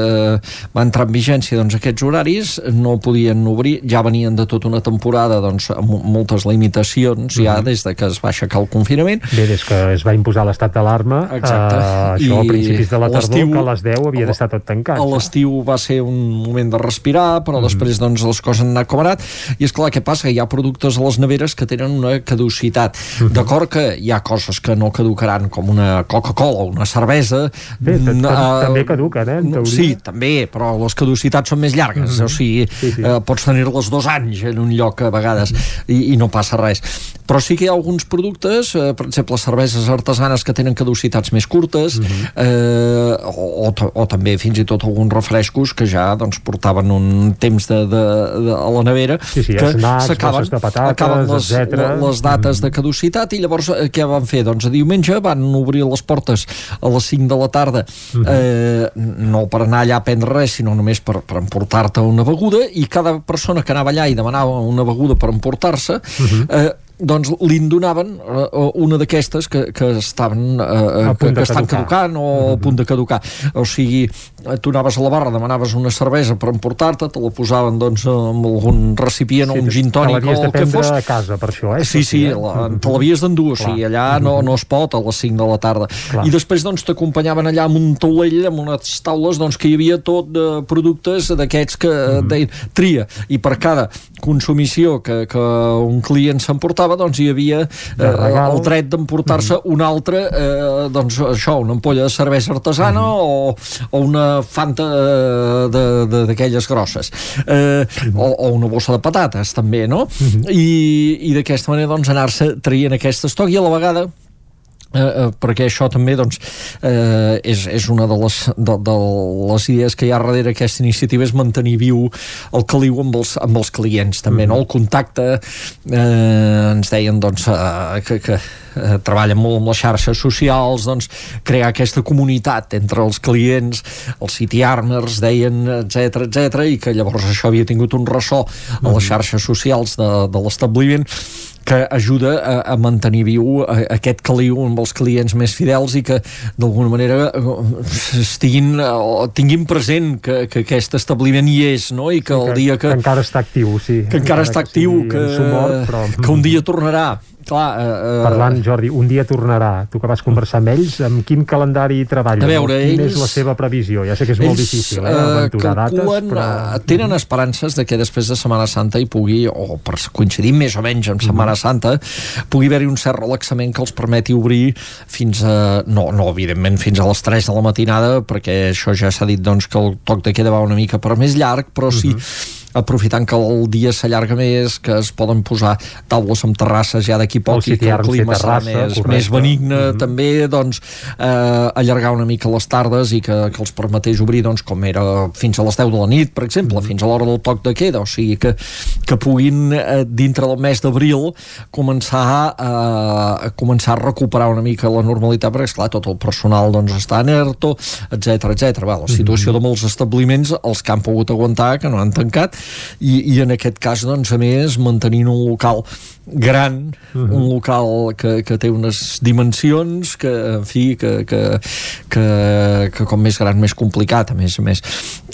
va entrar en vigència doncs, aquests horaris, no podien obrir, ja venien de tota una temporada doncs, amb moltes limitacions mm -hmm. ja mhm. des de que es va aixecar el confinament. Bé, des que es va imposar l'estat de d'alarma uh, això I a principis de la tardor que a les 10 havia d'estar tot tancat a l'estiu va ser un moment de respirar però mm. després doncs les coses han anat com anat i és clar què passa? Hi ha productes a les neveres que tenen una caducitat mm -hmm. d'acord que hi ha coses que no caducaran com una Coca-Cola o una cervesa Bé, uh, també caduquen eh, no, sí, també, però les caducitats són més llargues mm -hmm. o sigui, sí, sí. Uh, pots tenir-les dos anys en un lloc a vegades mm -hmm. i, i no passa res però sí que hi ha alguns productes, uh, per exemple cerveses artesanes que tenen tenen caducitats més curtes uh -huh. eh, o, o, o també fins i tot alguns refrescos que ja doncs, portaven un temps de, de, de, a la nevera sí, sí, que s'acaben acaben les, les dates de caducitat i llavors eh, què van fer? Doncs a diumenge van obrir les portes a les 5 de la tarda uh -huh. eh, no per anar allà a prendre res sinó només per, per emportar-te una beguda i cada persona que anava allà i demanava una beguda per emportar-se uh -huh. eh, doncs li donaven uh, una d'aquestes que, que estaven uh, que, que estan caducant o a punt de caducar. O sigui, tu anaves a la barra demanaves una cervesa per emportar-te te la posaven doncs amb algun recipient sí, o un gin tònic o el que fos. a casa per això, eh? sí, sí, la, te l'havies d'endur o sigui, allà no, no es pot a les 5 de la tarda. Clar. i després doncs t'acompanyaven allà amb un taulell amb unes taules doncs que hi havia tot de productes d'aquests que mm deien tria. I per cada consumició que, que un client s'emportava estava, doncs hi havia eh, el dret d'emportar-se mm. un altre, eh, doncs això, una ampolla de cervesa artesana mm. o, o una fanta eh, d'aquelles grosses. Eh, o, o una bossa de patates, també, no? Mm. I, i d'aquesta manera, doncs, anar-se traient aquest estoc i a la vegada Eh, eh, perquè això també doncs, eh, és, és una de les, de, de les idees que hi ha darrere aquesta iniciativa és mantenir viu el caliu amb els, amb els clients també, mm -hmm. no? el contacte eh, ens deien doncs, eh, que, que eh, treballen molt amb les xarxes socials doncs, crear aquesta comunitat entre els clients els city armers deien, etc etc i que llavors això havia tingut un ressò a les mhm. xarxes socials de, de l'establiment que ajuda a, a mantenir viu aquest caliu amb els clients més fidels i que d'alguna manera estiguin o tinguin present que, que aquest establiment hi és no? i que, sí, que el dia que, que encara està actiu sí. que encara, encara està actiu que, sumor, però... que un dia tornarà Clar, uh, Parlant, Jordi, un dia tornarà. Tu que vas conversar amb ells, amb quin calendari treballa? A veure, Quina ells... és la seva previsió? Ja sé que és molt difícil, eh, aventurar uh, dates, però... Tenen esperances de que després de Setmana Santa hi pugui, o per coincidir més o menys amb Setmana mm. Santa, pugui haver-hi un cert relaxament que els permeti obrir fins a... No, no, evidentment, fins a les 3 de la matinada, perquè això ja s'ha dit doncs, que el toc de queda va una mica per més llarg, però sí mm -hmm aprofitant que el dia s'allarga més, que es poden posar taules amb terrasses ja d'aquí poc i que el clima serà més, més benigne mm -hmm. també, doncs eh, allargar una mica les tardes i que, que els permetés obrir doncs, com era fins a les 10 de la nit, per exemple, mm -hmm. fins a l'hora del toc de queda, o sigui que, que puguin eh, dintre del mes d'abril començar a, a començar a recuperar una mica la normalitat, perquè esclar, tot el personal doncs, està en ERTO, etc etc. La situació mm -hmm. de molts establiments, els que han pogut aguantar, que no han tancat, i, i en aquest cas, doncs, a més, mantenint un local gran, uh mhm. -huh. un local que, que té unes dimensions que, en fi, que, que, que, que com més gran, més complicat, a més a més.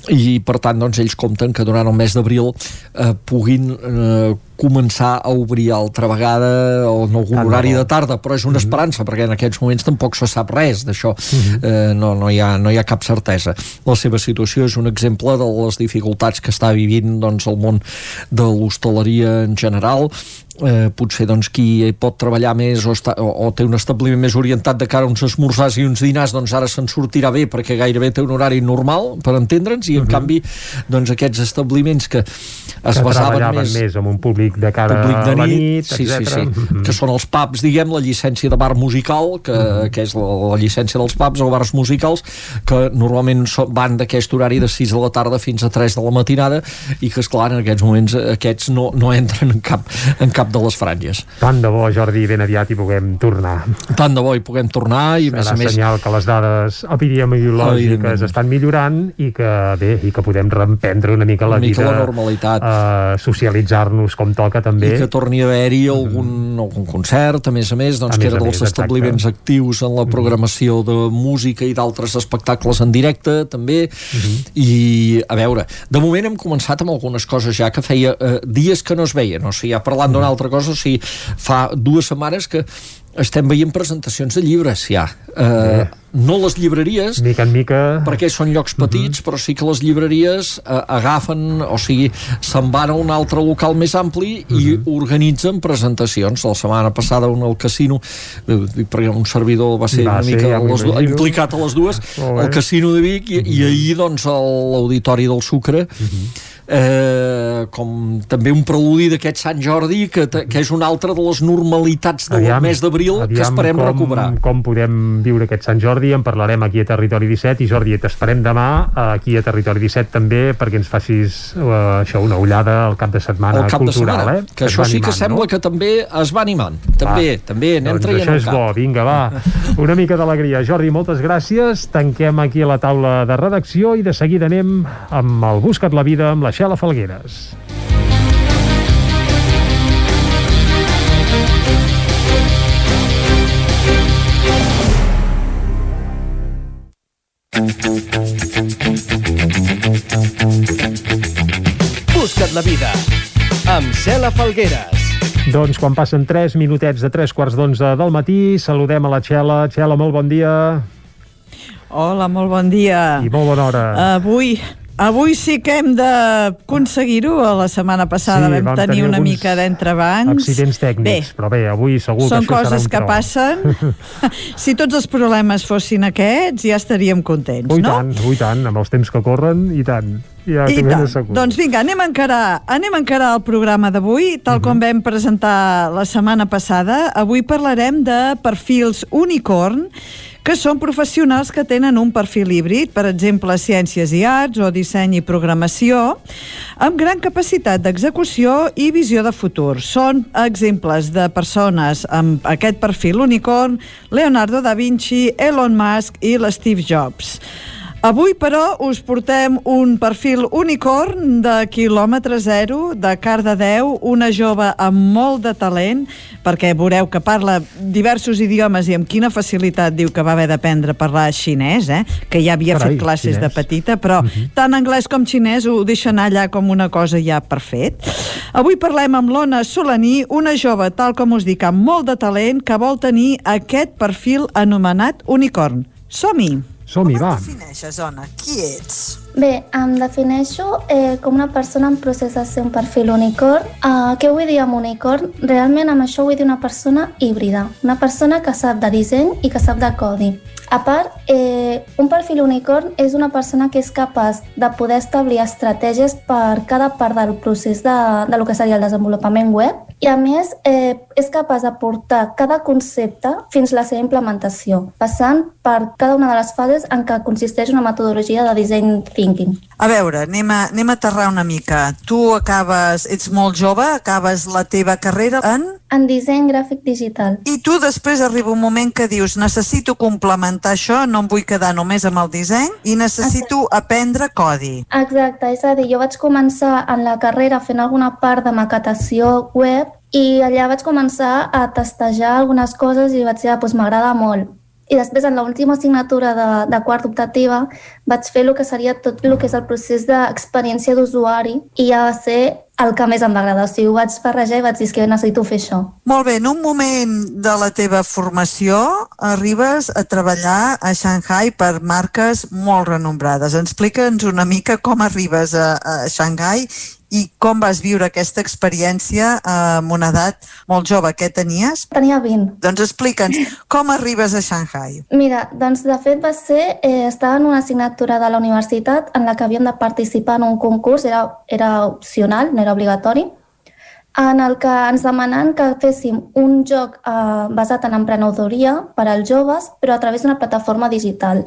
I, per tant, doncs, ells compten que durant el mes d'abril eh, puguin eh, començar a obrir altra vegada o en algun horari de tarda, però és una mhm. esperança, perquè en aquests moments tampoc se sap res d'això. Mhm. eh, no, no, hi ha, no hi ha cap certesa. La seva situació és un exemple de les dificultats que està vivint doncs, el món de l'hostaleria en general, eh, potser doncs, qui pot treballar més o, està, o, o té un establiment més orientat de cara a uns esmorzars i uns dinars doncs ara se'n sortirà bé perquè gairebé té un horari normal per entendre'ns i en uh mhm. -huh. canvi doncs aquests establiments que es que basaven més, més amb un públic de cara públic de nit, a la nit sí, sí, sí, uh -huh. que són els pubs diguem la llicència de bar musical que, mhm. -huh. que és la, la llicència dels pubs o bars musicals que normalment so, van d'aquest horari de 6 de la tarda fins a 3 de la matinada i que esclar en aquests moments aquests no, no entren en cap, en cap de les franges. Tant de bo, Jordi, ben aviat hi puguem tornar. Tant de bo hi puguem tornar i, Serà més a més... senyal que les dades epidemiològiques estan millorant i que, bé, i que podem reemprendre una mica la una mica vida... la normalitat. Uh, socialitzar-nos com toca, també. I que torni a haver-hi algun, mm. algun concert, a més a més, doncs, a que era dels més, establiments exacte. actius en la mm-hmm. programació de música i d'altres espectacles en directe, també. Mm -hmm. I, a veure, de moment hem començat amb algunes coses ja que feia eh, dies que no es veien, o sigui, ja parlant d'una mm-hmm. altra cosa, o sigui, fa dues setmanes que estem veient presentacions de llibres ja eh, no les llibreries mica en mica perquè són llocs mhm. petits uh -huh. però sí que les llibreries eh, agafen o sigui, se'n van a un altre local més ampli uh -huh. i mhm. organitzen presentacions la setmana passada un al casino eh, perquè un servidor va ser va una ser, mica ja les, implicat a les dues oh, al casino de Vic i, uh -huh. i mhm. ahir doncs l'auditori del Sucre uh -huh eh, com també un preludi d'aquest Sant Jordi que, que és una altra de les normalitats del aviam, mes d'abril que esperem com, recuperar com podem viure aquest Sant Jordi en parlarem aquí a Territori 17 i Jordi, t'esperem demà aquí a Territori 17 també perquè ens facis uh, això, una ullada al cap de setmana cap cultural, de setmana, eh? que, que això sí animant, que sembla no? que també es va animant també, va. també anem doncs traient això és cap. bo, vinga, va [laughs] una mica d'alegria. Jordi, moltes gràcies tanquem aquí a la taula de redacció i de seguida anem amb el Buscat la Vida amb la Xela Falgueres. Busca't la vida amb Cela Falgueres. Doncs quan passen 3 minutets de 3 quarts d'11 del matí, saludem a la Txela. Txela, molt bon dia. Hola, molt bon dia. I molt bona hora. Avui Avui sí que hem d'aconseguir-ho. La setmana passada sí, vam, vam tenir, tenir una mica d'entrebancs. Accidents tècnics, bé, però bé, avui segur són que això coses serà que tro. passen. [laughs] si tots els problemes fossin aquests, ja estaríem contents, ui, no? Tant, ui tant, amb els temps que corren, i tant. Ja I tant. Doncs vinga, anem a encarar, anem a encarar el programa d'avui, tal uh -huh. com mhm. vam presentar la setmana passada. Avui parlarem de perfils unicorn, que són professionals que tenen un perfil híbrid, per exemple, ciències i arts o disseny i programació, amb gran capacitat d'execució i visió de futur. Són exemples de persones amb aquest perfil unicorn, Leonardo da Vinci, Elon Musk i l'Steve Jobs. Avui, però, us portem un perfil unicorn de quilòmetre zero, de Cardedeu, una jove amb molt de talent, perquè veureu que parla diversos idiomes i amb quina facilitat diu que va haver d'aprendre a parlar xinès, eh? que ja havia Carai, fet classes xinès. de petita, però uh Mhm. -huh. tant anglès com xinès ho deixa anar allà com una cosa ja per fet. Avui parlem amb l'Ona Solaní, una jove, tal com us dic, amb molt de talent, que vol tenir aquest perfil anomenat unicorn. Som-hi! Som-hi, va. defineixes, Ona? Qui ets? Bé, em defineixo eh, com una persona en procés de ser un perfil unicorn. Uh, què vull dir amb unicorn? Realment amb això vull dir una persona híbrida, una persona que sap de disseny i que sap de codi. A part, eh, un perfil unicorn és una persona que és capaç de poder establir estratègies per cada part del procés de, de lo que seria el desenvolupament web i, a més, eh, és capaç de portar cada concepte fins a la seva implementació, passant per cada una de les fases en què consisteix una metodologia de design thinking. A veure, anem a, anem a aterrar una mica. Tu acabes, ets molt jove, acabes la teva carrera en... En disseny gràfic digital. I tu després arriba un moment que dius necessito complementar això, no em vull quedar només amb el disseny i necessito aprendre codi. Exacte, és a dir, jo vaig començar en la carrera fent alguna part de maquetació web i allà vaig començar a testejar algunes coses i vaig dir, ah, doncs m'agrada molt. I després, en l'última assignatura de, de quart optativa, vaig fer el que seria tot el que és el procés d'experiència d'usuari i ja va ser el que més em va agradar. O sigui, ho vaig barrejar i vaig dir "És que necessito fer això. Molt bé, en un moment de la teva formació arribes a treballar a Shanghai per marques molt renombrades. Explica'ns una mica com arribes a, a Shanghai i com vas viure aquesta experiència eh, amb una edat molt jove. Què tenies? Tenia 20. Doncs explica'ns, com arribes a Shanghai? Mira, doncs de fet va ser, eh, estava en una assignatura de la universitat en la que havíem de participar en un concurs, era, era opcional, no era obligatori, en el que ens demanen que féssim un joc eh, basat en emprenedoria per als joves, però a través d'una plataforma digital.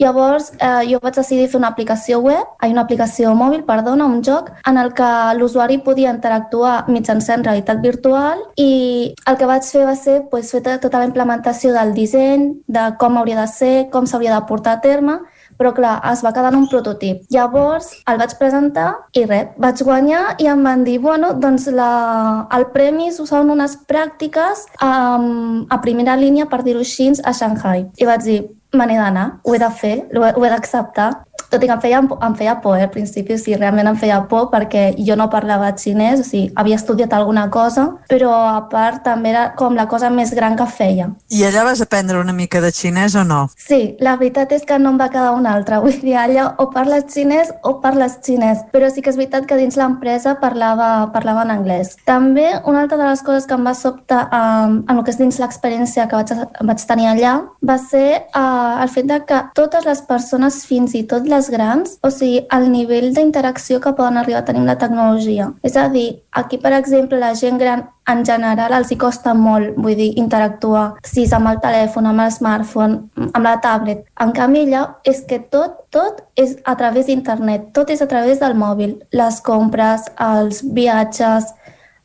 Llavors, eh, jo vaig decidir fer una aplicació web, ai, una aplicació mòbil, perdona, un joc, en el que l'usuari podia interactuar mitjançant realitat virtual i el que vaig fer va ser pues, fer tota- tota la implementació del disseny, de com hauria de ser, com s'hauria de portar a terme, però clar, es va quedar en un prototip. Llavors el vaig presentar i res, vaig guanyar i em van dir, bueno, doncs la, el premi són unes pràctiques um, a primera línia, per dir-ho així, a Shanghai. I vaig dir, me n'he d'anar, ho he de fer, ho he, he d'acceptar. Tot i que em feia, em feia por, eh, al principi, sí, realment em feia por perquè jo no parlava xinès, o sigui, havia estudiat alguna cosa, però a part també era com la cosa més gran que feia. I allà vas aprendre una mica de xinès o no? Sí, la veritat és que no em va quedar una altra. [laughs] Vull dir, allà o parles xinès o parles xinès. Però sí que és veritat que dins l'empresa parlava, parlava en anglès. També una altra de les coses que em va sobtar um, en el que és dins l'experiència que vaig, vaig tenir allà va ser uh, el fet de que totes les persones, fins i tot les grans, o sigui, el nivell d'interacció que poden arribar a tenir amb la tecnologia. És a dir, aquí, per exemple, la gent gran en general els hi costa molt, vull dir, interactuar, si és amb el telèfon, amb el smartphone, amb la tablet. En canvi, allà és que tot, tot és a través d'internet, tot és a través del mòbil. Les compres, els viatges,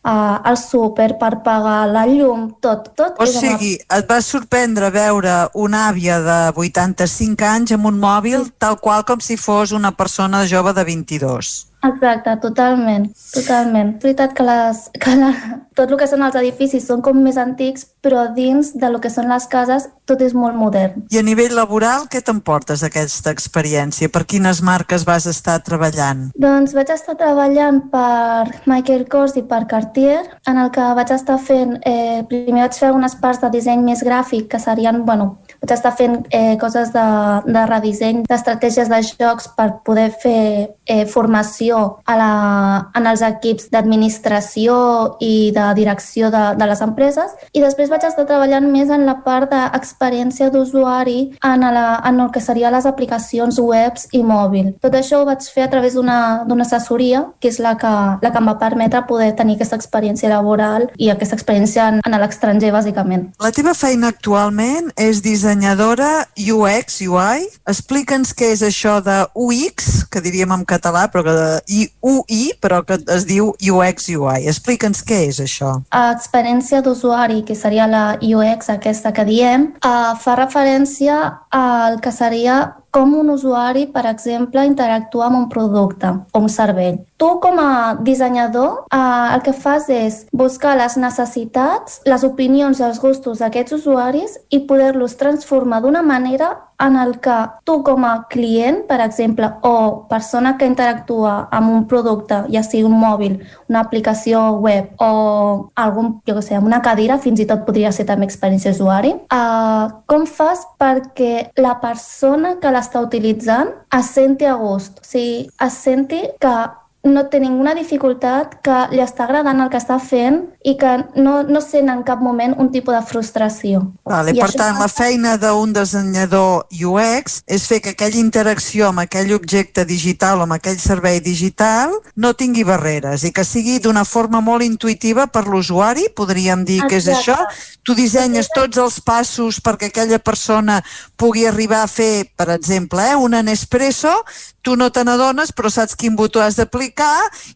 uh, el súper per pagar la llum, tot, tot O amb sigui, et va sorprendre veure una àvia de 85 anys amb un mòbil tal qual com si fos una persona jove de 22. Exacte, totalment, totalment. És veritat que, les, que la, tot el que són els edificis són com més antics, però dins de lo que són les cases tot és molt modern. I a nivell laboral, què t'emportes d'aquesta experiència? Per quines marques vas estar treballant? Doncs vaig estar treballant per Michael Kors i per Cartier, en el que vaig estar fent, eh, primer vaig fer algunes parts de disseny més gràfic, que serien, bueno, vaig estar fent eh, coses de, de redisseny d'estratègies de jocs per poder fer eh, formació a la, en els equips d'administració i de direcció de, de les empreses i després vaig estar treballant més en la part d'experiència d'usuari en, la, en el que serien les aplicacions webs i mòbil. Tot això ho vaig fer a través d'una assessoria, que és la que, la que em va permetre poder tenir aquesta experiència laboral i aquesta experiència en, en l'estranger, bàsicament. La teva feina actualment és dissenyadora UX, UI. Explica'ns què és això de UX, que diríem en català, però que de UI, però que es diu UX, UI. Explica'ns què és això. experiència d'usuari, que seria la UX aquesta que diem, uh, fa referència al que seria com un usuari, per exemple, interactua amb un producte o un servei. Tu, com a dissenyador, eh, el que fas és buscar les necessitats, les opinions i els gustos d'aquests usuaris i poder-los transformar d'una manera en el que tu com a client, per exemple, o persona que interactua amb un producte, ja sigui un mòbil, una aplicació web o algun, jo què sé, una cadira, fins i tot podria ser també experiència d'usuari, uh, com fas perquè la persona que l'està utilitzant es senti a gust, o sigui, es senti que no té ninguna dificultat, que li està agradant el que està fent i que no, no sent en cap moment un tipus de frustració. Vale, I per això tant, la feina d'un dissenyador UX és fer que aquella interacció amb aquell objecte digital o amb aquell servei digital no tingui barreres i que sigui d'una forma molt intuïtiva per l'usuari, podríem dir que és Exacte. això. Tu dissenyes tots els passos perquè aquella persona pugui arribar a fer, per exemple, eh, un Nespresso, tu no te n'adones, però saps quin botó has d'aplicar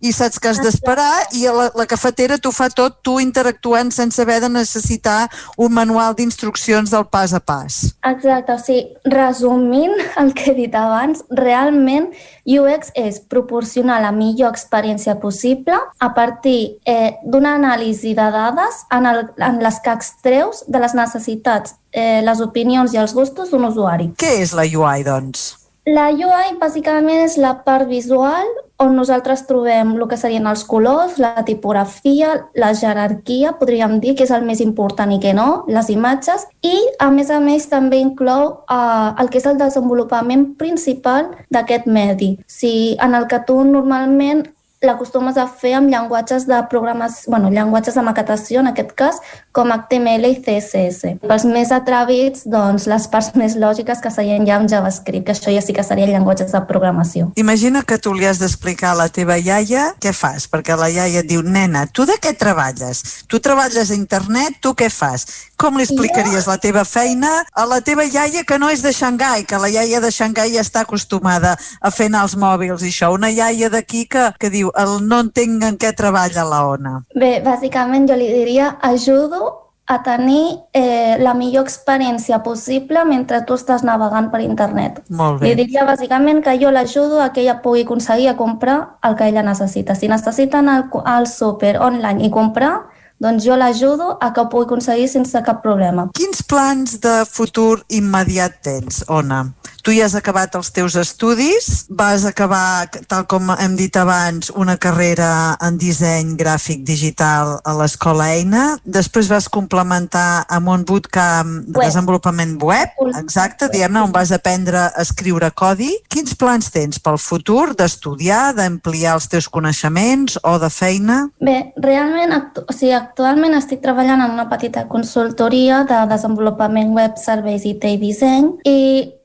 i saps que has d'esperar i la, la cafetera t'ho fa tot tu interactuant sense haver de necessitar un manual d'instruccions del pas a pas. Exacte, o sigui, resumint el que he dit abans, realment UX és proporcionar la millor experiència possible a partir eh, d'una anàlisi de dades en, el, en les que extreus de les necessitats, eh, les opinions i els gustos d'un usuari. Què és la UI, doncs? La UI bàsicament és la part visual on nosaltres trobem el que serien els colors, la tipografia, la jerarquia, podríem dir que és el més important i que no, les imatges, i a més a més també inclou eh, el que és el desenvolupament principal d'aquest medi. Si en el que tu normalment l'acostumes a fer amb llenguatges de programes, bueno, llenguatges de maquetació, en aquest cas, com HTML i CSS. Pels més atrevits, doncs, les parts [laughs] més lògiques que serien ja amb JavaScript, que això ja sí que serien llenguatges de programació. Imagina que tu li has d'explicar a la teva iaia què fas, perquè la iaia et diu, nena, tu de què treballes? Tu treballes a internet, tu què fas? Com li explicaries la teva feina a la teva iaia que no és de Xangai, que la iaia de Xangai ja està acostumada a fer anar els mòbils i això? Una iaia d'aquí que, que diu, el no entenc en què treballa la Ona. Bé, bàsicament jo li diria ajudo a tenir eh, la millor experiència possible mentre tu estàs navegant per internet. Molt Li diria bàsicament que jo l'ajudo a que ella pugui aconseguir a comprar el que ella necessita. Si necessita anar al, al súper online i comprar, doncs jo l'ajudo a que ho pugui aconseguir sense cap problema. Quins plans de futur immediat tens, Ona? Tu ja has acabat els teus estudis, vas acabar, tal com hem dit abans, una carrera en disseny gràfic digital a l'escola Eina, després vas complementar amb un bootcamp de Web. desenvolupament web, exacte, diguem-ne, on vas aprendre a escriure codi. Quins plans tens pel futur d'estudiar, d'ampliar els teus coneixements o de feina? Bé, realment, actu o sigui, actualment estic treballant en una petita consultoria de desenvolupament web, serveis IT i disseny i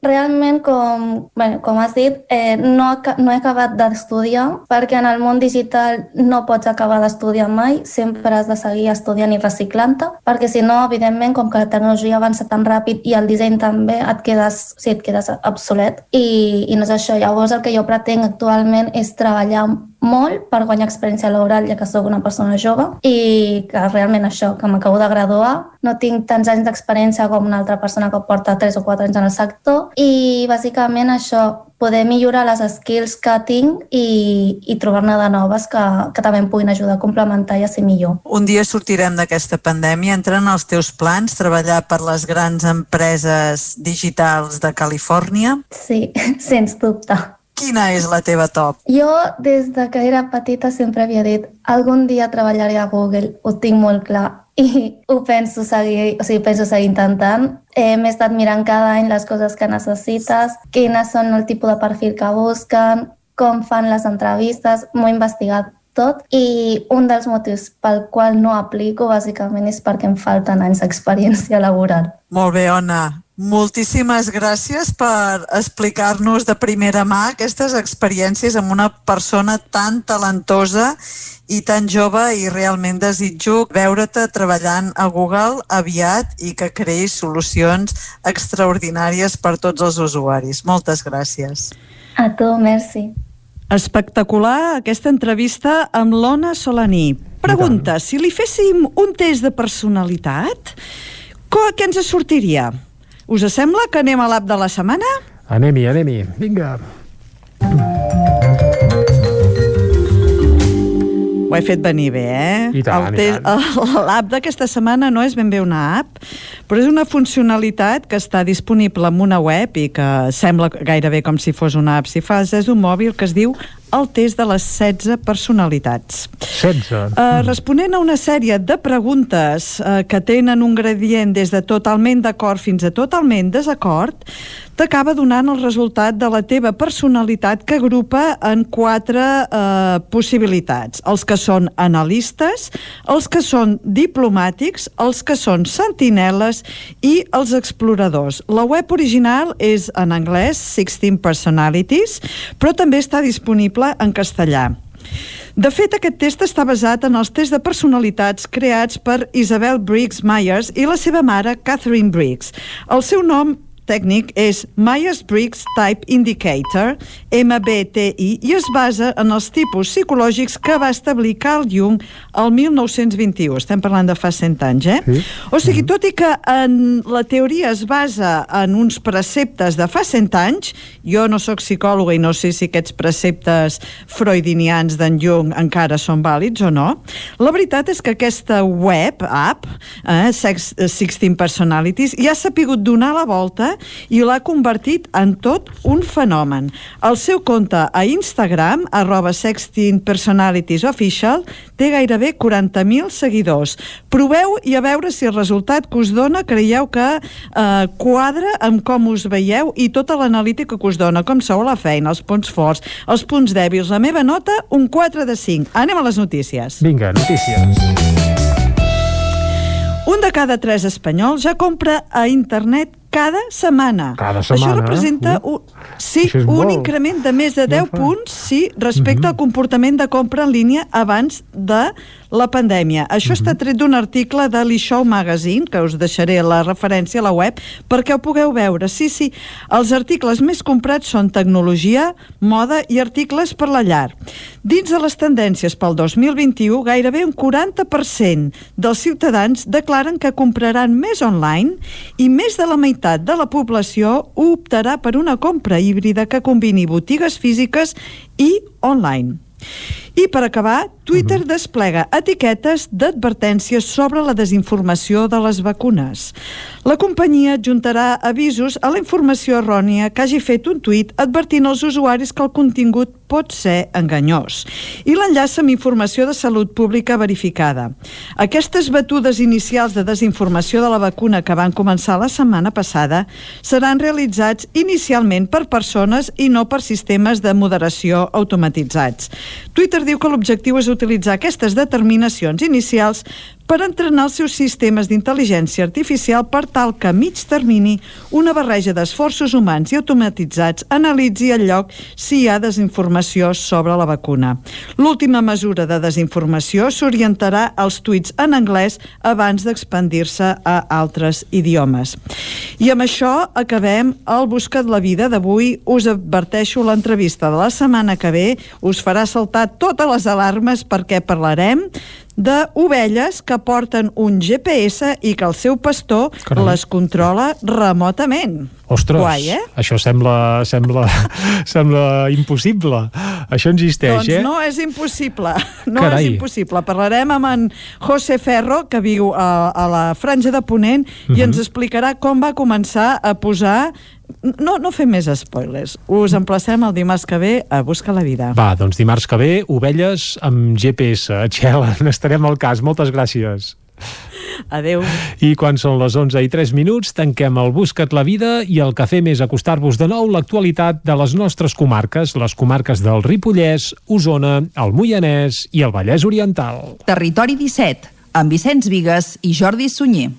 realment, com, bé, com has dit, eh, no, no he acabat d'estudiar perquè en el món digital no pots acabar d'estudiar mai, sempre has de seguir estudiant i reciclant-te, perquè si no, evidentment, com que la tecnologia avança tan ràpid i el disseny també, et quedes, sí, et quedes obsolet i, i no és això. Llavors, el que jo pretenc actualment és treballar molt per guanyar experiència laboral, ja que sóc una persona jove, i que realment això, que m'acabo de graduar, no tinc tants anys d'experiència com una altra persona que porta 3 o 4 anys en el sector, i bàsicament això, poder millorar les skills que tinc i, i trobar-ne de noves que, que també em puguin ajudar a complementar i a ser millor. Un dia sortirem d'aquesta pandèmia, entren els teus plans treballar per les grans empreses digitals de Califòrnia? Sí, [laughs] sens dubte. Quina és la teva top? Jo, des de que era petita, sempre havia dit algun dia treballaré a Google, ho tinc molt clar i [laughs] ho penso seguir, o sigui, penso seguir intentant. Eh, M'he estat mirant cada any les coses que necessites, quines són el tipus de perfil que busquen, com fan les entrevistes, m'ho he investigat tot i un dels motius pel qual no aplico bàsicament és perquè em falten anys d'experiència laboral. Molt bé, Ona. Moltíssimes gràcies per explicar-nos de primera mà aquestes experiències amb una persona tan talentosa i tan jove i realment desitjo veure-te treballant a Google aviat i que creïs solucions extraordinàries per tots els usuaris. Moltes gràcies. A tu, merci. Espectacular aquesta entrevista amb l'Ona Solaní. Pregunta, si li féssim un test de personalitat, què ens sortiria? Us sembla que anem a l'app de la setmana? Anem-hi, anem-hi. Vinga. Ho he fet venir bé, eh? I tant. L'app d'aquesta setmana no és ben bé una app, però és una funcionalitat que està disponible en una web i que sembla gairebé com si fos una app. Si fas és un mòbil que es diu el test de les 16 personalitats. 16. Uh, responent a una sèrie de preguntes uh, que tenen un gradient des de totalment d'acord fins a totalment desacord, t'acaba donant el resultat de la teva personalitat que agrupa en quatre uh, possibilitats. Els que són analistes, els que són diplomàtics, els que són sentineles i els exploradors. La web original és en anglès, 16 Personalities, però també està disponible en castellà. De fet, aquest test està basat en els tests de personalitats creats per Isabel Briggs Myers i la seva mare, Catherine Briggs. El seu nom tècnic és Myers-Briggs Type Indicator, MBTI, i es basa en els tipus psicològics que va establir Carl Jung el 1921. Estem parlant de fa 100 anys, eh? Sí. O sigui, tot i que en la teoria es basa en uns preceptes de fa 100 anys, jo no sóc psicòloga i no sé si aquests preceptes freudinians d'en Jung encara són vàlids o no, la veritat és que aquesta web, app, eh, Sex- 16 Personalities, ja s'ha pogut donar la volta i l'ha convertit en tot un fenomen. El seu compte a Instagram, arroba 16 Personalities Official, té gairebé 40.000 seguidors. Proveu i a veure si el resultat que us dona creieu que eh, quadra amb com us veieu i tota l'analítica que us dona, com sou a la feina, els punts forts, els punts dèbils. La meva nota, un 4 de 5. Anem a les notícies. Vinga, notícies. Un de cada tres espanyols ja compra a internet cada setmana. Cada Això setmana, representa uh. un, sí, un molt. increment de més de 10 punts sí, respecte al comportament de compra en línia abans de la pandèmia. Això està tret d'un article de l'eShow Magazine, que us deixaré la referència a la web, perquè ho pugueu veure. Sí, sí, els articles més comprats són tecnologia, moda i articles per la llar. Dins de les tendències pel 2021, gairebé un 40% dels ciutadans declaren que compraran més online i més de la meitat de la població optarà per una compra híbrida que combini botigues físiques i online. I per acabar, Twitter desplega etiquetes d'advertències sobre la desinformació de les vacunes. La companyia adjuntarà avisos a la informació errònia que hagi fet un tuit advertint als usuaris que el contingut pot ser enganyós i l'enllaça amb informació de salut pública verificada. Aquestes batudes inicials de desinformació de la vacuna que van començar la setmana passada seran realitzats inicialment per persones i no per sistemes de moderació automatitzats. Twitter diu que l'objectiu és utilitzar aquestes determinacions inicials per entrenar els seus sistemes d'intel·ligència artificial per tal que a mig termini una barreja d'esforços humans i automatitzats analitzi el lloc si hi ha desinformació sobre la vacuna. L'última mesura de desinformació s'orientarà als tuits en anglès abans d'expandir-se a altres idiomes. I amb això acabem el Buscat la Vida d'avui. Us adverteixo l'entrevista de la setmana que ve. Us farà saltar totes les alarmes perquè parlarem d'ovelles que porten un GPS i que el seu pastor Carai. les controla remotament. Ostres, Guai, eh? això sembla, sembla, [laughs] sembla impossible. Això existeix, doncs eh? no és impossible, [laughs] no Carai. és impossible. Parlarem amb en José Ferro, que viu a, a la Franja de Ponent, i Mhm. ens explicarà com va començar a posar... No, no fem més spoilers. Us emplacem el dimarts que ve a Busca la Vida. Va, doncs dimarts que ve, ovelles amb GPS. Txel, [laughs] n'estarem al cas. Moltes gràcies. Adeu. I quan són les 11 i 3 minuts, tanquem el Busca't la Vida i el que fem és acostar-vos de nou l'actualitat de les nostres comarques, les comarques del Ripollès, Osona, el Moianès i el Vallès Oriental. Territori 17, amb Vicenç Vigues i Jordi Sunyer.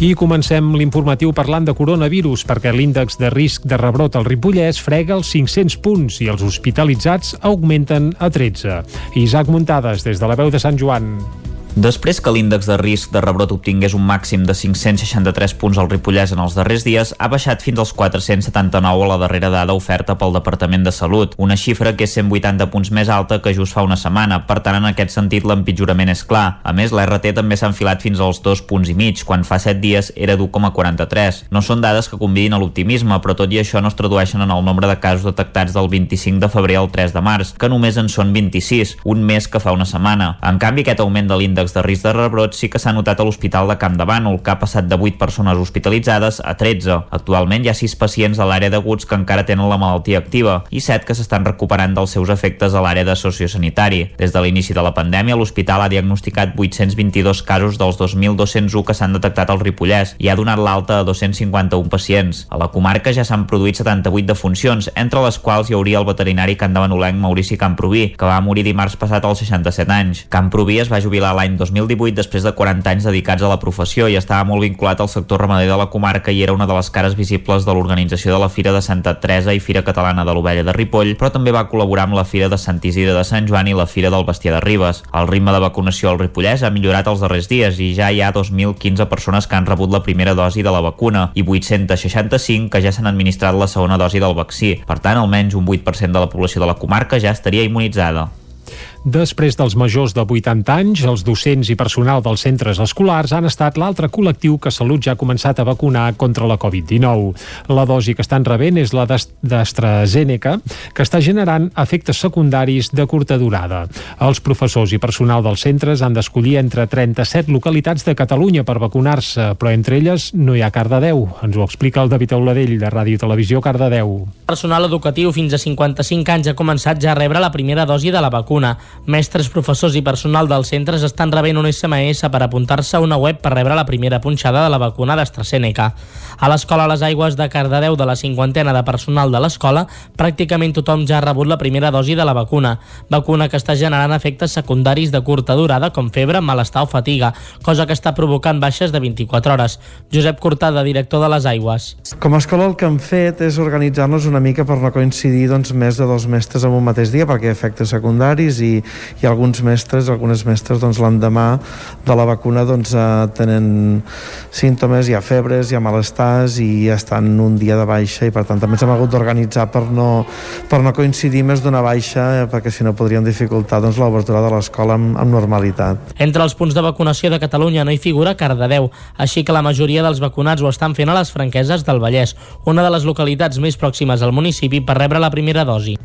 I comencem l'informatiu parlant de coronavirus perquè l'índex de risc de rebrot al Ripollès frega els 500 punts i els hospitalitzats augmenten a 13. Isaac Muntades, des de la veu de Sant Joan. Després que l'índex de risc de rebrot obtingués un màxim de 563 punts al Ripollès en els darrers dies, ha baixat fins als 479 a la darrera dada oferta pel Departament de Salut, una xifra que és 180 punts més alta que just fa una setmana. Per tant, en aquest sentit, l'empitjorament és clar. A més, l'RT també s'ha enfilat fins als dos punts i mig, quan fa 7 dies era d'1,43. No són dades que convidin a l'optimisme, però tot i això no es tradueixen en el nombre de casos detectats del 25 de febrer al 3 de març, que només en són 26, un mes que fa una setmana. En canvi, aquest augment de l'índex índexs de risc de rebrot sí que s'ha notat a l'Hospital de Camp de Bànol, que ha passat de 8 persones hospitalitzades a 13. Actualment hi ha 6 pacients a l'àrea d'aguts que encara tenen la malaltia activa i 7 que s'estan recuperant dels seus efectes a l'àrea de sociosanitari. Des de l'inici de la pandèmia, l'hospital ha diagnosticat 822 casos dels 2.201 que s'han detectat al Ripollès i ha donat l'alta a 251 pacients. A la comarca ja s'han produït 78 defuncions, entre les quals hi hauria el veterinari candavanolenc Maurici Camproví, que va morir dimarts passat als 67 anys. Camproví es va jubilar l'any 2018 després de 40 anys dedicats a la professió i estava molt vinculat al sector ramader de la comarca i era una de les cares visibles de l'organització de la Fira de Santa Teresa i Fira Catalana de l'Ovella de Ripoll, però també va col·laborar amb la Fira de Sant Isidre de Sant Joan i la Fira del Bestiar de Ribes. El ritme de vacunació al Ripollès ha millorat els darrers dies i ja hi ha 2.015 persones que han rebut la primera dosi de la vacuna i 865 que ja s'han administrat la segona dosi del vaccí. Per tant, almenys un 8% de la població de la comarca ja estaria immunitzada. Després dels majors de 80 anys, els docents i personal dels centres escolars han estat l'altre col·lectiu que Salut ja ha començat a vacunar contra la Covid-19. La dosi que estan rebent és la d'AstraZeneca, que està generant efectes secundaris de curta durada. Els professors i personal dels centres han d'escollir entre 37 localitats de Catalunya per vacunar-se, però entre elles no hi ha Cardedeu. Ens ho explica el David Auladell, de Ràdio Televisió Cardedeu. Personal educatiu fins a 55 anys ha començat ja a rebre la primera dosi de la vacuna. Mestres, professors i personal dels centres estan rebent un SMS per apuntar-se a una web per rebre la primera punxada de la vacuna d'AstraZeneca. A l'escola Les Aigües de Cardedeu de la cinquantena de personal de l'escola, pràcticament tothom ja ha rebut la primera dosi de la vacuna, vacuna que està generant efectes secundaris de curta durada com febre, malestar o fatiga, cosa que està provocant baixes de 24 hores. Josep Cortada, director de Les Aigües. Com a escola el que hem fet és organitzar-nos una mica per no coincidir doncs, més de dos mestres en un mateix dia perquè efectes secundaris i, i alguns mestres, algunes mestres doncs, l'endemà de la vacuna doncs, eh, tenen símptomes, hi ha febres, hi ha malestars i estan un dia de baixa i per tant també hem hagut d'organitzar per, no, per no coincidir més d'una baixa eh, perquè si no podrien dificultar doncs, l'obertura de l'escola amb, amb normalitat. Entre els punts de vacunació de Catalunya no hi figura Cardedeu, així que la majoria dels vacunats ho estan fent a les franqueses del Vallès, una de les localitats més pròximes al municipi per rebre la primera dosi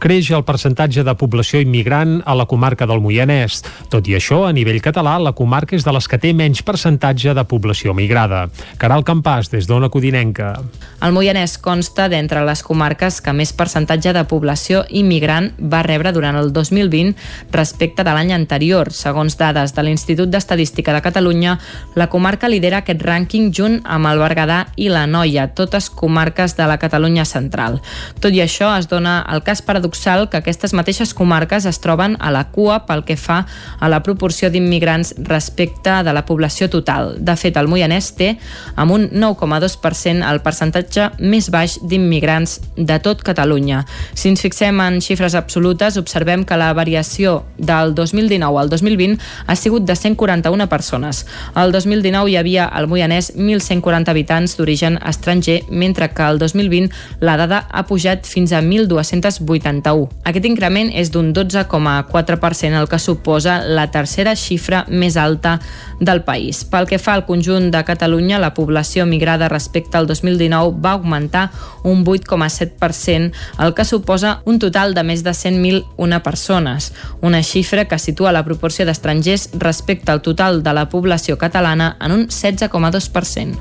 creix el percentatge de població immigrant a la comarca del Moianès. Tot i això, a nivell català, la comarca és de les que té menys percentatge de població migrada. Caral Campàs, des d'Ona Codinenca. El Moianès consta d'entre les comarques que més percentatge de població immigrant va rebre durant el 2020 respecte de l'any anterior. Segons dades de l'Institut d'Estadística de Catalunya, la comarca lidera aquest rànquing junt amb el Berguedà i la Noia, totes comarques de la Catalunya central. Tot i això, es dona el cas paradoxal paradoxal que aquestes mateixes comarques es troben a la cua pel que fa a la proporció d'immigrants respecte de la població total. De fet, el Moianès té, amb un 9,2%, el percentatge més baix d'immigrants de tot Catalunya. Si ens fixem en xifres absolutes, observem que la variació del 2019 al 2020 ha sigut de 141 persones. El 2019 hi havia al Moianès 1.140 habitants d'origen estranger, mentre que el 2020 la dada ha pujat fins a 1.280 41. Aquest increment és d'un 12,4%, el que suposa la tercera xifra més alta del país. Pel que fa al conjunt de Catalunya, la població migrada respecte al 2019 va augmentar un 8,7%, el que suposa un total de més de 100.001 persones, una xifra que situa la proporció d'estrangers respecte al total de la població catalana en un 16,2%.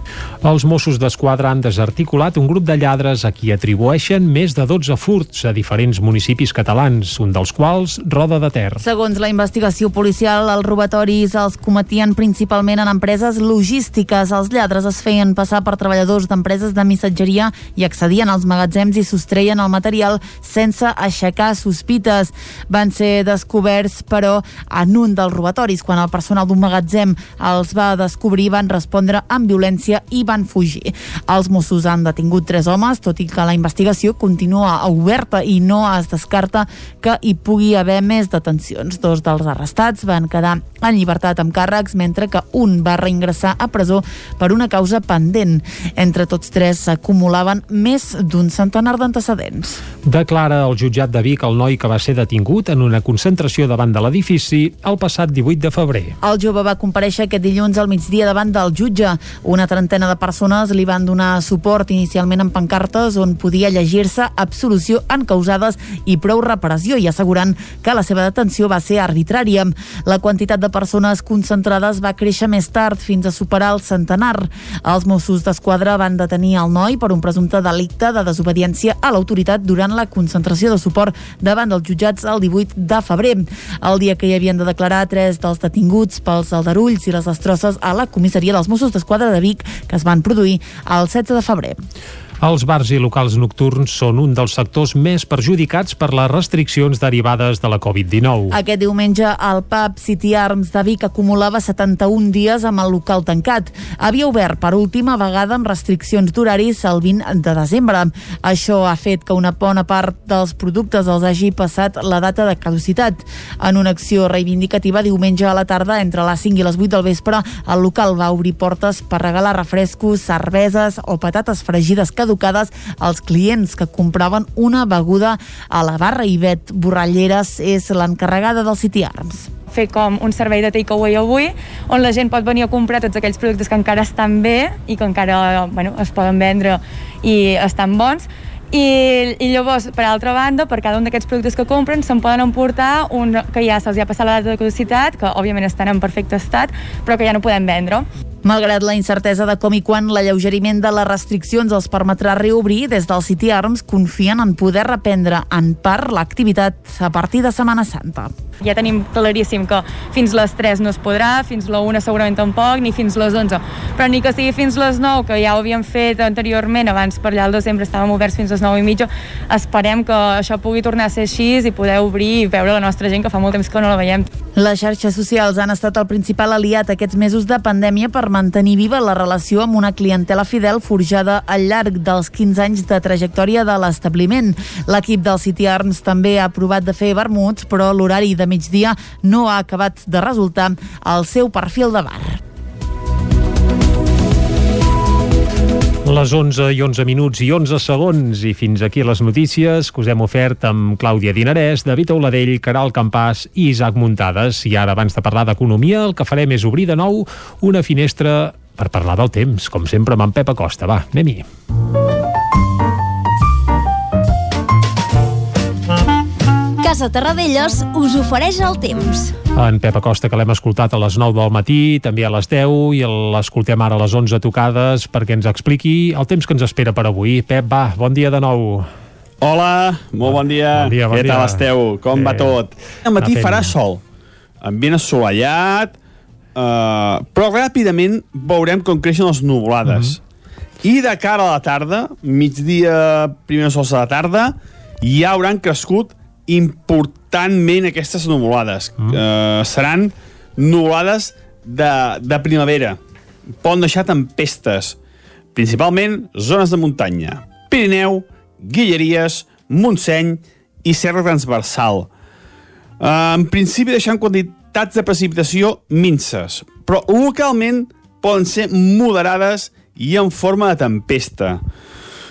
Els Mossos d'Esquadra han desarticulat un grup de lladres a qui atribueixen més de 12 furts a diferents municipis catalans, un dels quals Roda de Ter. Segons la investigació policial, els robatoris els cometien principalment en empreses logístiques. Els lladres es feien passar per treballadors d'empreses de missatgeria i accedien als magatzems i sostreien el material sense aixecar sospites. Van ser descoberts, però, en un dels robatoris. Quan el personal d'un magatzem els va descobrir, van respondre amb violència i van fugir. Els Mossos han detingut tres homes, tot i que la investigació continua oberta i no es descarta que hi pugui haver més detencions. Dos dels arrestats van quedar en llibertat amb càrrecs, mentre que un va reingressar a presó per una causa pendent. Entre tots tres s'acumulaven més d'un centenar d'antecedents. Declara el jutjat de Vic el noi que va ser detingut en una concentració davant de l'edifici el passat 18 de febrer. El jove va compareixer aquest dilluns al migdia davant del jutge. Una trentena de persones li van donar suport inicialment en pancartes on podia llegir-se absolució en causades i prou repressió i assegurant que la seva detenció va ser arbitrària. La quantitat de persones concentrades va créixer més tard fins a superar el centenar. Els Mossos d'Esquadra van detenir el noi per un presumpte delicte de desobediència a l'autoritat durant la concentració de suport davant dels jutjats el 18 de febrer, el dia que hi havien de declarar tres dels detinguts pels aldarulls i les destrosses a la comissaria dels Mossos d'Esquadra de Vic que es van produir el 16 de febrer. Els bars i locals nocturns són un dels sectors més perjudicats per les restriccions derivades de la Covid-19. Aquest diumenge el pub City Arms de Vic acumulava 71 dies amb el local tancat. Havia obert per última vegada amb restriccions d'horaris el 20 de desembre. Això ha fet que una bona part dels productes els hagi passat la data de caducitat. En una acció reivindicativa diumenge a la tarda entre les 5 i les 8 del vespre el local va obrir portes per regalar refrescos, cerveses o patates fregides caducades als clients que compraven una beguda a la barra. Ivet Borralleres és l'encarregada del City Arms fer com un servei de takeaway avui, on la gent pot venir a comprar tots aquells productes que encara estan bé i que encara bueno, es poden vendre i estan bons, i, i llavors, per altra banda, per cada un d'aquests productes que compren se'n poden emportar un que ja se'ls ha passat la data de caducitat, que òbviament estan en perfecte estat, però que ja no podem vendre. Malgrat la incertesa de com i quan l'alleugeriment de les restriccions els permetrà reobrir, des del City Arms confien en poder reprendre en part l'activitat a partir de Setmana Santa. Ja tenim claríssim que fins les 3 no es podrà, fins la 1 segurament tampoc, ni fins les 11. Però ni que sigui fins les 9, que ja ho havíem fet anteriorment, abans per allà al desembre estàvem oberts fins les 9 i mitja, esperem que això pugui tornar a ser així i poder obrir i veure la nostra gent, que fa molt temps que no la veiem. Les xarxes socials han estat el principal aliat aquests mesos de pandèmia per mantenir viva la relació amb una clientela fidel forjada al llarg dels 15 anys de trajectòria de l'establiment. L'equip del City Arms també ha provat de fer vermuts, però l'horari de migdia no ha acabat de resultar al seu perfil de bar. Les 11 i 11 minuts i 11 segons i fins aquí les notícies que us hem ofert amb Clàudia Dinarès, David Auladell, Caral Campàs i Isaac Muntades. I ara, abans de parlar d'economia, el que farem és obrir de nou una finestra per parlar del temps, com sempre amb en Pep Acosta. Va, anem-hi. Casa Terradellos us ofereix el temps. En Pep Acosta, que l'hem escoltat a les 9 del matí, també a les 10, i l'escoltem ara a les 11 tocades perquè ens expliqui el temps que ens espera per avui. Pep, va, bon dia de nou. Hola, molt bon dia. Bon dia, bon Què dia. tal esteu? Com Bé. va tot? Al matí farà sol, ambient assolellat, eh, però ràpidament veurem com creixen les nuvolades. I de cara a la tarda, migdia, primers sols de la tarda, ja hauran crescut importantment aquestes nuvolades. Mm. Eh, seran nuvolades de, de primavera. Poden deixar tempestes, principalment zones de muntanya. Pirineu, Guilleries, Montseny i Serra Transversal. Eh, en principi deixant quantitats de precipitació minces, però localment poden ser moderades i en forma de tempesta.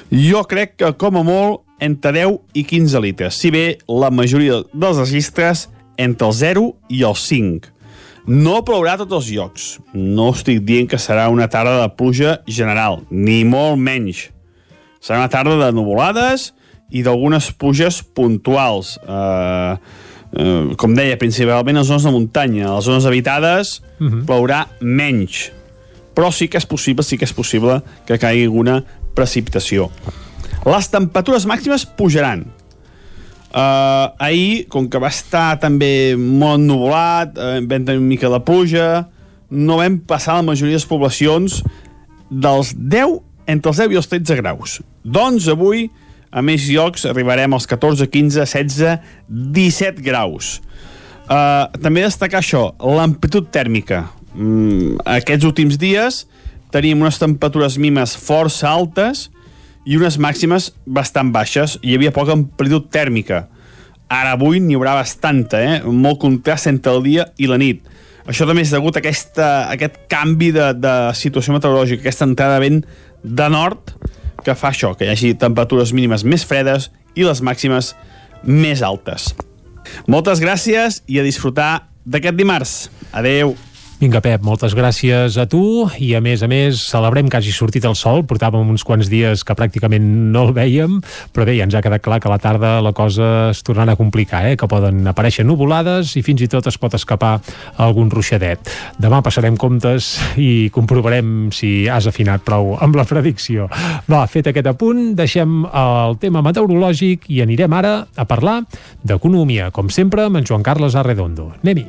Jo crec que, com a molt, entre 10 i 15 litres, si bé la majoria dels registres entre el 0 i el 5. No plourà a tots els llocs. No estic dient que serà una tarda de pluja general, ni molt menys. Serà una tarda de nuvolades i d'algunes pluges puntuals. Eh, eh, com deia, principalment a les zones de muntanya. A les zones habitades Mhm. plourà menys. Però sí que és possible, sí que és possible que caigui alguna precipitació. Les temperatures màximes pujaran. Uh, ahir, com que va estar també molt nuvolat, uh, vam tenir una mica de pluja, no vam passar la majoria de les poblacions dels 10, entre els 10 i els 13 graus. Doncs avui, a més llocs, arribarem als 14, 15, 16, 17 graus. Uh, també destacar això, l'amplitud tèrmica. Mm, aquests últims dies teníem unes temperatures mínimes força altes i unes màximes bastant baixes. Hi havia poca amplitud tèrmica. Ara avui n'hi haurà bastanta, eh? molt contrast entre el dia i la nit. Això també és degut a, aquesta, a aquest canvi de, de situació meteorològica, aquesta entrada de vent de nord que fa això, que hi hagi temperatures mínimes més fredes i les màximes més altes. Moltes gràcies i a disfrutar d'aquest dimarts. Adeu. Vinga, Pep, moltes gràcies a tu i a més a més celebrem que hagi sortit el sol, portàvem uns quants dies que pràcticament no el veiem, però bé, ja ens ha quedat clar que a la tarda la cosa es tornarà a complicar, eh? que poden aparèixer nuvolades i fins i tot es pot escapar algun ruixadet. Demà passarem comptes i comprovarem si has afinat prou amb la predicció. Va, fet aquest apunt, deixem el tema meteorològic i anirem ara a parlar d'economia, com sempre, amb en Joan Carles Arredondo. Anem-hi.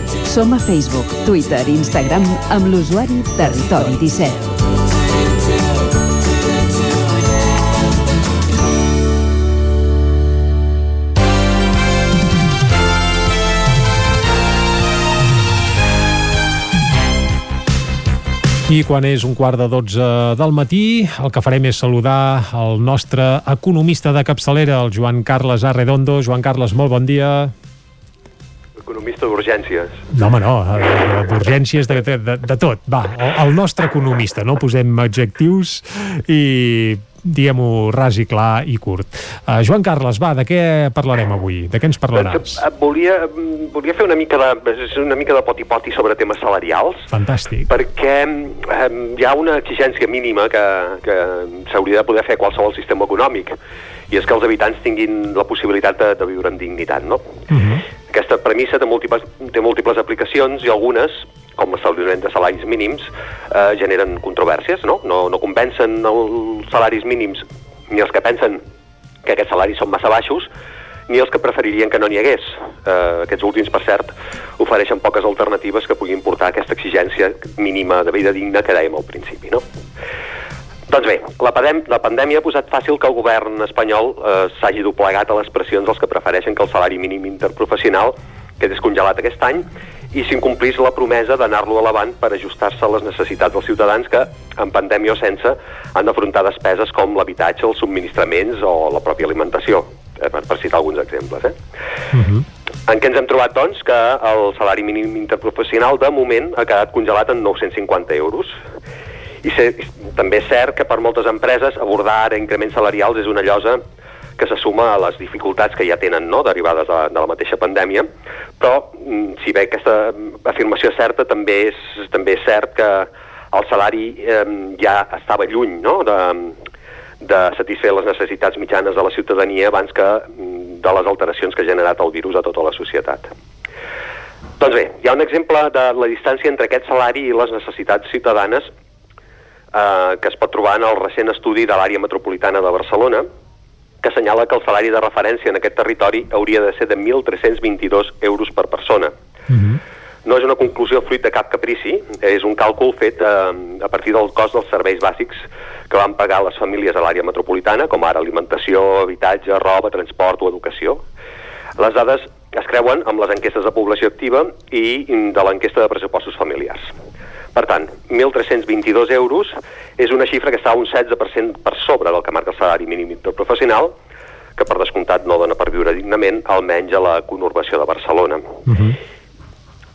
Som a Facebook, Twitter i Instagram amb l'usuari Territori 17. I quan és un quart de 12 del matí, el que farem és saludar el nostre economista de capçalera, el Joan Carles Arredondo. Joan Carles, molt bon dia. Economista d'urgències. No, home, no, eh, d'urgències de, de, de, de tot. Va, el, nostre economista, no posem adjectius i diguem-ho ras i clar i curt. Uh, Joan Carles, va, de què parlarem avui? De què ens parlaràs? Doncs, eh, volia, mm, volia fer una mica de, una mica de poti-poti sobre temes salarials, Fantàstic. perquè eh, hi ha una exigència mínima que, que s'hauria de poder fer qualsevol sistema econòmic, i és que els habitants tinguin la possibilitat de, de viure amb dignitat, no? Uh -huh. Aquesta premissa té múltiples, té múltiples aplicacions i algunes, com l'establiment de salaris mínims, eh, generen controvèrsies, no? no? No convencen els salaris mínims ni els que pensen que aquests salaris són massa baixos, ni els que preferirien que no n'hi hagués. Eh, aquests últims, per cert, ofereixen poques alternatives que puguin portar aquesta exigència mínima de vida digna que dèiem al principi, no? Doncs bé, la, pandèm la pandèmia ha posat fàcil que el govern espanyol eh, s'hagi doblegat a les pressions dels que prefereixen que el salari mínim interprofessional quedés congelat aquest any i s'incomplís la promesa d'anar-lo elevant per ajustar-se a les necessitats dels ciutadans que, en pandèmia o sense, han d'afrontar despeses com l'habitatge, els subministraments o la pròpia alimentació, eh, per, per citar alguns exemples. Eh? Uh -huh. En què ens hem trobat, doncs, que el salari mínim interprofessional, de moment, ha quedat congelat en 950 euros. I ser, també és cert que per moltes empreses abordar ara increments salarials és una llosa que se suma a les dificultats que ja tenen no, derivades de, de la mateixa pandèmia, però mm, si bé aquesta afirmació és certa, també és, també és cert que el salari eh, ja estava lluny no, de, de satisfer les necessitats mitjanes de la ciutadania abans que mm, de les alteracions que ha generat el virus a tota la societat. Doncs bé, hi ha un exemple de la distància entre aquest salari i les necessitats ciutadanes eh, que es pot trobar en el recent estudi de l'àrea metropolitana de Barcelona, que assenyala que el salari de referència en aquest territori hauria de ser de 1.322 euros per persona. Uh -huh. No és una conclusió fruit de cap caprici, és un càlcul fet eh, a partir del cost dels serveis bàsics que van pagar les famílies a l'àrea metropolitana, com ara alimentació, habitatge, roba, transport o educació. Les dades es creuen amb les enquestes de població activa i de l'enquesta de pressupostos familiars. Per tant, 1.322 euros és una xifra que està un 16% per sobre del que marca el salari mínim interprofessional, que per descomptat no dona per viure dignament, almenys a la conurbació de Barcelona. Uh -huh.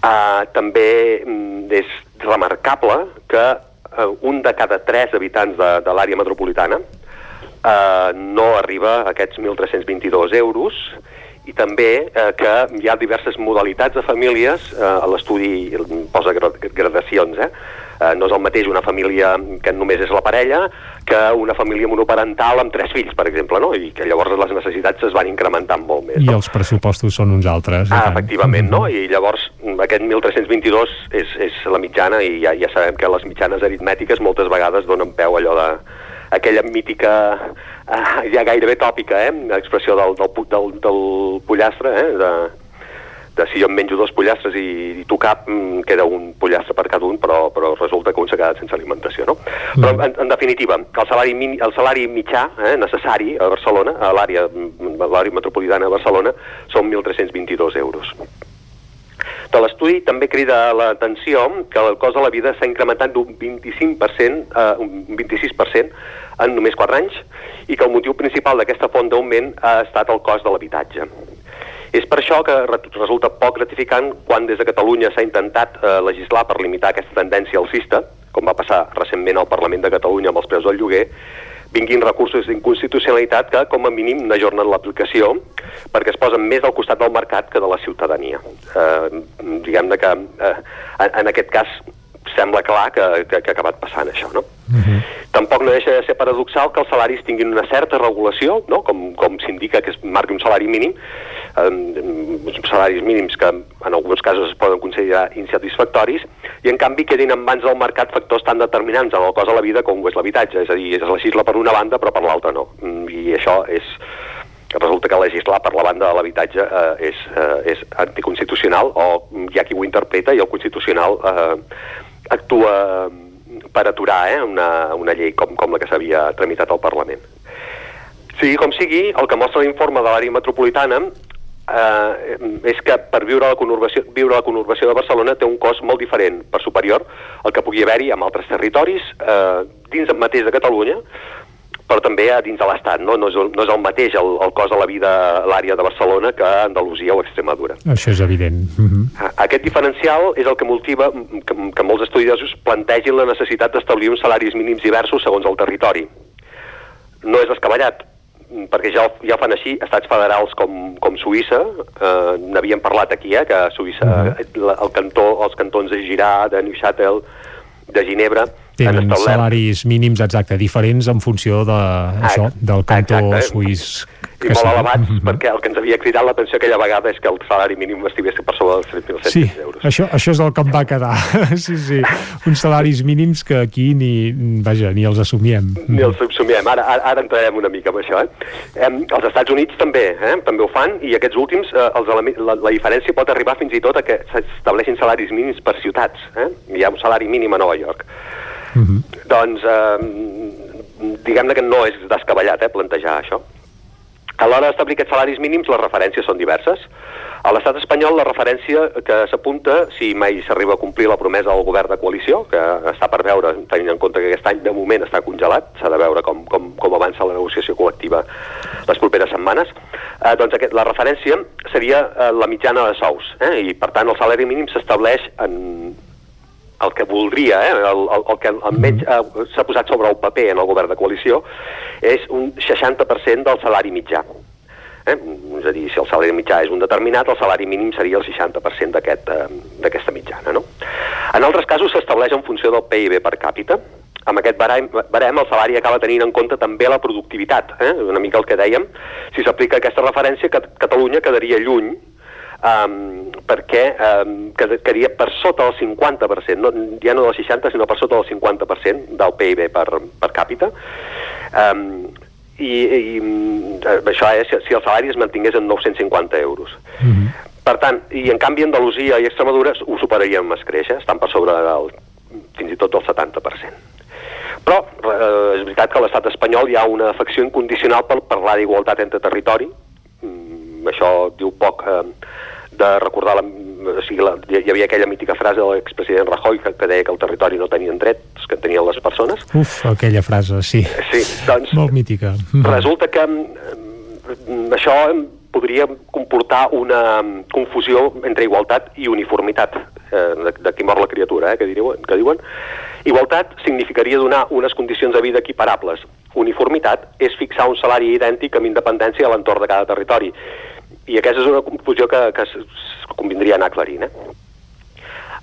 Uh, també mm, és remarcable que uh, un de cada tres habitants de, de l'àrea metropolitana uh, no arriba a aquests 1.322 euros i també eh, que hi ha diverses modalitats de famílies, eh, a l'estudi posa gradacions, eh? eh? No és el mateix una família que només és la parella que una família monoparental amb tres fills, per exemple, no? I que llavors les necessitats es van incrementant molt més. I els pressupostos són uns altres. Ah, efectivament, no? I llavors aquest 1.322 és, és la mitjana i ja, ja sabem que les mitjanes aritmètiques moltes vegades donen peu a allò de aquella mítica, eh, ja gairebé tòpica, eh, l'expressió del, del, del, del pollastre, eh, de, de si jo em menjo dos pollastres i, i tu cap, mm, queda un pollastre per cada un, però, però resulta que un s'ha quedat sense alimentació, no? Però, en, en definitiva, el salari, mini, el salari mitjà eh, necessari a Barcelona, a l'àrea mm, a l'àrea metropolitana de Barcelona, són 1.322 euros. De l'estudi també crida l'atenció que el cost de la vida s'ha incrementat d'un 25%, eh, un 26% en només 4 anys i que el motiu principal d'aquesta font d'augment ha estat el cost de l'habitatge. És per això que re- resulta poc gratificant quan des de Catalunya s'ha intentat eh, legislar per limitar aquesta tendència alcista, com va passar recentment al Parlament de Catalunya amb els preus del lloguer, vinguin recursos d'inconstitucionalitat que, com a mínim, n'ajornen l'aplicació perquè es posen més al costat del mercat que de la ciutadania. Eh, Diguem-ne que, eh, en, en aquest cas, sembla clar que, que, que ha acabat passant això, no? Tampoc no deixa de ser paradoxal que els salaris tinguin una certa regulació, no? com, com s'indica que es marqui un salari mínim, uns salaris mínims que en alguns casos es poden considerar insatisfactoris, i en canvi quedin en mans del mercat factors tan determinants en el cost de la vida com ho és l'habitatge, és a dir, es legisla per una banda però per l'altra no. Mm, I això és, resulta que legislar per la banda de l'habitatge eh, és, eh, és anticonstitucional o hi ha qui ho interpreta i el Constitucional eh, actua per aturar eh, una, una llei com, com la que s'havia tramitat al Parlament. Sigui com sigui, el que mostra l'informe de l'àrea metropolitana eh, és que per viure a, la conurbació, viure a la conurbació de Barcelona té un cost molt diferent, per superior al que pugui haver-hi en altres territoris, eh, dins mateix de Catalunya, però també a dins de l'Estat. No? No, és, el- no és el mateix el, el cost de la vida a l'àrea de Barcelona que a Andalusia o Extremadura. Això és evident. Mhm. Aquest diferencial és el que motiva que, que molts estudiosos plantegin la necessitat d'establir uns salaris mínims diversos segons el territori. No és descabellat, perquè ja, ja fan així estats federals com, com Suïssa, eh, n'havíem parlat aquí, eh, que Suïssa, la, el cantó, els cantons de Girà, de Neuchâtel, de Ginebra, han Tenen establert salaris mínims, exacte, diferents en funció de, això, del cantó exacte. suís i molt elevats, [laughs] perquè el que ens havia cridat l'atenció aquella vegada és que el salari mínim estigués per sobre dels 3.700 Sí, euros. això, això és el que em va quedar. [laughs] sí, sí. Uns salaris mínims que aquí ni, vaja, ni els assumiem. Ni els subsumiem. Ara, ara, ara entrarem una mica amb això. Eh? Eh, els Estats Units també, eh? també ho fan, i aquests últims, eh, els la, la diferència pot arribar fins i tot a que s'estableixin salaris mínims per ciutats. Eh? Hi ha un salari mínim a Nova York. Doncs, eh, diguem-ne que no és descabellat eh, plantejar això. A l'hora d'establir aquests salaris mínims, les referències són diverses. A l'estat espanyol, la referència que s'apunta, si mai s'arriba a complir la promesa del govern de coalició, que està per veure, tenint en compte que aquest any de moment està congelat, s'ha de veure com, com, com avança la negociació col·lectiva les properes setmanes, eh, doncs aquest, la referència seria eh, la mitjana de sous, eh, i per tant el salari mínim s'estableix en, el que voldria, eh, el, el, el que almenys eh, s'ha posat sobre el paper en el govern de coalició, és un 60% del salari mitjà. Eh? És a dir, si el salari mitjà és un determinat, el salari mínim seria el 60% d'aquest, eh, d'aquesta mitjana. No? En altres casos s'estableix en funció del PIB per càpita. Amb aquest barem, barem el salari acaba tenint en compte també la productivitat. Eh? Una mica el que dèiem. Si s'aplica aquesta referència, Cat- Catalunya quedaria lluny um, perquè um, quedaria per sota del 50%, no, ja no del 60, sinó per sota del 50% del PIB per, per càpita. Um, i, i mm, això és si el salari es mantingués en 950 euros. Per tant, i en canvi Andalusia i Extremadura ho superarien amb escreix, eh? estan per sobre del, fins i tot del 70%. Però eh, és veritat que a l'estat espanyol hi ha una afecció incondicional per parlar d'igualtat entre territori. Mm, això diu poc eh, de recordar la, o sigui, la, hi havia aquella mítica frase de l'expresident Rajoy que, que deia que el territori no tenien drets que tenien les persones. Uf, aquella frase, sí. Sí, doncs Molt mítica. resulta que mm, això podria comportar una mm, confusió entre igualtat i uniformitat, eh, de, de qui mor la criatura, eh, que, diuen, que diuen. Igualtat significaria donar unes condicions de vida equiparables. Uniformitat és fixar un salari idèntic amb independència a l'entorn de cada territori. I aquesta és una confusió que, que convindria anar aclarint. Eh?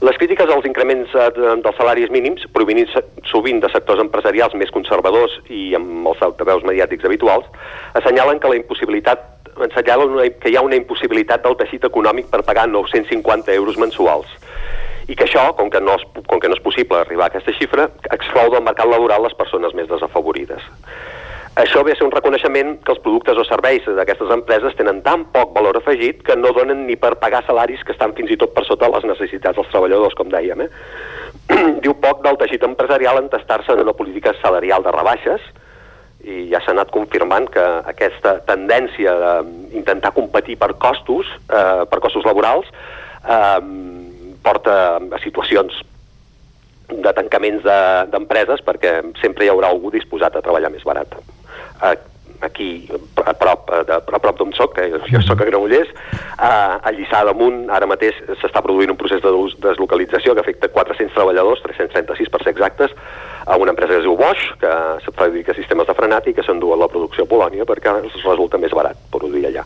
Les crítiques als increments eh, de- dels salaris mínims, provenint sovint de sectors empresarials més conservadors i amb els altaveus mediàtics habituals, assenyalen que la impossibilitat assenyalen una, que hi ha una impossibilitat del teixit econòmic per pagar 950 euros mensuals i que això, com que, no és, com que no és possible arribar a aquesta xifra, exclou del mercat laboral les persones més desafavorides. Això ve a ser un reconeixement que els productes o serveis d'aquestes empreses tenen tan poc valor afegit que no donen ni per pagar salaris que estan fins i tot per sota les necessitats dels treballadors, com dèiem. Eh? [clears throat] Diu poc del teixit empresarial entestar-se en una política salarial de rebaixes, i ja s'ha anat confirmant que aquesta tendència d'intentar competir per costos, eh, per costos laborals, eh, porta a situacions de tancaments d'empreses de, perquè sempre hi haurà algú disposat a treballar més barat. Aquí, a prop, de, a prop d'on soc, que jo soc a Granollers, eh, a Lliçà d'Amunt ara mateix s'està produint un procés de deslocalització que afecta 400 treballadors, 336 per ser exactes, a una empresa que es diu Bosch, que fabrica sistemes de frenat i que s'enduen la producció a Polònia perquè els resulta més barat produir allà.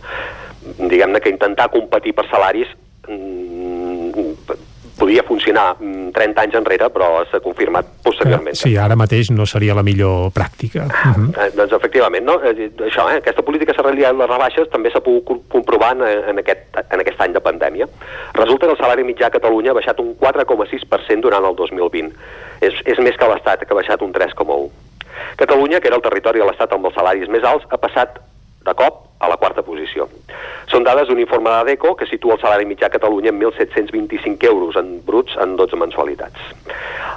Diguem-ne que intentar competir per salaris mm, podia funcionar 30 mm, anys enrere, però s'ha confirmat posteriorment. Sí, ara mateix no seria la millor pràctica. Uh -huh. eh, doncs efectivament, no? Això, eh, aquesta política salarial de les rebaixes també s'ha pogut comprovar en, en, aquest, en aquest any de pandèmia. Resulta que el salari mitjà a Catalunya ha baixat un 4,6% durant el 2020. És, és més que l'Estat, que ha baixat un 3,1%. Catalunya, que era el territori de l'Estat amb els salaris més alts, ha passat de cop a la quarta posició. Són dades d'un informe d'ADECO que situa el salari mitjà a Catalunya en 1.725 euros en bruts en 12 mensualitats.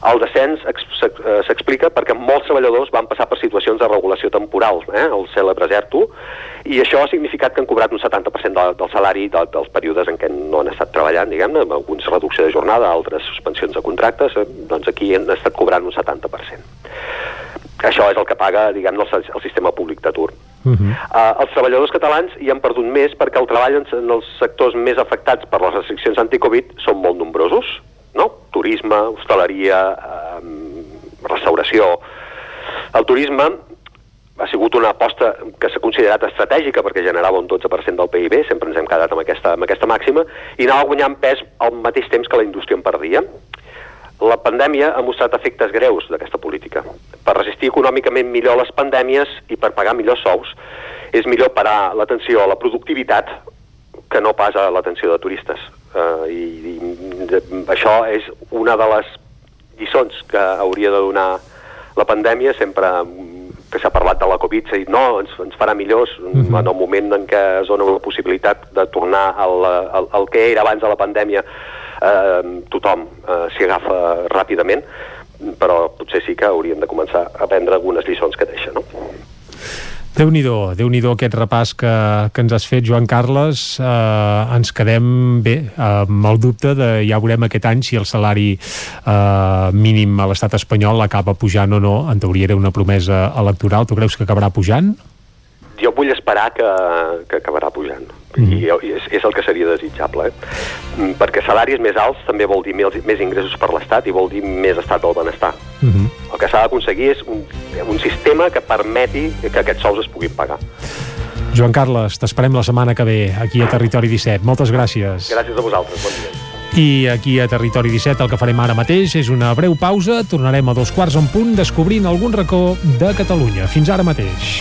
El descens eh, s'explica perquè molts treballadors van passar per situacions de regulació temporal, eh, el cèlebre ERTO, i això ha significat que han cobrat un 70% de, del salari de, dels períodes en què no han estat treballant, diguem-ne, amb alguns reducció de jornada, altres suspensions de contractes, eh, doncs aquí han estat cobrant un 70%. Això és el que paga, diguem el, el sistema públic d'atur. Uh -huh. uh, els treballadors catalans hi han perdut més perquè el treball en, els sectors més afectats per les restriccions anticovid són molt nombrosos, no? Turisme, hostaleria, uh, restauració... El turisme ha sigut una aposta que s'ha considerat estratègica perquè generava un 12% del PIB, sempre ens hem quedat amb aquesta, amb aquesta màxima, i anava guanyant pes al mateix temps que la indústria en perdia. La pandèmia ha mostrat efectes greus d'aquesta política. Per resistir econòmicament millor les pandèmies i per pagar millors sous, és millor parar l'atenció a la productivitat que no pas a l'atenció de turistes. Uh, i, i de, això és una de les lliçons que hauria de donar la pandèmia sempre que s'ha parlat de la Covid, s'ha dit no, ens, ens farà millors mhm. -huh. en el moment en què es dona una possibilitat de tornar al, al, al que era abans de la pandèmia eh, tothom eh, s'hi agafa ràpidament, però potser sí que hauríem de començar a prendre algunes lliçons que deixa, no? Déu-n'hi-do, déu nhi déu aquest repàs que, que ens has fet, Joan Carles. Eh, ens quedem bé amb el dubte de ja veurem aquest any si el salari eh, mínim a l'estat espanyol acaba pujant o no. En teoria era una promesa electoral. Tu creus que acabarà pujant? Jo vull esperar que, que acabarà pujant mm. i, i és, és el que seria desitjable eh? Mm, perquè salaris més alts també vol dir més, més ingressos per l'Estat i vol dir més estat del benestar mm -hmm. el que s'ha d'aconseguir és un, un sistema que permeti que aquests sous es puguin pagar Joan Carles, t'esperem la setmana que ve aquí a Territori 17. Moltes gràcies. Gràcies a vosaltres, bon dia. I aquí a Territori 17 el que farem ara mateix és una breu pausa. Tornarem a dos quarts en punt descobrint algun racó de Catalunya. Fins ara mateix.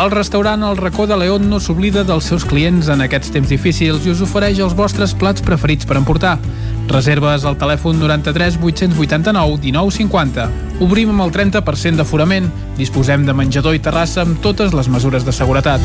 El restaurant El Racó de León no s'oblida dels seus clients en aquests temps difícils i us ofereix els vostres plats preferits per emportar. Reserves al telèfon 93 889 1950. Obrim amb el 30% d'aforament. Disposem de menjador i terrassa amb totes les mesures de seguretat.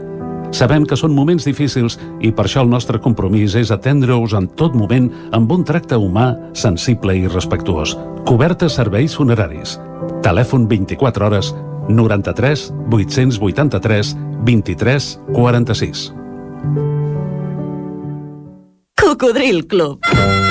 Sabem que són moments difícils i per això el nostre compromís és atendre-us en tot moment amb un tracte humà, sensible i respectuós. Coberta serveis funeraris. Telèfon 24 hores 93 883 23 46. Cocodril Club.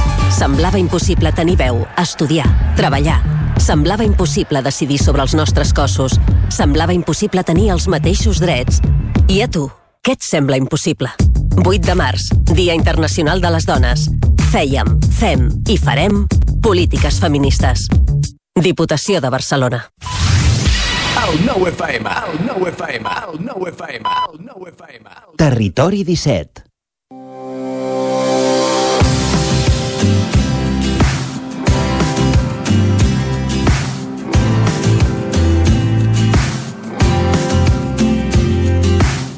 Semblava impossible tenir veu, estudiar, treballar. Semblava impossible decidir sobre els nostres cossos. Semblava impossible tenir els mateixos drets. I a tu, què et sembla impossible? 8 de març, Dia Internacional de les Dones. Fèiem, fem i farem polítiques feministes. Diputació de Barcelona. El 9 FM, el 9 FM, el 9 FM, el 9 FM. Territori 17.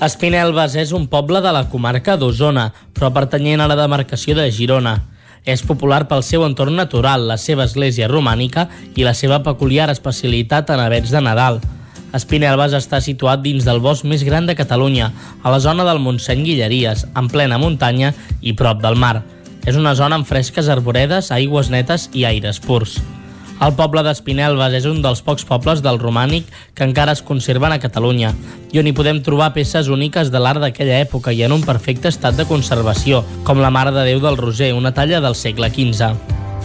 Espinelves és un poble de la comarca d'Osona, però pertanyent a la demarcació de Girona. És popular pel seu entorn natural, la seva església romànica i la seva peculiar especialitat en avets de Nadal. Espinelves està situat dins del bosc més gran de Catalunya, a la zona del Montseny Guilleries, en plena muntanya i prop del mar. És una zona amb fresques arboredes, aigües netes i aires purs. El poble d'Espinelves és un dels pocs pobles del romànic que encara es conserven a Catalunya i on hi podem trobar peces úniques de l'art d'aquella època i en un perfecte estat de conservació, com la Mare de Déu del Roser, una talla del segle XV.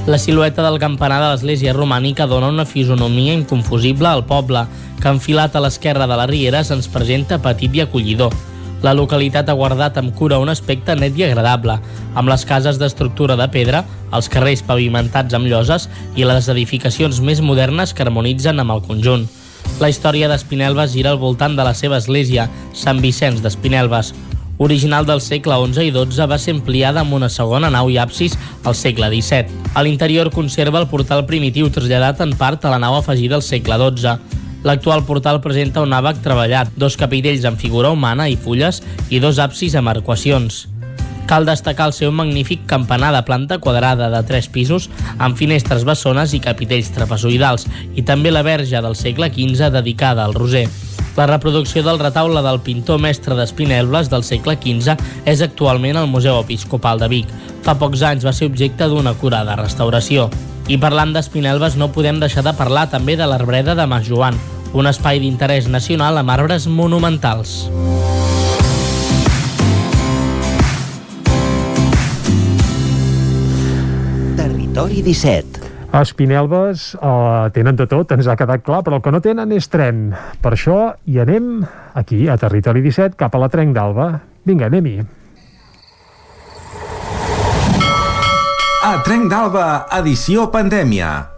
La silueta del campanar de l'església romànica dona una fisonomia inconfusible al poble, que enfilat a l'esquerra de la riera se'ns presenta petit i acollidor. La localitat ha guardat amb cura un aspecte net i agradable, amb les cases d'estructura de pedra, els carrers pavimentats amb lloses i les edificacions més modernes que harmonitzen amb el conjunt. La història d'Espinelves gira al voltant de la seva església, Sant Vicenç d'Espinelves. Original del segle XI i XII, va ser ampliada amb una segona nau i absis al segle XVII. A l'interior conserva el portal primitiu traslladat en part a la nau afegida al segle XII. L'actual portal presenta un àbac treballat, dos capitells amb figura humana i fulles i dos absis amb arcuacions. Cal destacar el seu magnífic campanar de planta quadrada de tres pisos amb finestres bessones i capitells trapezoidals i també la verge del segle XV dedicada al roser. La reproducció del retaule del pintor mestre d'Espinelves del segle XV és actualment al Museu Episcopal de Vic. Fa pocs anys va ser objecte d'una curada restauració. I parlant d'Espinelves no podem deixar de parlar també de l'Arbreda de Mas Joan, un espai d'interès nacional amb arbres monumentals. Territori 17. A Espinelves eh, tenen de tot, ens ha quedat clar, però el que no tenen és tren. Per això hi anem aquí, a Territori 17, cap a la Trenc d'Alba. Vinga, anem-hi. A Trenc d'Alba, edició pandèmia.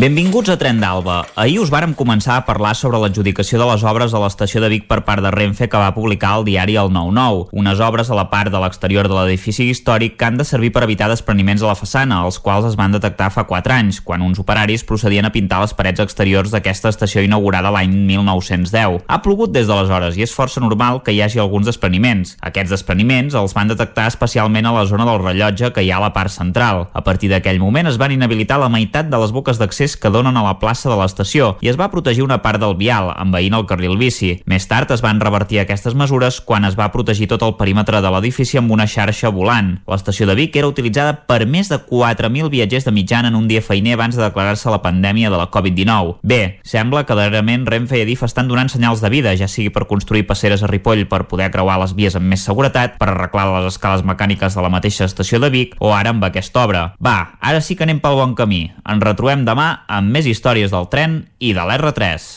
Benvinguts a Tren d'Alba. Ahir us vàrem començar a parlar sobre l'adjudicació de les obres a l'estació de Vic per part de Renfe que va publicar el diari El 9-9. Unes obres a la part de l'exterior de l'edifici històric que han de servir per evitar despreniments a la façana, els quals es van detectar fa 4 anys, quan uns operaris procedien a pintar les parets exteriors d'aquesta estació inaugurada l'any 1910. Ha plogut des d'aleshores i és força normal que hi hagi alguns despreniments. Aquests despreniments els van detectar especialment a la zona del rellotge que hi ha a la part central. A partir d'aquell moment es van inhabilitar la meitat de les boques d'accés d'accés que donen a la plaça de l'estació i es va protegir una part del vial, envaint el carril bici. Més tard es van revertir aquestes mesures quan es va protegir tot el perímetre de l'edifici amb una xarxa volant. L'estació de Vic era utilitzada per més de 4.000 viatgers de mitjana en un dia feiner abans de declarar-se la pandèmia de la Covid-19. Bé, sembla que darrerament Renfe i Adif estan donant senyals de vida, ja sigui per construir passeres a Ripoll per poder creuar les vies amb més seguretat, per arreglar les escales mecàniques de la mateixa estació de Vic o ara amb aquesta obra. Va, ara sí que anem pel bon camí. Ens retrobem demà amb més històries del tren i de l'R3.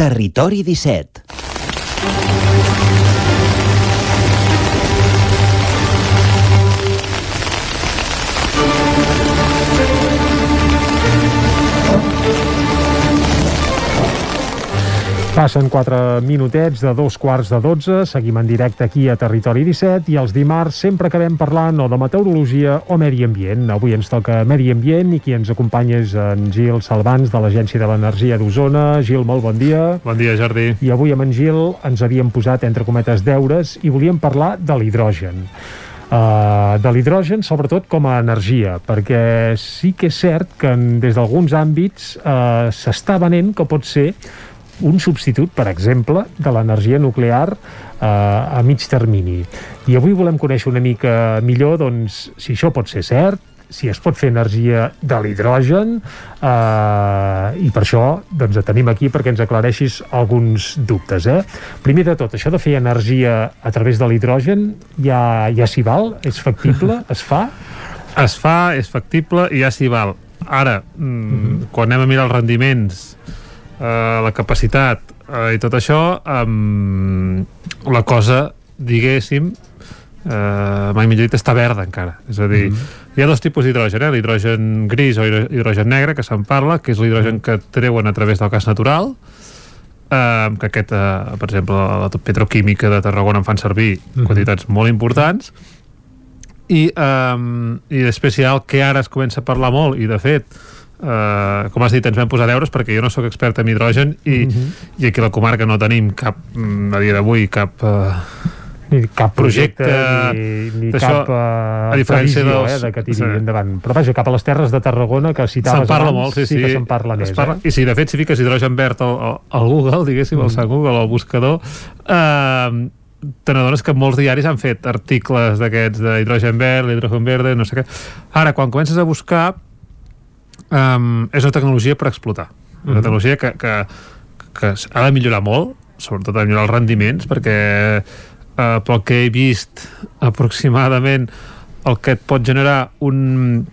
Territori 17. Passen 4 minutets de dos quarts de 12, seguim en directe aquí a Territori 17 i els dimarts sempre acabem parlant o de meteorologia o medi ambient. Avui ens toca medi ambient i qui ens acompanya és en Gil Salvans de l'Agència de l'Energia d'Osona. Gil, molt bon dia. Bon dia, Jordi. I avui amb en Gil ens havíem posat entre cometes deures i volíem parlar de l'hidrogen. Uh, de l'hidrogen sobretot com a energia perquè sí que és cert que en, des d'alguns àmbits uh, s'està venent que pot ser un substitut, per exemple, de l'energia nuclear eh, a mig termini. I avui volem conèixer una mica millor doncs, si això pot ser cert, si es pot fer energia de l'hidrogen eh, i per això doncs, et tenim aquí perquè ens aclareixis alguns dubtes. Eh? Primer de tot, això de fer energia a través de l'hidrogen ja, ja s'hi val? És factible? [laughs] Es fa? Es fa, és factible i ja s'hi val. Ara, mm, mm -hmm. quan anem a mirar els rendiments eh, la capacitat eh, i tot això um, la cosa diguéssim eh, mai millor dit està verda encara és a dir, mm -hmm. hi ha dos tipus d'hidrogen eh? l'hidrogen gris o hidrogen negre que se'n parla, que és l'hidrogen que treuen a través del gas natural eh, que aquest, eh, per exemple la petroquímica de Tarragona en fan servir mm -hmm. quantitats molt importants i, eh, i després hi ha el que ara es comença a parlar molt i de fet Uh, com has dit, ens vam posar deures perquè jo no sóc expert en hidrogen i, mm -hmm. i aquí a la comarca no tenim cap, mm, a dia d'avui, cap... Uh, ni cap projecte, projecte ni, ni cap uh, a diferència previsió dels, eh, de que tiri sí. endavant. Però vaja, cap a les Terres de Tarragona que citaves se'n parla abans, molt, sí, sí, sí que se'n parla més. Parla, eh? I sí, de fet, si fiques hidrogen verd al, al, Google, diguéssim, mm. al Sant Google, al buscador, eh, te n'adones que molts diaris han fet articles d'aquests d'hidrogen verd, hidrogen verde, no sé què. Ara, quan comences a buscar, um, és una tecnologia per explotar. Mm -hmm. Una mhm. tecnologia que, que, que ha de millorar molt, sobretot ha de millorar els rendiments, perquè uh, pel que he vist aproximadament el que et pot generar un,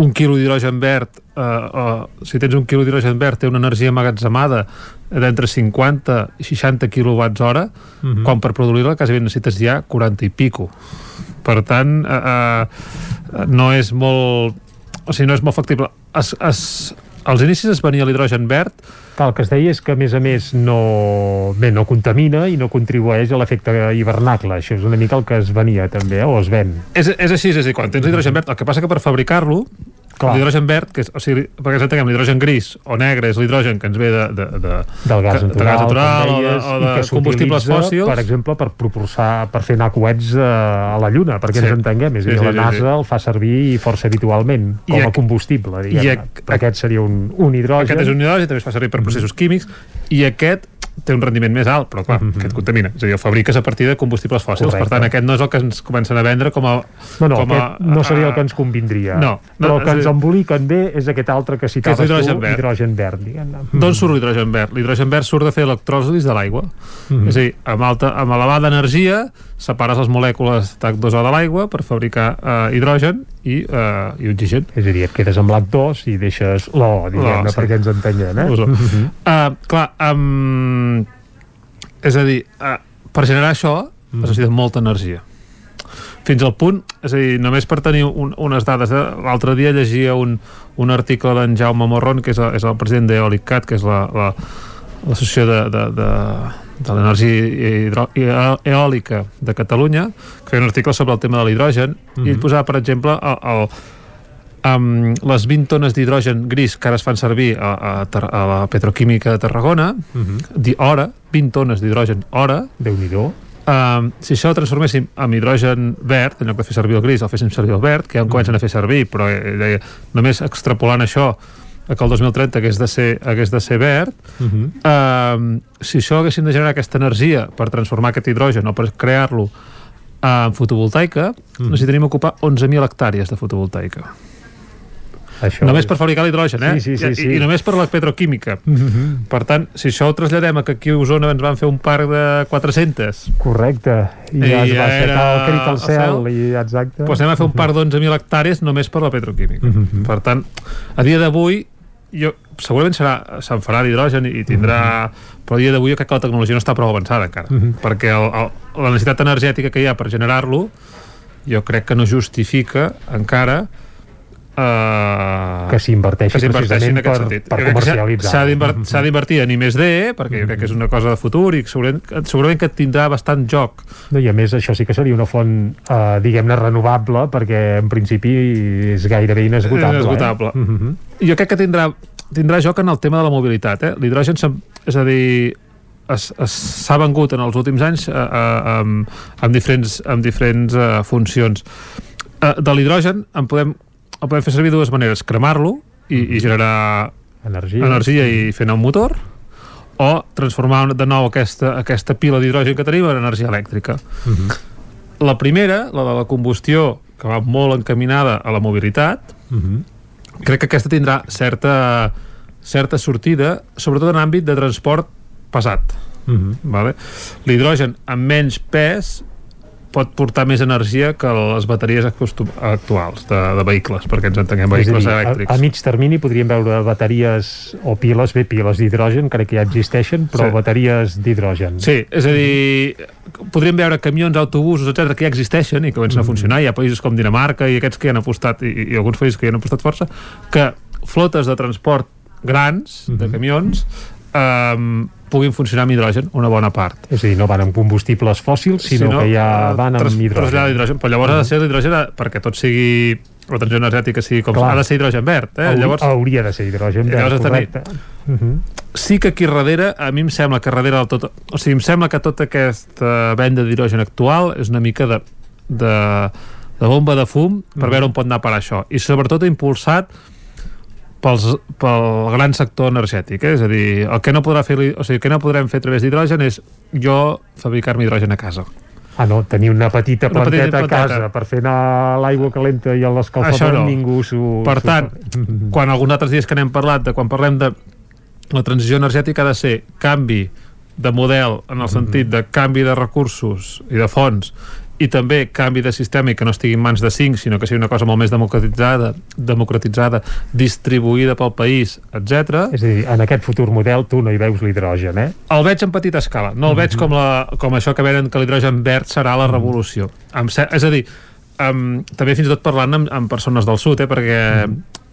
un quilo d'hidrogen verd uh, uh, si tens un quilo d'hidrogen verd té una energia amagatzemada d'entre 50 i 60 quilowatts hora uh. -huh. quan per produir-la quasi necessites ja 40 i pico per tant uh, uh, no és molt o sigui, no és molt factible. Es, es, als inicis es venia l'hidrogen verd el que es deia és que, a més a més, no, bé, no contamina i no contribueix a l'efecte hivernacle. Això és una mica el que es venia, també, o es ven. És, és així, és a dir, quan tens hidrogen verd, el que passa que per fabricar-lo L'hidrogen verd, que és, o sigui, perquè ens entenguem, l'hidrogen gris o negre és l'hidrogen que ens ve de, de, de, del gas natural, de gas natural deies, o de, o de combustibles fòssils. Per exemple, per propulsar, per fer anar coets a, a la Lluna, perquè sí. ens entenguem. És a dir, sí, sí, la NASA sí, sí. el fa servir força habitualment com I a combustible, diguem. I a, aquest seria un, un hidrogen. Aquest és un hidrogen, també es fa servir per processos químics, i aquest té un rendiment més alt, però clar, mm -hmm. aquest contamina. És a dir, el fabriques a partir de combustibles fòssils. Correcte. Per tant, aquest no és el que ens comencen a vendre com a... No, no, com a, no seria el que ens convindria. No. no però el que ens emboliquen bé és aquest altre que citaves que hidrogen verd. hidrogen verd. D'on surt l'hidrogen verd? L'hidrogen verd surt de fer electròlisis de l'aigua. Mm -hmm. És a dir, amb, alta, amb elevada energia separes les molècules d'H2O de l'aigua per fabricar eh, hidrogen i, eh, i oxigen. És a dir, et quedes amb l'H2 i deixes l'O, diguem-ne, sí. perquè ens entenyen, eh? Uh -huh. uh, clar, um, és a dir, uh, per generar això mm. es necessita molta energia fins al punt, és a dir, només per tenir un, unes dades, eh? l'altre dia llegia un, un article d'en Jaume Morron que és, el, és el president d'Eolicat que és l'associació la, la, de, de, de l'energia eòlica de Catalunya que feia un article sobre el tema de l'hidrogen mm -hmm. i ell posava, per exemple, el, el, amb les 20 tones d'hidrogen gris que ara es fan servir a, a, a la petroquímica de Tarragona, uh -huh. hora, 20 tones d'hidrogen hora, déu nhi Um, si això ho transforméssim en hidrogen verd, en lloc de fer servir el gris, el féssim servir el verd, que ja en comencen a fer servir, però eh, deia, només extrapolant això que el 2030 hagués de ser, hagués de ser verd, Uh -huh. eh, si això haguessin de generar aquesta energia per transformar aquest hidrogen o per crear-lo en fotovoltaica, Mhm. necessitaríem ocupar 11.000 hectàrees de fotovoltaica. Això només és- per fabricar l'hidrogen, eh? Sí, sí, sí, I, sí. I, I només per la petroquímica. Mhm. Per tant, si això ho traslladem a que aquí a Osona ens van fer un parc de 400... Correcte. I ja es va aixecar el crit al cel, i exacte. Doncs anem a fer un parc d'11.000 hectàrees només per la petroquímica. Mhm. Per tant, a dia d'avui jo, segurament serà, se'n farà d'hidrogen i tindrà... Però a dia d'avui jo crec que la tecnologia no està prou avançada encara. Mhm. Perquè el, el, la necessitat energètica que hi ha per generar-lo jo crec que no justifica encara eh, Que s'inverteixi en precisament aquest per- sentit. per comercialitzar. S'ha d'inver- s'ha d'invertir en I més D, perquè jo crec que és una cosa de futur i segurament, segurament que tindrà bastant joc. No, I a més això sí que seria una font, eh, diguem-ne, renovable, perquè en principi és gairebé inesgotable. Inesgotable. Eh? Mm -hmm. Jo crec que tindrà, tindrà joc en el tema de la mobilitat. Eh? L'hidrogen, és a dir, s'ha vengut en els últims anys eh, eh, amb, amb diferents, amb diferents eh, funcions. Eh, de l'hidrogen en podem, el podem fer servir de dues maneres. Cremar-lo i, i generar energia, energia i fer un motor o transformar de nou aquesta, aquesta pila d'hidrogen que tenim en energia elèctrica. Mm -hmm. La primera, la de la combustió, que va molt encaminada a la mobilitat, Mm -hmm. crec que aquesta tindrà certa, certa sortida, sobretot en àmbit de transport pesat. Mm -hmm. Vale? L'hidrogen amb menys pes pot portar més energia que les bateries actuals de, de vehicles, perquè ens entenguem vehicles dir, elèctrics. a, a mig termini podríem veure bateries o piles, bé, piles d'hidrogen, crec que ja existeixen, però Sí. bateries d'hidrogen. Sí, és a dir, podríem veure camions, autobusos, etc que ja existeixen i que comencen a funcionar. Hi ha països com Dinamarca i aquests que hi han apostat, i, i alguns països que hi han apostat força, que flotes de transport grans, de camions, um, puguin funcionar amb hidrogen, una bona part. És a dir, no van amb combustibles fòssils, sinó, que ja eh, van amb hidrogen. hidrogen. Però llavors ha de ser l'hidrogen eh, perquè tot sigui la transició energètica sigui com Clar. ha de ser hidrogen verd eh? Hauria, llavors hauria de ser hidrogen verd, llavors correcte. Uh -huh. sí que aquí darrere a mi em sembla que darrere del tot o sigui, em sembla que tota aquesta venda d'hidrogen actual és una mica de, de, de bomba de fum per Mhm. veure on pot anar per això i sobretot impulsat pels, pel gran sector energètic eh? és a dir, el que no podrà fer o sigui, el que no podrem fer a través d'hidrogen és jo fabricar-me hidrogen a casa Ah, no, tenir una petita Una planteta petita a casa planteta. per fer anar l'aigua calenta i l'escalfador, no. ningú s'ho... Per tant, fa. quan alguns altres dies que n'hem parlat, de quan parlem de la transició energètica ha de ser canvi de model en el sentit de canvi de recursos i de fons i també canvi de sistema i que no estigui en mans de cinc, sinó que sigui una cosa molt més democratitzada, democratitzada distribuïda pel país, etc. És a dir, en aquest futur model tu no hi veus l'hidrogen, eh? El veig en petita escala, no el veig com, la, com això que venen que l'hidrogen verd serà la revolució. Em se- és a dir, um, també fins i tot parlant amb, amb persones del sud, eh, perquè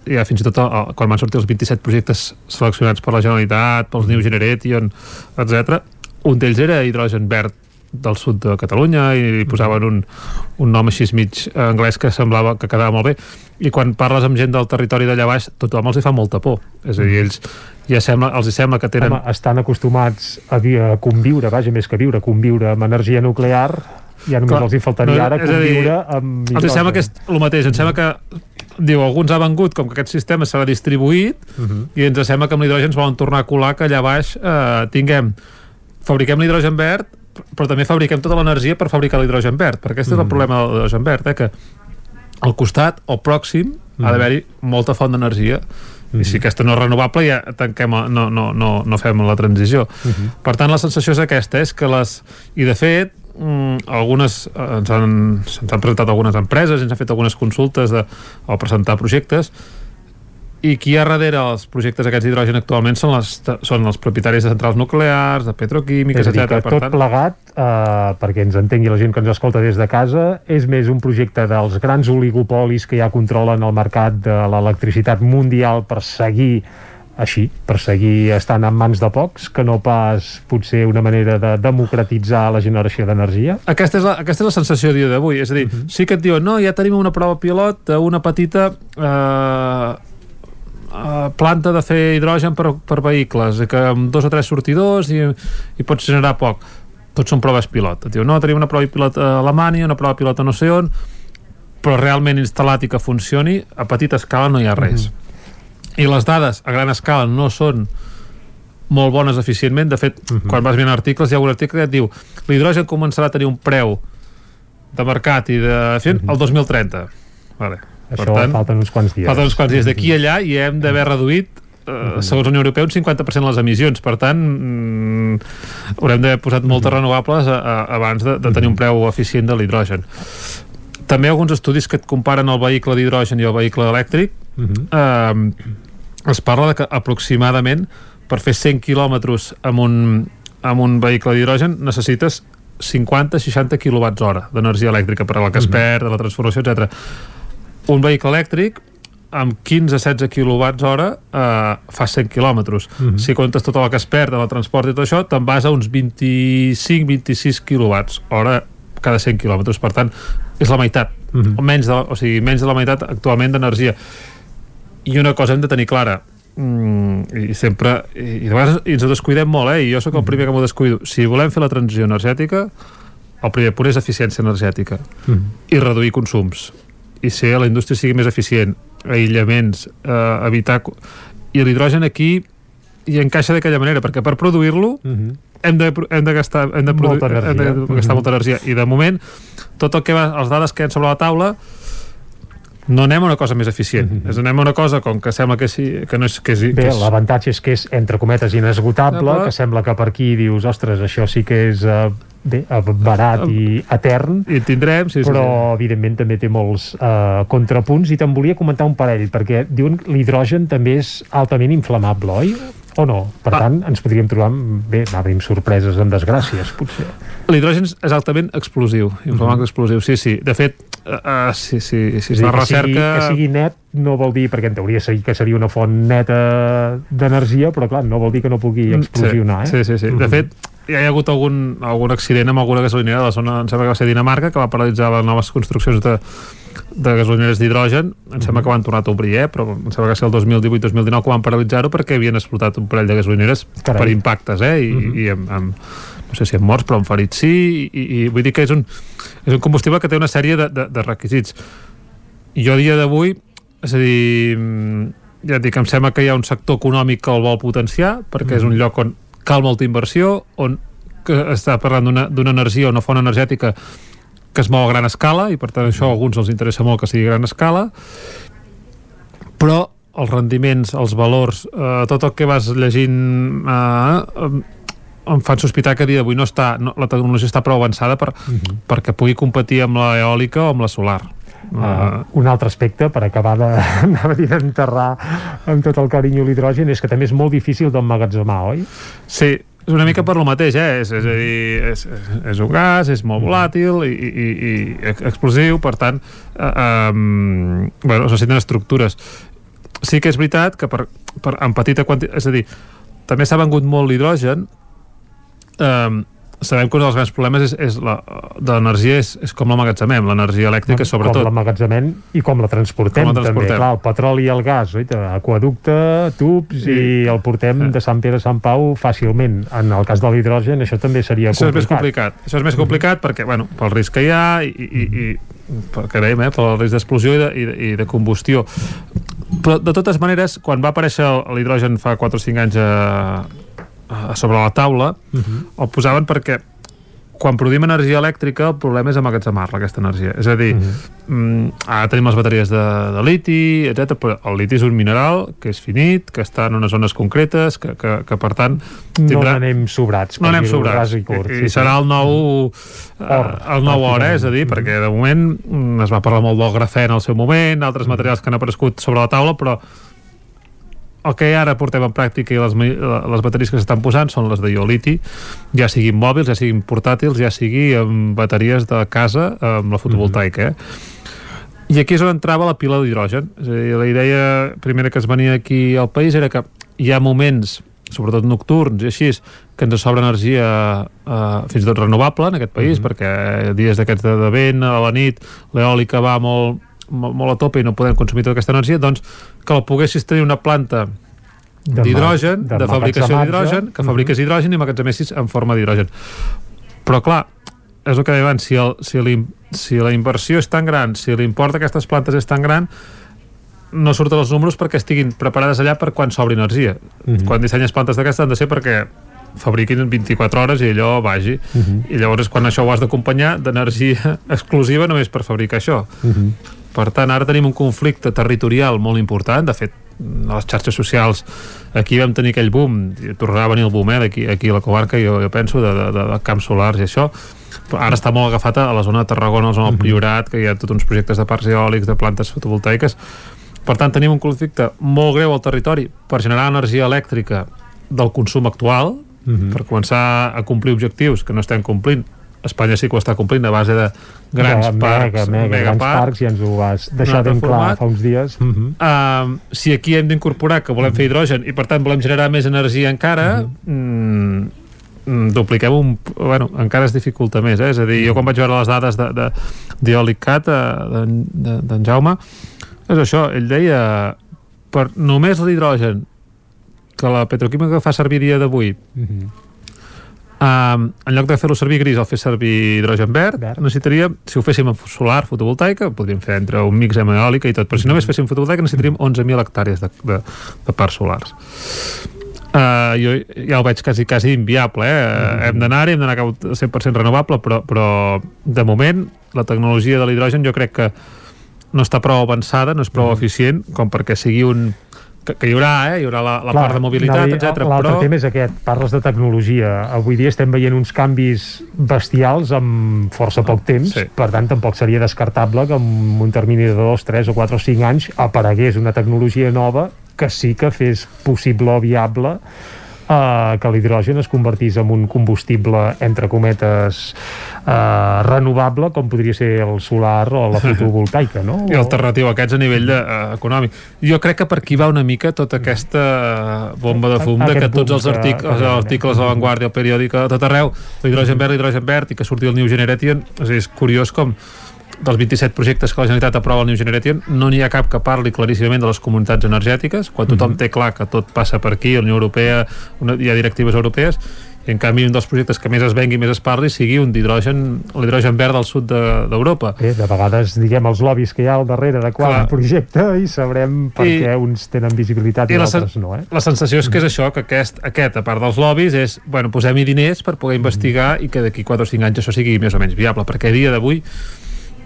ja fins i tot el, quan van sortir els 27 projectes seleccionats per la Generalitat, pels New Generation, etc. un d'ells era hidrogen verd del sud de Catalunya i li posaven un, un nom així mig anglès que semblava que quedava molt bé. I quan parles amb gent del territori d'allà baix tothom els hi fa molta por. És a dir, ells ja sembla, els hi sembla que tenen Home, estan acostumats a, a conviure, vaja, més que viure, conviure amb energia nuclear, ja només Clar, els hi faltaria no, ara a dir, conviure amb Els hi sembla que és el mateix, ens sembla que diu, alguns ha vengut com que aquest sistema serà distribuït Mhm. i ens sembla que amb l'hidrogen ens volen tornar a colar que allà baix eh, tinguem fabriquem l'hidrogen verd però també fabriquem tota l'energia per fabricar l'hidrogen verd perquè aquest és el Mhm. problema de l'hidrogen verd eh, que al costat o pròxim ha Mhm. d'haver-hi molta font d'energia i si aquesta no és renovable ja tanquem, no, no, no, no fem la transició Mhm. per tant la sensació és aquesta és que les, i de fet mm, algunes eh, ens han, se'ns han presentat algunes empreses ens han fet algunes consultes de, o presentar projectes i qui hi ha darrere els projectes aquests d'hidrogen actualment són, les, són els propietaris de centrals nuclears, de petroquímiques, És etc. tot plegat, eh, perquè ens entengui la gent que ens escolta des de casa, és més un projecte dels grans oligopolis que ja controlen el mercat de l'electricitat mundial per seguir així, per seguir estant en mans de pocs, que no pas potser una manera de democratitzar la generació d'energia. Aquesta és, la, aquesta és la sensació dia d'avui, és a dir, sí que et diuen, no, ja tenim una prova pilot d'una petita eh, eh, planta de fer hidrogen per, per vehicles, que amb dos o tres sortidors i, i pots generar poc. Tots són proves pilot. Diu, no, tenim una prova pilot a Alemanya, una prova pilot a no sé on, però realment instal·lat i que funcioni, a petita escala no hi ha res. i les dades a gran escala no són molt bones eficientment. De fet, uh -huh. quan vas mirant articles, hi ha un article que et diu l'hidrogen començarà a tenir un preu de mercat i de uh -huh. el 2030. Vale. Això per tant, falten uns quants dies. Falten uns quants dies d'aquí a allà i hem d'haver reduït eh, segons la Unió Europea, un 50% les emissions. Per tant, mm, haurem d'haver posat moltes renovables a, a, abans de, de tenir un preu eficient de l'hidrogen. També alguns estudis que et comparen el vehicle d'hidrogen i el vehicle elèctric uh -huh. eh, es parla de que aproximadament per fer 100 quilòmetres amb un, amb un vehicle d'hidrogen necessites 50-60 quilowatts hora d'energia elèctrica per a la que es perd, de la transformació, etc. Un vehicle elèctric amb 15-16 quilowatts hora eh, fa 100 quilòmetres. Uh -huh. Si comptes tot el que es perd de la transport i tot això, te'n vas a uns 25-26 quilowatts hora cada 100 quilòmetres. Per tant, és la meitat. Uh -huh. o, menys de, o sigui, menys de la meitat actualment d'energia. I una cosa hem de tenir clara, mm, i sempre i, i de vegades ens ho descuidem molt eh? i jo sóc el primer que m'ho descuido si volem fer la transició energètica el primer punt és eficiència energètica Mm. i reduir consums i ser la indústria sigui més eficient aïllaments, eh, evitar i l'hidrogen aquí hi encaixa d'aquella manera, perquè per produir-lo hem, de, hem de gastar hem de, produ- Molta energia. hem de gastar Mhm. molta energia i de moment tot el que va, les dades que hi ha sobre la taula no anem a una cosa més eficient. És anem a una cosa com que sembla que, sí, que no és, que és, Bé, que és l'avantatge és que és, entre cometes, inesgotable, Inesgotable. que sembla que per aquí dius, ostres, això sí que és eh, bé, eh, barat i etern, i tindrem, sí, sí, però evidentment també té molts eh, contrapunts. I te'n volia comentar un parell, perquè diuen l'hidrogen també és altament inflamable, oi? O no? Per Ah. tant, ens podríem trobar amb, bé, va, amb sorpreses, amb desgràcies, potser. L'hidrogen és altament explosiu, inflamable Mhm. explosiu, sí, sí. De fet, uh, sí, sí, si És es a fa dir, que, sigui, recerca... que sigui net no vol dir, perquè en teoria seria, que seria una font neta d'energia, però clar, no vol dir que no pugui explosionar, eh? Mm, Sí, sí, sí. De Mhm. fet, hi ha hagut algun, algun accident amb alguna gasolinera de la zona, em sembla que va ser Dinamarca, que va paralitzar les noves construccions de, de gasolineres d'hidrogen. Em sembla que van tornar a obrir, eh? però em sembla que va ser el 2018-2019 que van paralitzar-ho perquè havien explotat un parell de gasolineres Carai. per impactes, eh? I, Mhm. i amb, amb, no sé si amb morts, però amb ferits sí, i, i, vull dir que és un, és un combustible que té una sèrie de, de, de requisits. Jo a dia d'avui, és a dir, mm, ja et dic, em sembla que hi ha un sector econòmic que el vol potenciar, perquè és un lloc on cal molta inversió, on que està parlant d'una- energia o una font energètica que es mou a gran escala i per tant això a alguns els interessa molt que sigui a gran escala però els rendiments, els valors eh, tot el que vas llegint eh, em- fan sospitar que a dia d'avui no està, no, la tecnologia està prou avançada per, perquè pugui competir amb la eòlica o amb la solar Uh, un altre aspecte, per acabar de, [laughs] d'enterrar amb tot el carinyo l'hidrogen, és que també és molt difícil d'emmagatzemar, oi? Sí, és una mica per lo mateix, eh? És, és a dir, és, és, un gas, és molt volàtil i, i, i, i ex- explosiu, per tant, eh, um, bueno, es necessiten estructures. Sí que és veritat que per, per, en petita quantitat... És a dir, també s'ha vengut molt l'hidrogen, um, sabem que un dels grans problemes és, és la, de l'energia és, és com l'emmagatzemem, l'energia elèctrica sobretot. Com l'emmagatzemem i com la transportem, Com la transportem. també. Clar, el petroli i el gas, oi? aquaducte, tubs, Sí. i el portem de Sant Pere a Sant Pau fàcilment. En el cas de l'hidrogen això també seria Això és més complicat. complicat. Això és més complicat perquè, bueno, pel risc que hi ha i, i, i perquè dèiem, eh, pel risc d'explosió i, de, i, de, i de combustió. Però, de totes maneres, quan va aparèixer l'hidrogen fa 4 o 5 anys a, a sobre la taula, uh -huh. el posaven perquè quan produïm energia elèctrica el problema és emmagatzemar-la, aquesta energia. És a dir, uh -huh. mm, ara tenim les bateries de, de liti, etc. però el liti és un mineral que és finit, que està en unes zones concretes, que, que, que per tant... No n'anem sobrats, No anem sobrats. i curt, I, sí, i serà el nou, Or, eh, el nou or, eh? és a dir, perquè de moment mm, es va parlar molt del grafè en el seu moment, altres materials que han aparegut sobre la taula, però el que ara portem en pràctica i les, les bateries que s'estan posant són les de ioliti, ja siguin mòbils, ja siguin portàtils, ja sigui amb bateries de casa, amb la fotovoltaica, eh? I aquí és on entrava la pila d'hidrogen. És a dir, la idea primera que es venia aquí al país era que hi ha moments, sobretot nocturns i així, que ens sobra energia eh, fins i tot renovable en aquest país, perquè dies d'aquests de, de vent, a la nit, l'eòlica va molt, molt, a tope i no podem consumir tota aquesta energia, doncs que la poguessis tenir una planta d'hidrogen, de de, fabricació d'hidrogen, que fabriques hidrogen i magatzemessis en forma d'hidrogen. Però clar, és el que deia abans, si, el, si, la, si la inversió és tan gran, si l'import d'aquestes plantes és tan gran, no surten els números perquè estiguin preparades allà per quan s'obri energia. Mm -hmm. Quan dissenyes plantes d'aquestes han de ser perquè fabriquin en 24 hores i allò vagi. Uh -huh. I llavors quan això ho has d'acompanyar d'energia [laughs] exclusiva només per fabricar això. Uh -huh. Per tant, ara tenim un conflicte territorial molt important. De fet, a les xarxes socials aquí vam tenir aquell boom, tornarà a venir el boom eh, aquí, aquí a la comarca, jo, jo penso, de, de, de camps solars i això, però ara està molt agafat a la zona de Tarragona, a la zona del Priorat, que hi ha tots uns projectes de parcs eòlics, de plantes fotovoltaiques. Per tant, tenim un conflicte molt greu al territori per generar energia elèctrica del consum actual, uh -huh. per començar a complir objectius que no estem complint Espanya sí que ho està complint a base de grans de parcs, mega, mega, mega grans parcs, parcs, ja ens ho vas deixar ben clar fa uns dies. Uh -huh. uh, si aquí hem d'incorporar que volem uh -huh. fer hidrogen i per tant volem generar més energia encara, uh -huh. mm, dupliquem un... Bueno, encara es dificulta més, eh? És a dir, jo quan vaig veure les dades d'Eolic Cat, d'en de, de, Jaume, és això, ell deia per només l'hidrogen que la petroquímica fa servir dia d'avui uh -huh. Um, en lloc de fer-lo servir gris o fer servir hidrogen verd, verd, necessitaríem, si ho féssim amb solar fotovoltaica, podríem fer entre un mix amb eòlica i tot, però si només féssim fotovoltaica necessitaríem 11.000 hectàrees de, de, de parcs solars. Uh, jo ja ho veig quasi, quasi inviable, eh? Mm -hmm. Hem d'anar-hi, hem d'anar cap 100% renovable, però, però de moment la tecnologia de l'hidrogen jo crec que no està prou avançada, no és prou mm -hmm. eficient com perquè sigui un, que, que hi haurà, eh? hi haurà la, la Clar, part de mobilitat, etc. L'altre però... tema és aquest, parles de tecnologia. Avui dia estem veient uns canvis bestials amb força poc temps, sí. per tant tampoc seria descartable que en un termini de 2, 3 o 4 o 5 anys aparegués una tecnologia nova que sí que fes possible o viable eh, que l'hidrogen es convertís en un combustible, entre cometes, eh, renovable, com podria ser el solar o la [laughs] fotovoltaica, no? I alternatiu a aquests a nivell de, uh, econòmic. Jo crec que per aquí va una mica tota aquesta bomba de fum, de que tots els articles, els articles a l'avantguàrdia, el periòdic, a tot arreu, l'hidrogen verd, l'hidrogen verd, i que surti el New Generation, és, és curiós com dels 27 projectes que la Generalitat aprova al New Generation no n'hi ha cap que parli claríssimament de les comunitats energètiques, quan tothom mm -hmm. té clar que tot passa per aquí, la Unió Europea una, hi ha directives europees i en canvi un dels projectes que més es vengui i més es parli sigui un d'hidrogen, l'hidrogen verd al sud d'Europa. De, de vegades, diguem, els lobbies que hi ha al darrere de qual projecte i sabrem per I, què uns tenen visibilitat i, i altres no, eh? La sensació és que és això, que aquest, aquest a part dels lobbies, és, bueno, posem-hi diners per poder investigar mm. i que d'aquí 4 o 5 anys això sigui més o menys viable, perquè a dia d'avui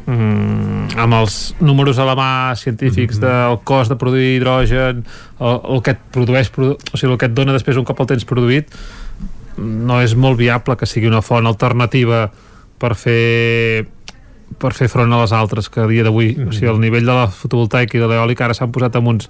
mm, amb els números a la mà científics mm -hmm. del cost de produir hidrogen el, el que et produeix produ o sigui, el que et dona després un cop el tens produït no és molt viable que sigui una font alternativa per fer per fer front a les altres que a dia d'avui, mm -hmm. o sigui, el nivell de la fotovoltaica i de l'eòlica ara s'han posat amb uns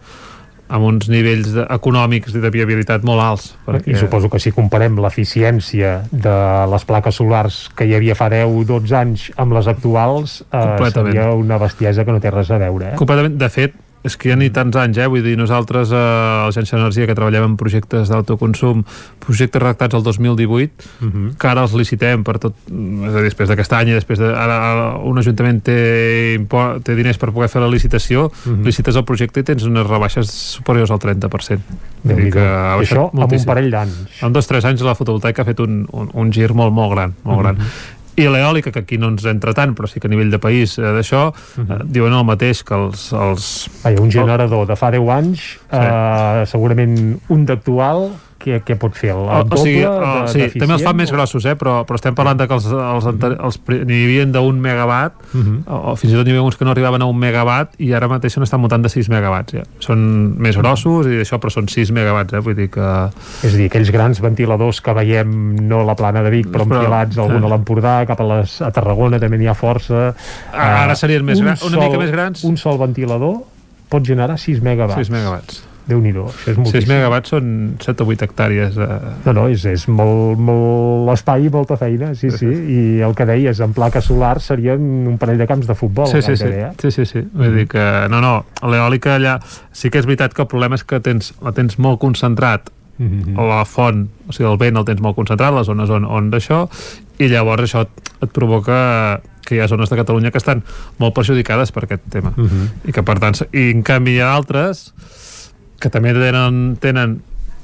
amb uns nivells econòmics i de viabilitat molt alts. Perquè... I suposo que si comparem l'eficiència de les plaques solars que hi havia fa 10-12 anys amb les actuals, eh, seria una bestiesa que no té res a veure. Eh? Completament. De fet, és que ja ni tants anys, eh? Vull dir, nosaltres eh, a l'Agència d'Energia que treballem en projectes d'autoconsum, projectes redactats el 2018, uh -huh. que ara els licitem per tot, és a dir, després d'aquest any i després de, ara, un ajuntament té, té diners per poder fer la licitació, uh -huh. licites el projecte i tens unes rebaixes superiors al 30%. Vull dir que ha això moltíssim. amb un parell d'anys. En dos o tres anys la fotovoltaica ha fet un, un, un gir molt, molt gran, molt uh -huh. gran i l'eòlica, que aquí no ens entra tant, però sí que a nivell de país eh, d'això, uh -huh. eh, mhm. diuen el mateix que els... els... Vaja, un generador de fa 10 anys, sí. eh, segurament un d'actual, què, què pot fer? El, el o, o sigui, o, sí, també els fan més grossos, eh? però, però estem parlant de que els, els, els, els n'hi havia d'un megawatt, uh mhm. -huh. o, o fins i tot n'hi havia uns que no arribaven a un megawatt i ara mateix n'estan mutant de 6 megawatts. Ja. Són més grossos i això, però són 6 megawatts, eh? vull dir que... És a dir, aquells grans ventiladors que veiem no a la plana de Vic, però, però enfilats, algun a l'Empordà, cap a, les, a Tarragona també n'hi ha força. Ara serien més grans, una mica més grans. Un sol ventilador pot generar 6 megawatts. 6 megawatts déu nhi això és moltíssim. 6 megawatts són 7 o 8 hectàrees. Eh... No, no, és, és molt, molt espai i molta feina, sí, sí, i el que deies, en placa solar serien un parell de camps de futbol. Sí, sí, sí, sí, sí, sí. Vull dir que, no, no, l'eòlica allà, sí que és veritat que el problema és que tens, la tens molt concentrat mm -hmm. la font, o sigui, el vent el tens molt concentrat, les zones on, on d'això, i llavors això et, et provoca que hi ha zones de Catalunya que estan molt perjudicades per aquest tema. Mm -hmm. I que, per tant, i en canvi hi ha altres que també tenen, tenen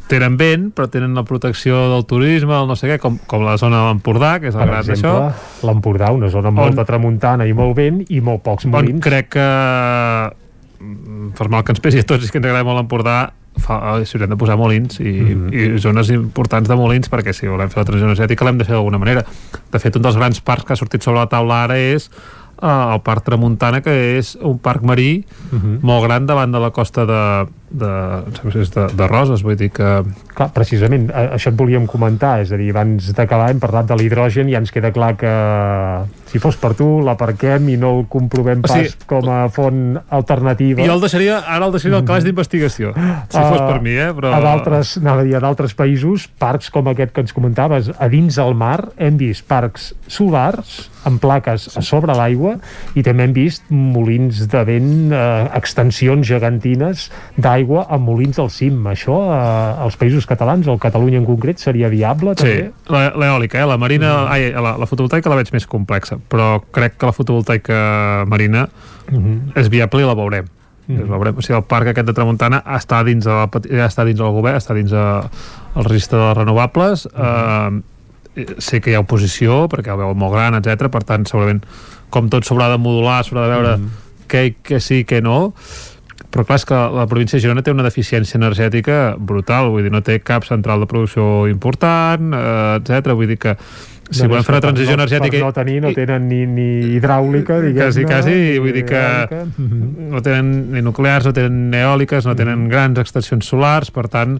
tenen vent, però tenen la protecció del turisme, el no sé què, com, com la zona de l'Empordà, que és el gran d'això. l'Empordà, una zona amb molta tramuntana i molt vent i molt pocs molins. On crec que per mal que ens pesi a tots i que ens agrada molt l'Empordà eh, s'hi haurem de posar molins i, mm -hmm. i zones importants de molins perquè si volem fer la transició energètica l'hem de fer d'alguna manera de fet un dels grans parcs que ha sortit sobre la taula ara és uh, el Parc Tramuntana que és un parc marí mm -hmm. molt gran davant de la costa de, de, de, de Roses vull dir que... Clar, precisament, això et volíem comentar és a dir, abans d'acabar hem parlat de l'hidrogen i ja ens queda clar que si fos per tu l'aparquem i no el comprovem pas o sigui, com a font alternativa jo el deixaria, ara el deixaria al calaix d'investigació si uh, fos per mi, eh? Però... a d'altres a d'altres països, parcs com aquest que ens comentaves, a dins del mar hem vist parcs solars amb plaques a sobre l'aigua i també hem vist molins de vent, eh, extensions gegantines d'aigua amb molins al cim. Això eh, als països catalans, o Catalunya en concret, seria viable també? Sí, l'eòlica, eh? la marina, mm. ai, la, la fotovoltaica la veig més complexa, però crec que la fotovoltaica marina mm -hmm. és viable i la veurem. Mm -hmm. veurem. O sigui, el parc aquest de Tramuntana està dins, de la, ja està dins del govern, està dins de, el registre de renovables, mm -hmm. eh, sé que hi ha oposició perquè el veu molt gran, etc. per tant segurament com tot s'haurà de modular s'haurà de veure mm -hmm. què, què sí, què no però clar, és que la província de Girona té una deficiència energètica brutal, vull dir, no té cap central de producció important, eh, etc. Vull dir que si doncs volem fer una transició no, energètica... Per no tenir, no tenen ni, ni hidràulica, diguem Quasi, quasi, vull dir que no tenen ni nuclears, no tenen eòliques, no tenen grans extensions solars, per tant,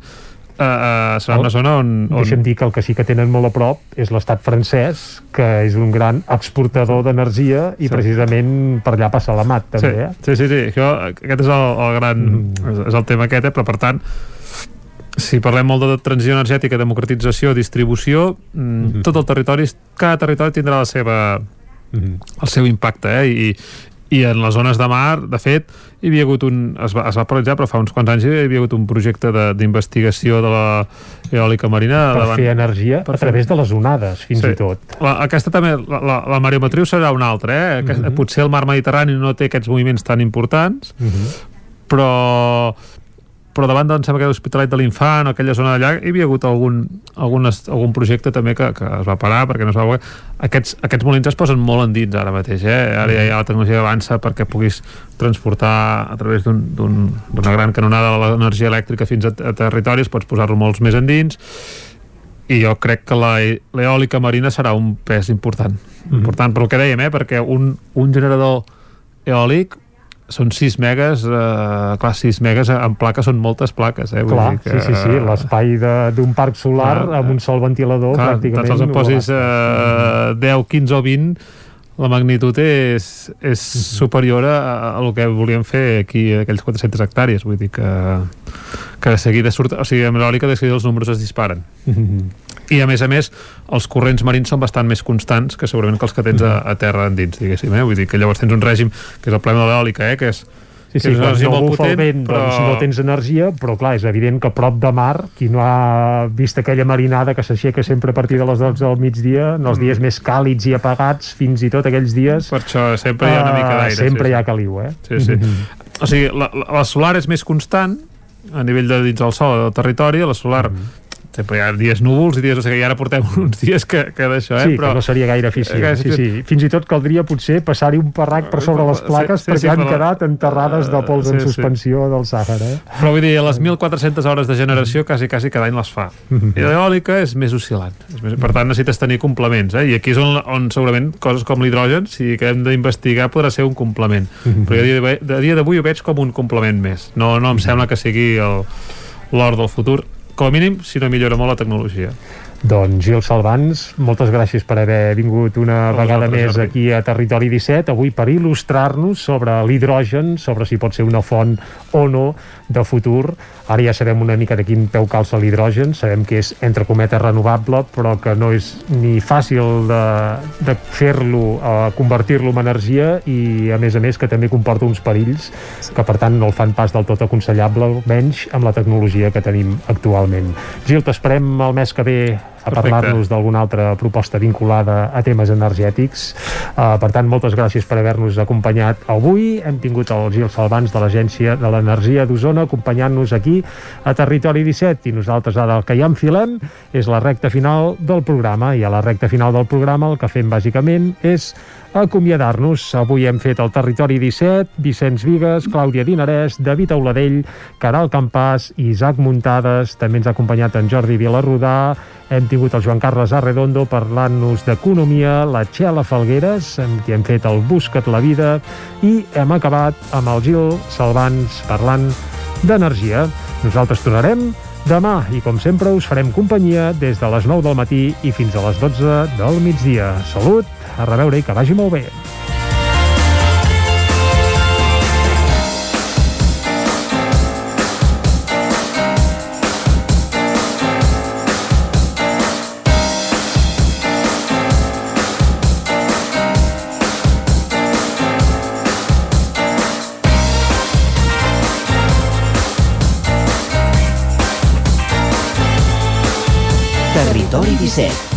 Uh, uh, serà una zona on, on... Deixa'm dir que el que sí que tenen molt a prop és l'estat francès, que és un gran exportador d'energia i sí. precisament per allà passa la mat, també. Sí, eh? sí, sí, sí. Això, aquest és el, el gran... Mm. És, és el tema aquest, eh? però per tant si parlem molt de transició energètica, democratització, distribució, mm -hmm. tot el territori, cada territori tindrà la seva, mm -hmm. el seu impacte, eh? I, i en les zones de mar, de fet, hi havia hagut un, es va, es va paralitzar, però fa uns quants anys hi havia hagut un projecte d'investigació de, de la eòlica marina per davant, fer energia per a través de les onades, fins sí. i tot. La, aquesta també, la, la, la mareomatriu serà una altra, eh? Aquest, mm -hmm. Potser el mar Mediterrani no té aquests moviments tan importants, mm -hmm. però però davant em sembla que l'Hospitalet de l'Infant aquella zona d'allà hi havia hagut algun, algun, algun projecte també que, que es va parar perquè no es va aquests, aquests molins es posen molt endins ara mateix eh? ara ja, ja la tecnologia avança perquè puguis transportar a través d'una un, gran canonada de l'energia elèctrica fins a, a territoris, pots posar-lo molts més endins i jo crec que l'eòlica marina serà un pes important, mm -hmm. important per el que dèiem, eh? perquè un, un generador eòlic són 6 megas, eh, clar, 6 megas en placa són moltes plaques, eh? Vull clar, dir que, sí, sí, sí, l'espai d'un parc solar clar, amb un sol ventilador clar, pràcticament... Clar, en posis eh, 10, 15 o 20 la magnitud és, és mhm. superior a, a el que volíem fer aquí, aquells 400 hectàrees, vull dir que, que de seguida surt, o sigui, amb l'eòlica de seguida els números es disparen. Mhm. I a més a més, els corrents marins són bastant més constants que segurament que els que tens a, a terra endins, diguéssim, eh? vull dir que llavors tens un règim, que és el problema de l'eòlica, eh? que és Sí, sí, quan no bufa potent, el vent, però... doncs no tens energia, però clar, és evident que a prop de mar, qui no ha vist aquella marinada que s'aixeca sempre a partir de les 12 del migdia, en els mm. dies més càlids i apagats, fins i tot aquells dies... Per això sempre hi ha una mica eh, d'aire. Sempre sí, hi ha caliu, eh? Sí, sí. Mm -hmm. O sigui, la, la solar és més constant, a nivell de dins del sol del territori, la solar mm -hmm sempre hi ha dies núvols i dies, o sigui, ara portem [laughs] uns dies que, que d'això, eh? Sí, però... que no seria gaire eficient. Eh, sí, sí. Fins i tot caldria potser passar-hi un parrac per sobre les plaques sí, sí, perquè sí, han però... quedat enterrades de pols sí, en suspensió sí. del Sàhara. Eh? Però vull dir, les 1.400 hores de generació quasi, quasi cada any les fa. I l'eòlica és més oscil·lant. És més... Per tant, necessites tenir complements, eh? I aquí és on, on segurament coses com l'hidrogen, si hem d'investigar, podrà ser un complement. -hmm. Però a dia d'avui ho veig com un complement més. No, no em sembla que sigui l'or del futur com a mínim, si no millora molt la tecnologia. Doncs Gil Salvans, moltes gràcies per haver vingut una Vosaltres, vegada més Jordi. aquí a Territori 17, avui per il·lustrar-nos sobre l'hidrogen, sobre si pot ser una font o no de futur. Ara ja sabem una mica de quin peu calça l'hidrogen, sabem que és entre cometes renovable, però que no és ni fàcil de, de fer-lo, uh, convertir-lo en energia i a més a més que també comporta uns perills que per tant no el fan pas del tot aconsellable, menys amb la tecnologia que tenim actualment. Gil, t'esperem el mes que ve a parlar-nos d'alguna altra proposta vinculada a temes energètics. Uh, per tant, moltes gràcies per haver-nos acompanyat avui. Hem tingut el Gil Salvans de l'Agència de l'Energia d'Osona acompanyant-nos aquí a Territori 17 i nosaltres ara el que ja enfilem és la recta final del programa i a la recta final del programa el que fem bàsicament és acomiadar-nos. Avui hem fet el Territori 17, Vicenç Vigues, Clàudia Dinarès, David Auladell, Caral Campàs, Isaac Muntades, també ens ha acompanyat en Jordi Vilarrudà, hem tingut el Joan Carles Arredondo parlant-nos d'economia, la Txela Falgueres, amb qui hem fet el Busca't la vida, i hem acabat amb el Gil Salvans parlant d'energia. Nosaltres tornarem demà i, com sempre, us farem companyia des de les 9 del matí i fins a les 12 del migdia. Salut, a reveure i que vagi molt bé. Territori 17,